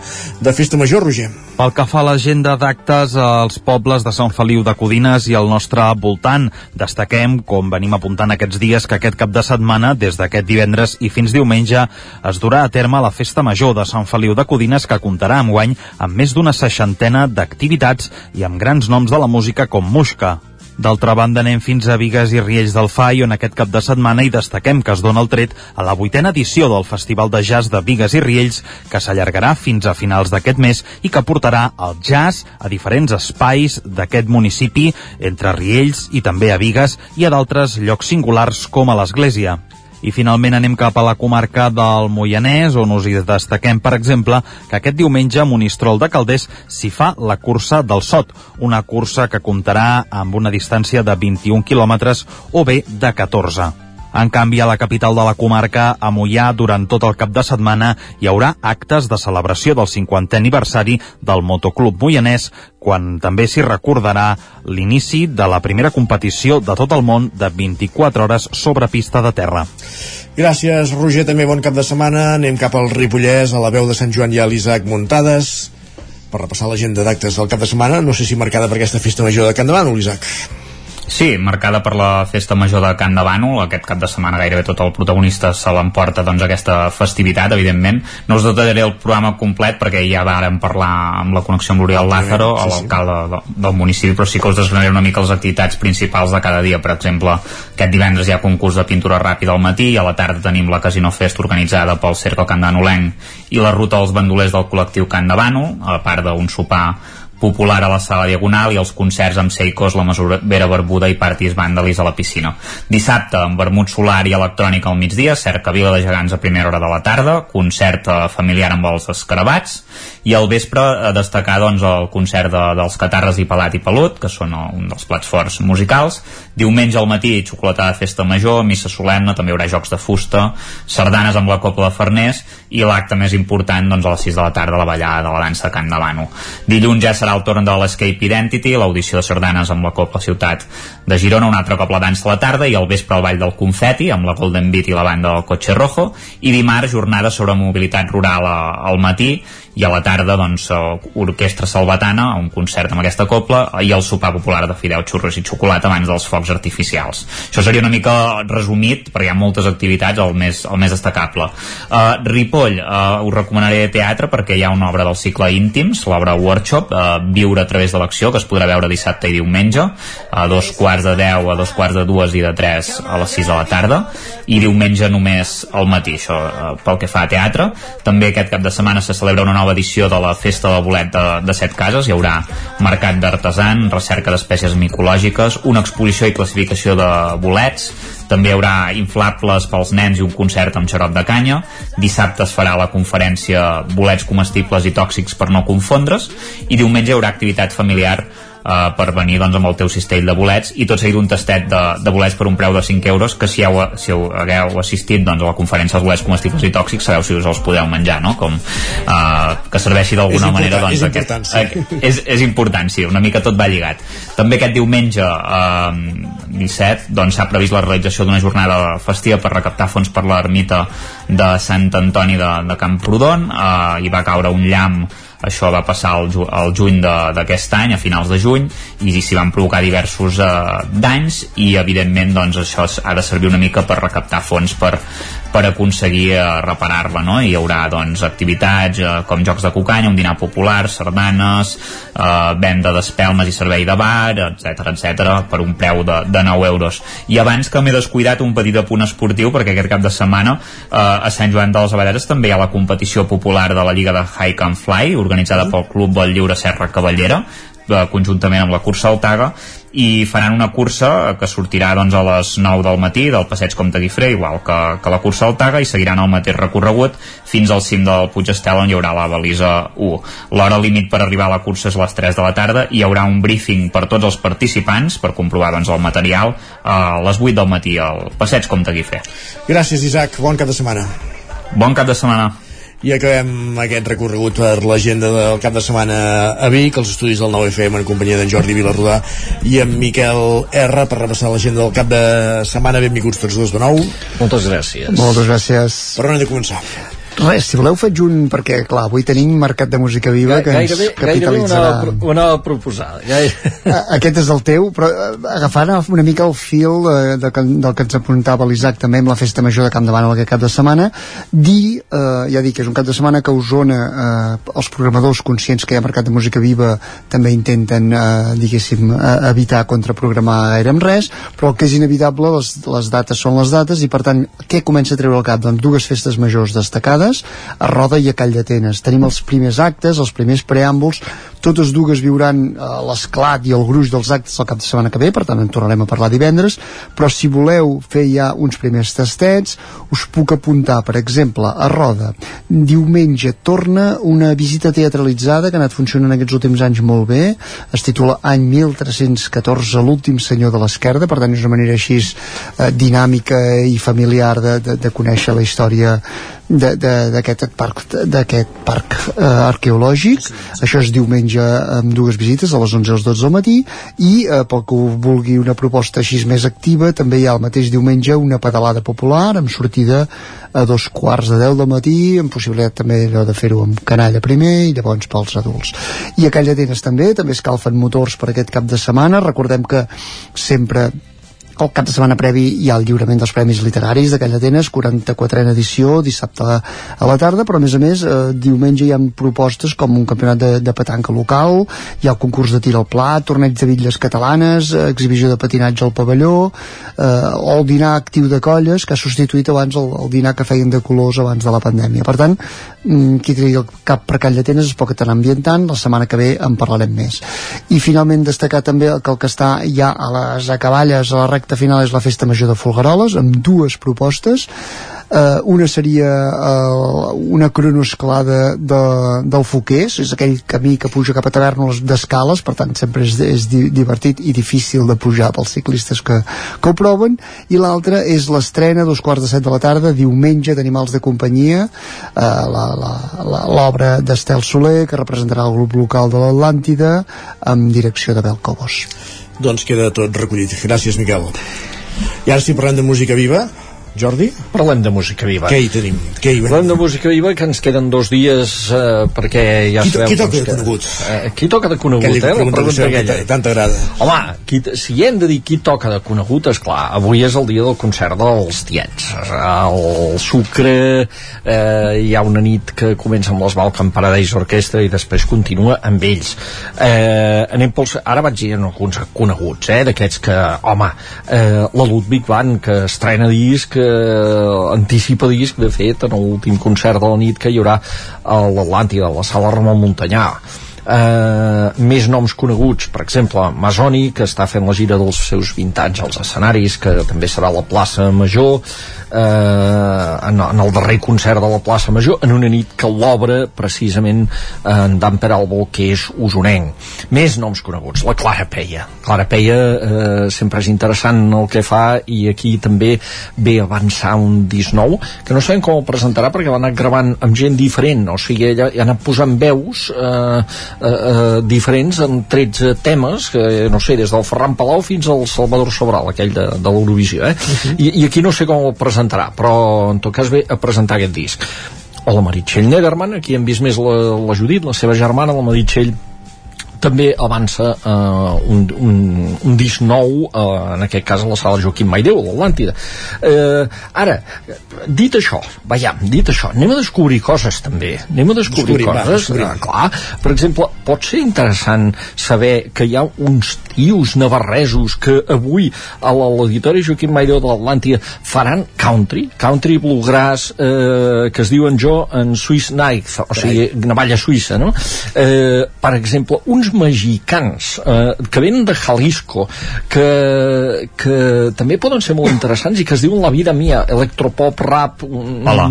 de festa major, Roger. Pel que fa a l'agenda d'actes als pobles de Sant Feliu de Codines i al nostre voltant, destaquem, com venim apuntant aquests dies, que aquest cap de setmana, des d'aquest divendres i fins diumenge, es durà a terme la Festa Major de Sant Feliu de Codines, que comptarà amb guany amb més d'una seixantena d'activitats i amb grans noms de la música com Muixca. D'altra banda, anem fins a Vigues i Riells del Fai, on aquest cap de setmana hi destaquem que es dona el tret a la vuitena edició del Festival de Jazz de Vigues i Riells, que s'allargarà fins a finals d'aquest mes i que portarà el jazz a diferents espais d'aquest municipi, entre Riells i també a Vigues i a d'altres llocs singulars com a l'Església. I finalment anem cap a la comarca del Moianès, on us hi destaquem, per exemple, que aquest diumenge a Monistrol de Calders s'hi fa la cursa del Sot, una cursa que comptarà amb una distància de 21 quilòmetres o bé de 14. En canvi, a la capital de la comarca, a Mollà, durant tot el cap de setmana, hi haurà actes de celebració del 50è aniversari del Motoclub Moianès, quan també s'hi recordarà l'inici de la primera competició de tot el món de 24 hores sobre pista de terra. Gràcies, Roger, també bon cap de setmana. Anem cap al Ripollès, a la veu de Sant Joan i a l'Isaac Muntades, per repassar l'agenda d'actes del cap de setmana, no sé si marcada per aquesta festa major de Can Davant, l'Isaac. Sí, marcada per la festa major de Can de Bànol, aquest cap de setmana gairebé tot el protagonista se l'emporta doncs, aquesta festivitat, evidentment. No us detallaré el programa complet perquè ja vàrem parlar amb la connexió amb l'Oriol Lázaro, sí, sí. l'alcalde de, del municipi, però sí que us desgranaré una mica les activitats principals de cada dia. Per exemple, aquest divendres hi ha concurs de pintura ràpida al matí i a la tarda tenim la Casino Fest organitzada pel Cercle Can Danolenc i la ruta dels bandolers del col·lectiu Can de Bànol, a part d'un sopar popular a la sala Diagonal i els concerts amb Seikos, la Vera Barbuda i Partis Vàndalis a la piscina. Dissabte, amb vermut solar i electrònica al migdia, cerca Vila de Gegants a primera hora de la tarda, concert eh, familiar amb els escarabats, i al vespre a destacar doncs, el concert de, dels Catarres i Pelat i Pelut, que són eh, un dels plats forts musicals. Diumenge al matí, xocolatada de festa major, missa solemne, també hi haurà jocs de fusta, sardanes amb la Copla de Farners, i l'acte més important doncs, a les 6 de la tarda, la ballada de la dansa de Can Davano. Dilluns ja serà el torn de l'Escape Identity, l'audició de sardanes amb la Copla Ciutat de Girona, un altre cop la dansa a la tarda, i al vespre el ball del confeti, amb la Golden Beat i la banda del Cotxe Rojo, i dimarts jornada sobre mobilitat rural a, al matí, i a la tarda doncs, orquestra salvatana, un concert amb aquesta copla i el sopar popular de fideu, xurros i xocolata abans dels focs artificials. Això seria una mica resumit, perquè hi ha moltes activitats, el més, el més destacable. Uh, Ripoll, uh, us recomanaré teatre perquè hi ha una obra del cicle Íntims, l'obra Workshop, uh, Viure a través de l'acció, que es podrà veure dissabte i diumenge, a dos quarts de 10, a dos quarts de dues i de 3 a les 6 de la tarda, i diumenge només al matí, això uh, pel que fa a teatre. També aquest cap de setmana se celebra una nova nova edició de la Festa del Bolet de, de Set Cases. Hi haurà mercat d'artesan, recerca d'espècies micològiques, una exposició i classificació de bolets, també hi haurà inflables pels nens i un concert amb xarop de canya. Dissabte es farà la conferència Bolets comestibles i tòxics per no confondre's i diumenge hi haurà activitat familiar eh, per venir doncs, amb el teu cistell de bolets i tot seguit un tastet de, de bolets per un preu de 5 euros que si heu, si heu, hagueu assistit doncs, a la conferència dels bolets comestibles i tòxics sabeu si us els podeu menjar no? com eh, que serveixi d'alguna manera doncs, és important, sí. eh, és, és important, sí, una mica tot va lligat també aquest diumenge eh, 17 doncs s'ha previst la realització d'una jornada festiva per recaptar fons per l'ermita de Sant Antoni de, de Camprodon eh, hi va caure un llamp això va passar al, al juny d'aquest any, a finals de juny i s'hi van provocar diversos eh, danys i evidentment doncs, això ha de servir una mica per recaptar fons per, per aconseguir eh, reparar-la no? hi haurà doncs, activitats eh, com jocs de cucanya, un dinar popular sardanes, eh, venda d'espelmes i servei de bar, etc etc per un preu de, de 9 euros. I abans que m'he descuidat un petit apunt esportiu perquè aquest cap de setmana eh, a Sant Joan de les Abaderes també hi ha la competició popular de la Lliga de Hike and Fly organitzada pel Club del Lliure Serra Cavallera eh, conjuntament amb la cursa Altaga i faran una cursa que sortirà doncs, a les 9 del matí del passeig Comte Guifré, igual que, que la cursa Altaga i seguiran el mateix recorregut fins al cim del Puig Estel on hi haurà la balisa 1. L'hora límit per arribar a la cursa és les 3 de la tarda i hi haurà un briefing per tots els participants per comprovar doncs, el material a les 8 del matí al passeig Comte Guifré. Gràcies, Isaac. Bon cap de setmana. Bon cap de setmana. I acabem aquest recorregut per l'agenda del cap de setmana a Vic, als estudis del 9FM en companyia d'en Jordi Vilarrodà i en Miquel R per repassar l'agenda del cap de setmana. Benvinguts tots dos de nou. Moltes gràcies. Moltes gràcies. Per on hem de començar? Res, si voleu faig un, perquè clar, avui tenim Mercat de Música Viva que ens gairebé, gairebé una, capitalitzarà. pro- una proposada. Gaire... A- Aquest és el teu, però eh, agafant una mica el fil eh, de, del que ens apuntava l'Isaac també amb la festa major de Camp de Bànol aquest cap de setmana, dir, eh, ja dic que és un cap de setmana que Osona eh, els programadors conscients que hi ha Mercat de Música Viva també intenten, eh, diguéssim, eh, evitar contraprogramar gaire amb res, però el que és inevitable, les, les dates són les dates i per tant, què comença a treure al cap? Doncs dues festes majors destacades a Roda i a Call d'Atenes. Tenim els primers actes, els primers preàmbuls, totes dues viuran eh, l'esclat i el gruix dels actes el cap de setmana que ve, per tant en tornarem a parlar divendres, però si voleu fer ja uns primers tastets, us puc apuntar, per exemple, a Roda, diumenge torna una visita teatralitzada que ha anat funcionant aquests últims anys molt bé, es titula Any 1314, l'últim senyor de l'esquerda, per tant és una manera així eh, dinàmica i familiar de, de, de conèixer la història d'aquest parc, parc eh, arqueològic. Això és diumenge amb dues visites a les 11 i les 12 del matí i eh, pel que vulgui una proposta així més activa també hi ha el mateix diumenge una pedalada popular amb sortida a dos quarts de 10 del matí amb possibilitat també de fer-ho amb canalla primer i llavors pels adults. I a Call d'Atenes també, també escalfen motors per aquest cap de setmana, recordem que sempre el cap de setmana previ hi ha el lliurament dels Premis Literaris de Call d'Atenes, 44a edició, dissabte a la tarda, però a més a més eh, diumenge hi ha propostes com un campionat de, de petanca local, hi ha el concurs de tir al plat, torneig de bitlles catalanes, eh, exhibició de patinatge al pavelló, eh, o el dinar actiu de colles, que ha substituït abans el, el dinar que feien de colors abans de la pandèmia. Per tant, mm, qui tregui el cap per Call d'Atenes es pot anar ambientant, la setmana que ve en parlarem més. I finalment destacar també que el que està ja a les acaballes, a la recta final, és la Festa Major de Folgueroles, amb dues propostes, Uh, una seria uh, una cronoescalada de, del Foquers, és aquell camí que puja cap a Tavernoles d'escales, per tant sempre és, és di divertit i difícil de pujar pels ciclistes que, que ho proven, i l'altra és l'estrena dos quarts de set de la tarda, diumenge d'Animals de Companyia, uh, l'obra d'Estel Soler, que representarà el grup local de l'Atlàntida, amb direcció de Bel Cobos. Doncs queda tot recollit. Gràcies, Miquel. I ara sí parlem de música viva. Jordi? Parlem de música viva. Què hi tenim? Què hi Parlem de música viva, que ens queden dos dies eh, perquè ja Qui- sabeu... qui toca doncs, de conegut? Eh, qui toca de conegut, eh? La pregunta aquella. tant t'agrada. Home, qui, si hem de dir qui toca de conegut, és clar, avui és el dia del concert dels tiets. El Sucre, eh, hi ha una nit que comença amb les Balkan Paradise Orquestra i després continua amb ells. Eh, anem pels, ara vaig dir alguns coneguts, eh, d'aquests que, home, eh, la Ludwig Band, que estrena disc, anticipa disc, de fet, en l'últim concert de la nit que hi haurà a l'Atlàntida, a la sala Ramon Montanyà eh, més noms coneguts, per exemple Masoni, que està fent la gira dels seus 20 anys als escenaris, que també serà la plaça Major eh, en, en el darrer concert de la plaça Major en una nit que l'obre precisament en Dan Peralbo que és usonenc. Més noms coneguts, la Clara Peia. Clara Peia eh, sempre és interessant el que fa i aquí també ve avançar un disc nou que no sabem com el presentarà perquè l'ha anat gravant amb gent diferent, o sigui ella ha anat posant veus eh, eh, eh, diferents en 13 temes que no sé, des del Ferran Palau fins al Salvador Sobral, aquell de, de l'Eurovisió eh? I, i aquí no sé com el presentarà però en tot cas ve a presentar aquest disc o la Meritxell Nederman, aquí hem vist més la, la Judit, la seva germana, la Meritxell també avança eh, un, un, un disc nou eh, en aquest cas a la sala Joaquim Maideu a l'Atlàntida eh, ara, dit això veiem, dit això, anem a descobrir coses també, anem a descobrir Descobrim, va, coses descobrim. ah, clar, per exemple, pot ser interessant saber que hi ha uns tios navarresos que avui a l'auditori Joaquim Maideu de l'Atlàntida faran country, country bluegrass eh, que es diuen jo en Swiss Knife, o sigui, navalla suïssa no? eh, per exemple uns mexicans eh, que venen de Jalisco que, que també poden ser molt interessants i que es diuen La vida mia, electropop, rap mm, Hola.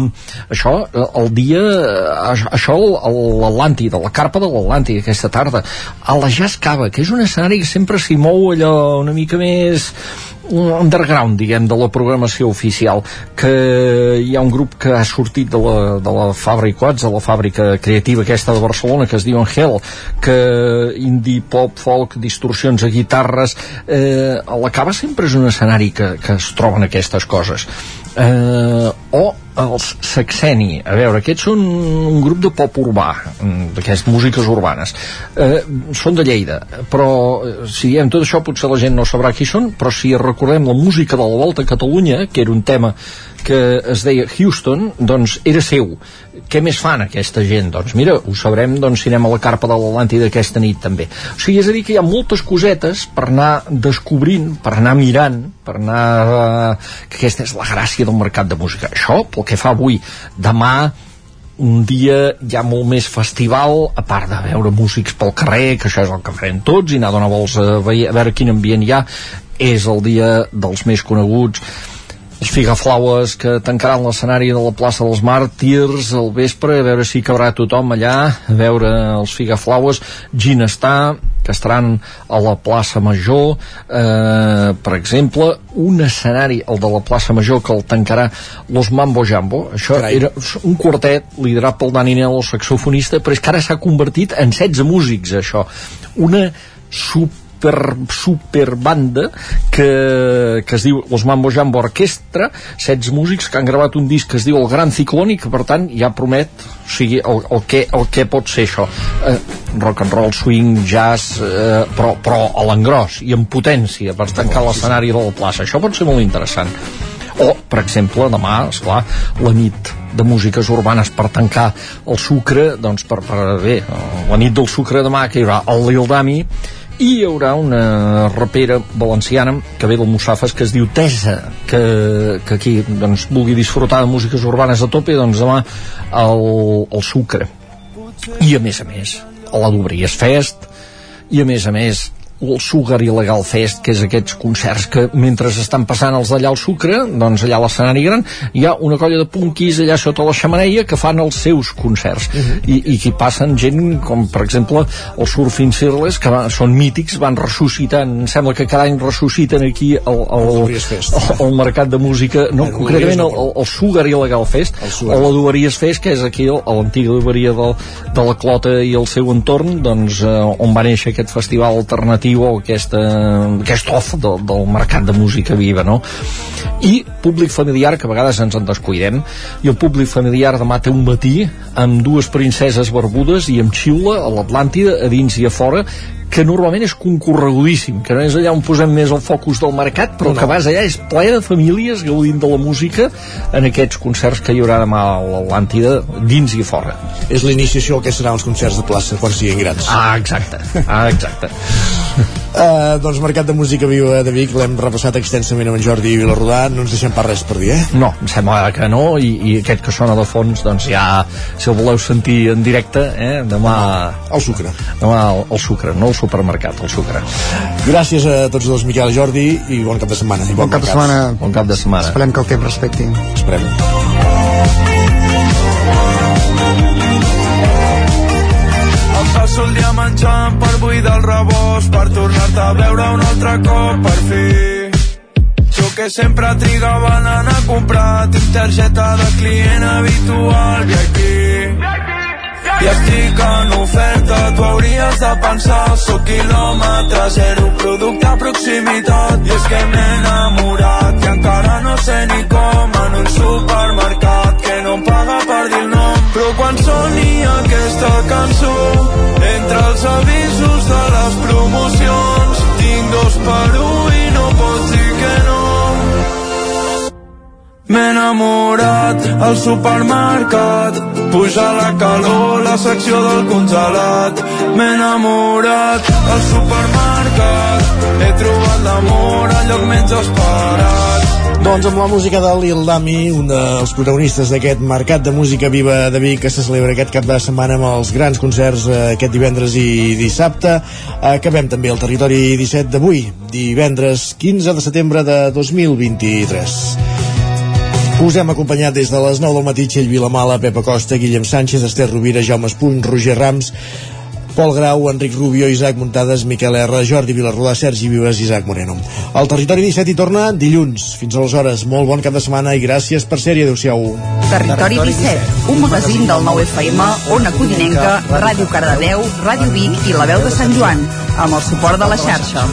això, eh, el dia eh, això l'Atlàntida, la carpa de l'Atlàntida aquesta tarda, a la Jazz Cava que és un escenari que sempre s'hi mou allò una mica més un underground, diguem, de la programació oficial que hi ha un grup que ha sortit de la, de la fàbrica Quats, de la fàbrica creativa aquesta de Barcelona que es diu Angel que indie, pop, folk, distorsions a guitarres eh, a la cava sempre és un escenari que, que es troben aquestes coses eh, o els Saxeni a veure, aquests són un grup de pop urbà mm, d'aquestes músiques urbanes eh, són de Lleida però eh, si diem tot això potser la gent no sabrà qui són però si recordem la música de la Volta a Catalunya que era un tema que es deia Houston, doncs era seu. Què més fan aquesta gent? Doncs mira, ho sabrem doncs, si anem a la carpa de l'Atlàntida aquesta nit també. O sigui, és a dir que hi ha moltes cosetes per anar descobrint, per anar mirant, per anar... Eh, que aquesta és la gràcia del mercat de música. Això, pel que fa avui, demà un dia ja molt més festival a part de veure músics pel carrer que això és el que farem tots i anar a donar vols a, veure, a veure quin ambient hi ha és el dia dels més coneguts els figaflaues que tancaran l'escenari de la plaça dels Màrtirs al vespre, a veure si cabrà tothom allà, a veure els figaflaues, Ginestar, que estaran a la plaça Major, eh, per exemple, un escenari, el de la plaça Major, que el tancarà Los Mambo Jambo, això Carai. era un quartet liderat pel Dani Nel, el saxofonista, però és que ara s'ha convertit en 16 músics, això. Una super super, super banda que, que es diu Los Mambo Jambo Orquestra 16 músics que han gravat un disc que es diu El Gran Ciclón i que per tant ja promet o sigui, el, el, que, el que pot ser això. Eh, rock and roll, swing, jazz eh, però, però a l'engròs i amb potència per tancar l'escenari de la plaça. Això pot ser molt interessant. O, per exemple, demà, esclar, la nit de músiques urbanes per tancar el sucre, doncs per, per bé, la nit del sucre demà que hi haurà el Lil Dami i hi haurà una rapera valenciana que ve del Mussafes que es diu Tesa que, que aquí doncs, vulgui disfrutar de músiques urbanes a tope doncs demà el, el sucre. I a més a més a la Dobries Fest i a més a més el Sugar Il·legal Fest, que és aquests concerts que mentre estan passant els d'allà al Sucre, doncs allà a l'escenari gran, hi ha una colla de punquis allà sota la xamaneia que fan els seus concerts. I, i que hi passen gent com, per exemple, els Surfing Cirles, que va, són mítics, van ressuscitant, em sembla que cada any ressusciten aquí el, el, Fest. el, el mercat de música, no, El concretament el, el, el Sugar Il·legal Fest, Sugar. o la Duberies Fest, que és aquí l'antiga Duberia de, de la Clota i el seu entorn, doncs, eh, on va néixer aquest festival alternatiu o aquesta, aquest off del, del mercat de música viva, no? I públic familiar, que a vegades ens en descuidem, i el públic familiar demà té un matí amb dues princeses barbudes i amb xiula a l'Atlàntida, a dins i a fora, que normalment és concorregudíssim, que no és allà on posem més el focus del mercat, però No, que vas allà és ple de famílies gaudint de la música en aquests concerts que hi haurà demà a l'Atlàntida, dins i fora. És l'iniciació que seran els concerts de plaça quan siguin grans. Ah, exacte. Ah, exacte. Uh, doncs Mercat de Música Viva de Vic l'hem repassat extensament amb en Jordi Vilarrodà no ens deixem pas res per dir, eh? No, em sembla que no i, i aquest que sona de fons doncs ja, si el voleu sentir en directe eh, demà... Al sucre Demà al, al sucre, no al supermercat, al sucre Gràcies a tots dos, Miquel i Jordi i bon cap de setmana i Bon cap de setmana. Bon cap de setmana Esperem que el temps respecti. Esperem. Em passo el dia menjant per buidar el rebost per tornar-te a veure un altre cop per fi jo que sempre trigava anant a comprar tinc targeta de client habitual VIP i estic en oferta, tu hauries de pensar Soc quilòmetre zero, producte a proximitat. I és que m'he enamorat i encara no sé ni com En un supermercat que no em paga per dir el nom. Però quan soni aquesta cançó Entre els avisos de les promocions Tinc dos per un i no pots dir que no M'he enamorat al supermercat Puja la calor, la secció del congelat M'he enamorat al supermercat He trobat l'amor al lloc menys esperat Doncs amb la música de Lil Dami, un dels protagonistes d'aquest Mercat de Música Viva de Vic que se celebra aquest cap de setmana amb els grans concerts eh, aquest divendres i dissabte. Acabem també el territori 17 d'avui, divendres 15 de setembre de 2023. Us hem acompanyat des de les 9 del matí Txell Vilamala, Pepa Costa, Guillem Sánchez, Esther Rovira, Jaume Espuny, Roger Rams, Pol Grau, Enric Rubio, Isaac Muntades, Miquel R, Jordi Vilarrodà, Sergi Vives i Isaac Moreno. El Territori 17 hi torna dilluns. Fins aleshores, molt bon cap de setmana i gràcies per ser-hi. Adéu-siau. Territori 17, un magazín del 9 FM, Ona Codinenca, Ràdio Cardedeu, Ràdio Vic i La Veu de Sant Joan, amb el suport de la xarxa.